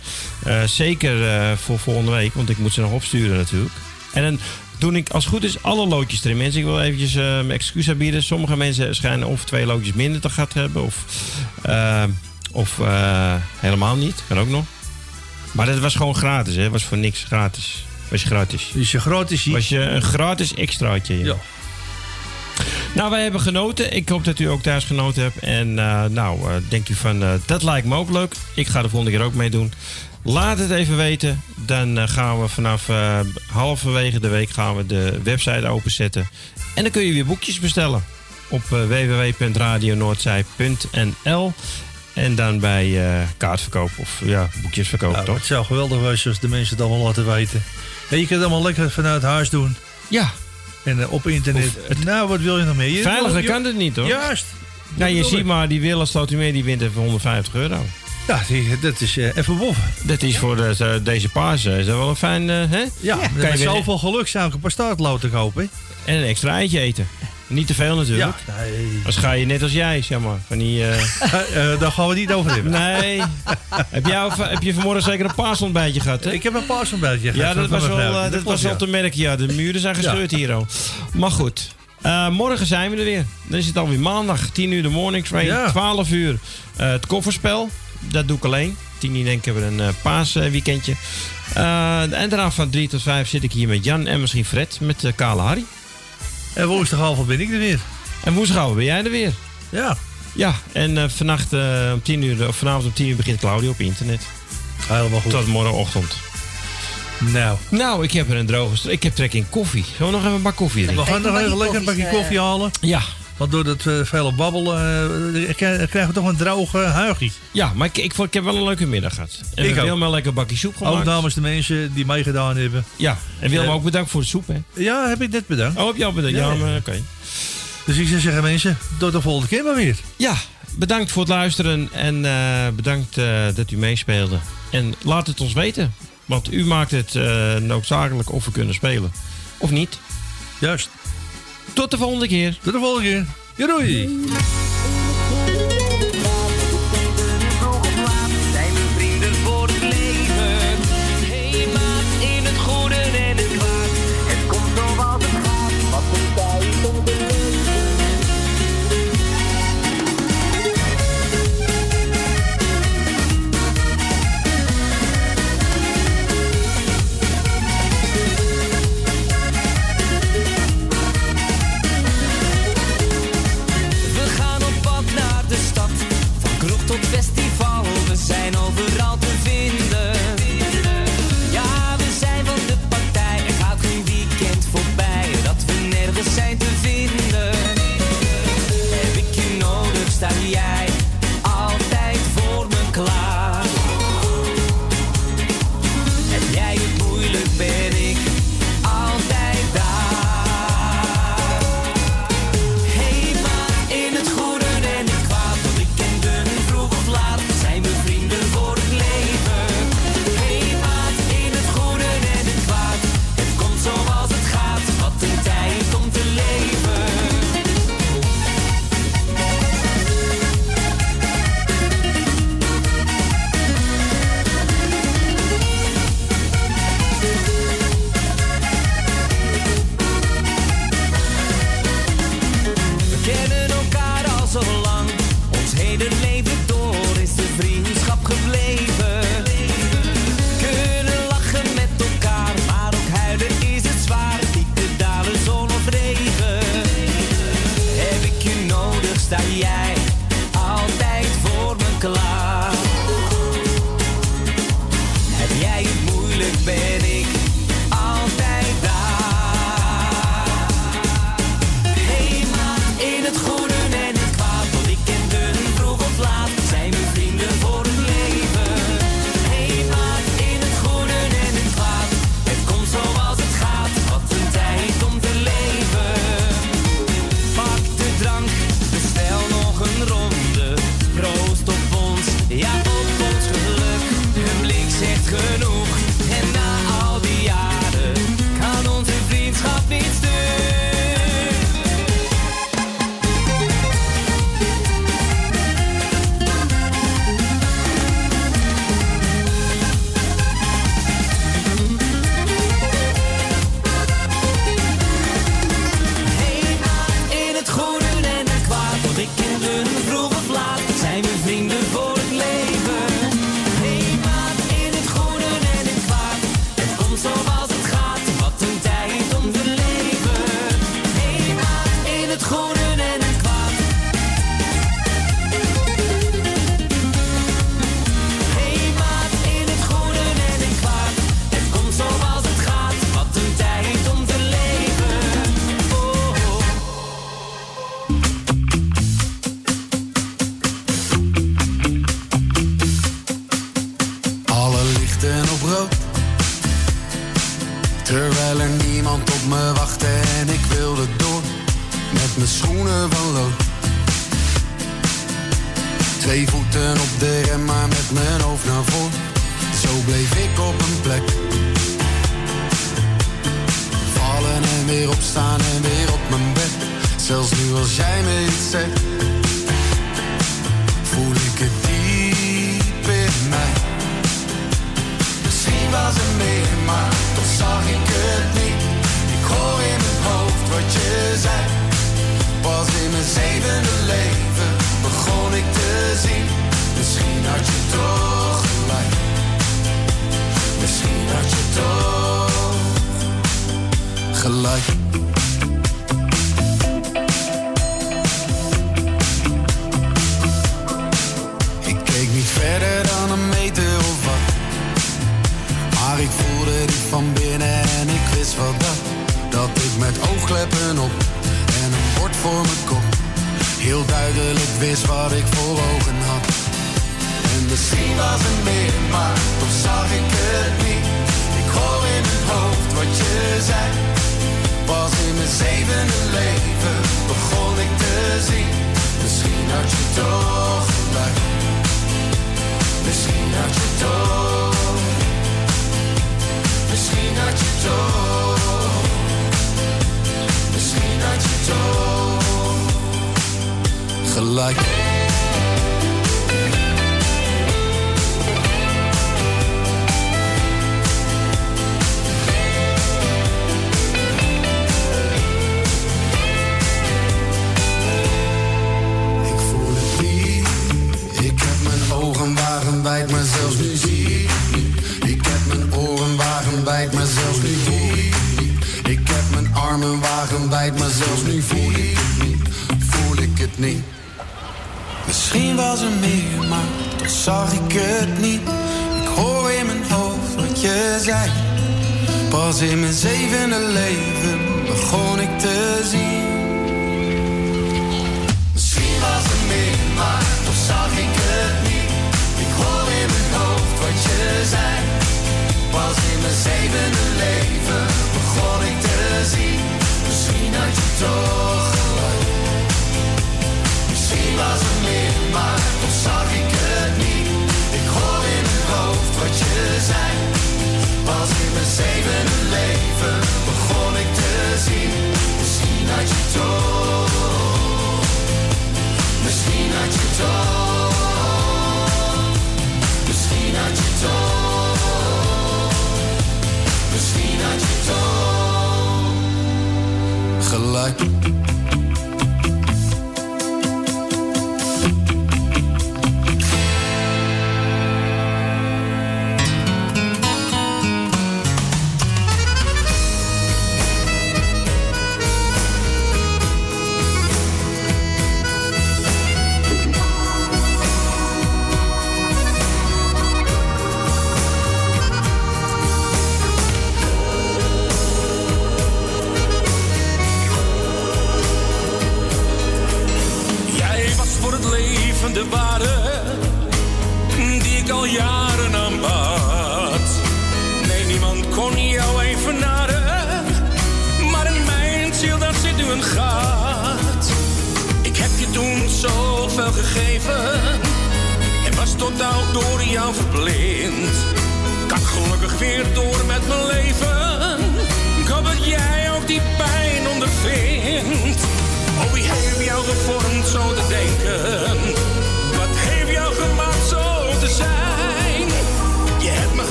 Zeker voor volgende week, want ik moet ze nog opsturen natuurlijk. En dan doe ik als het goed is alle loodjes erin. Mensen, ik wil eventjes eh, mijn excuus aanbieden. Sommige mensen schijnen of twee loodjes minder te gehad hebben, of, eh, of eh, helemaal niet. Kan ook nog. Maar dat was gewoon gratis, hè? Was voor niks gratis. Was gratis. Is je gratis hier? Was je een gratis extraatje. Ja. Nou, wij hebben genoten. Ik hoop dat u ook thuis genoten hebt. En nou, denkt u van, dat lijkt me ook leuk. Ik ga de volgende keer ook meedoen. Laat het even weten. Dan eh, gaan we vanaf eh, halverwege de week gaan we de website openzetten. En dan kun je weer boekjes bestellen. Op eh, www.radionoordzij.nl En dan bij kaartverkoop of ja, boekjesverkoop, Nou, toch? het zou geweldig zijn als de mensen het allemaal laten weten. En je kunt het allemaal lekker vanuit huis doen. Ja. En op internet. nou, wat wil je nog meer? Je- Veiliger je- kan het niet, hoor. Juist. Nou, je ziet maar, die Willem Slotermeer die wint even 150 euro. Ja, dat is eh, even boven. Dat is voor de, deze paas eh, is dat wel een fijn, eh, hè? Ja, kan je met weer- zoveel geluk zou ik een paar kopen. En een extra eitje eten. Niet te veel natuurlijk. Ja, nee. Als ga je net als jij, zeg maar. Van die, eh, [LAUGHS] Eh, daar gaan we het niet over hebben. Nee. heb, jij, of- heb je vanmorgen zeker een paasontbijtje gehad, hè? Ik heb een paasontbijtje gehad Ja, dat was wel, dat was wel ja. te merken. Ja, de muren zijn gescheurd hier al. Maar goed. Eh, morgen zijn we er weer. Dan is het alweer maandag. 10 uur de morning train. Ja. 12 uur eh, het kofferspel. Dat doe ik alleen. 10 uur denk ik hebben we een eh, paasweekendje. Eh, en daarna van 3 tot 5 zit ik hier met Jan en misschien Fred met eh, Kale Harry. En woensdagavond ben ik er weer. En woensdag ben jij er weer. Ja. Ja, en eh, vannacht eh, om 10 uur, of vanavond om 10 uur begint Claudio op internet. Helemaal goed. Tot morgenochtend. Nou. Nou, ik heb er een droge Ik heb trek in koffie. Zullen we nog even een bak koffie drinken? We gaan nog even lekker een bakje koffie halen. Ja. Want door dat eh, vele babbelen eh, krijgen we toch een droge huigie. Ja, maar ik, ik, ik heb wel een leuke middag gehad. En Ik hebben wel lekker bakje soep gemaakt. Ook namens de mensen die meegedaan hebben. Ja, en Willem Eh, ook bedankt voor de soep, hè? Ja, heb ik net bedankt. Oh, heb al bedankt? Ja, oké. Dus ik zou zeggen mensen, tot de volgende keer maar weer. Ja, bedankt voor het luisteren en bedankt dat u meespeelde. En laat het ons weten, want u maakt het noodzakelijk of we kunnen spelen. Of niet. Juist. Tot de volgende keer. Tot de volgende keer. Doei. like. was er meer, maar dan zag ik het niet. Ik hoor in mijn hoofd wat je zei. Pas in mijn zevende leven begon ik te zien. Misschien was er meer, maar toch zag ik het niet. Ik hoor in mijn hoofd wat je zei. Pas in mijn zevende leven begon ik te zien. Misschien had je toch was het meer, maar toch zag ik het niet. Ik hoor in mijn hoofd wat je zei. Pas in mijn zeven leven begon ik te zien. Misschien uit je toch, misschien uit je toch.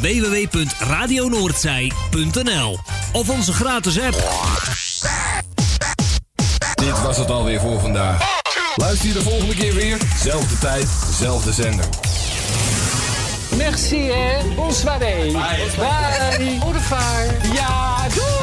www.radionoordzij.nl of onze gratis app. Dit was het alweer voor vandaag. Luister je de volgende keer weer, zelfde tijd, zelfde zender. Merci hè, bonsoiré. Bye. Bye. Bye. Ja, doei.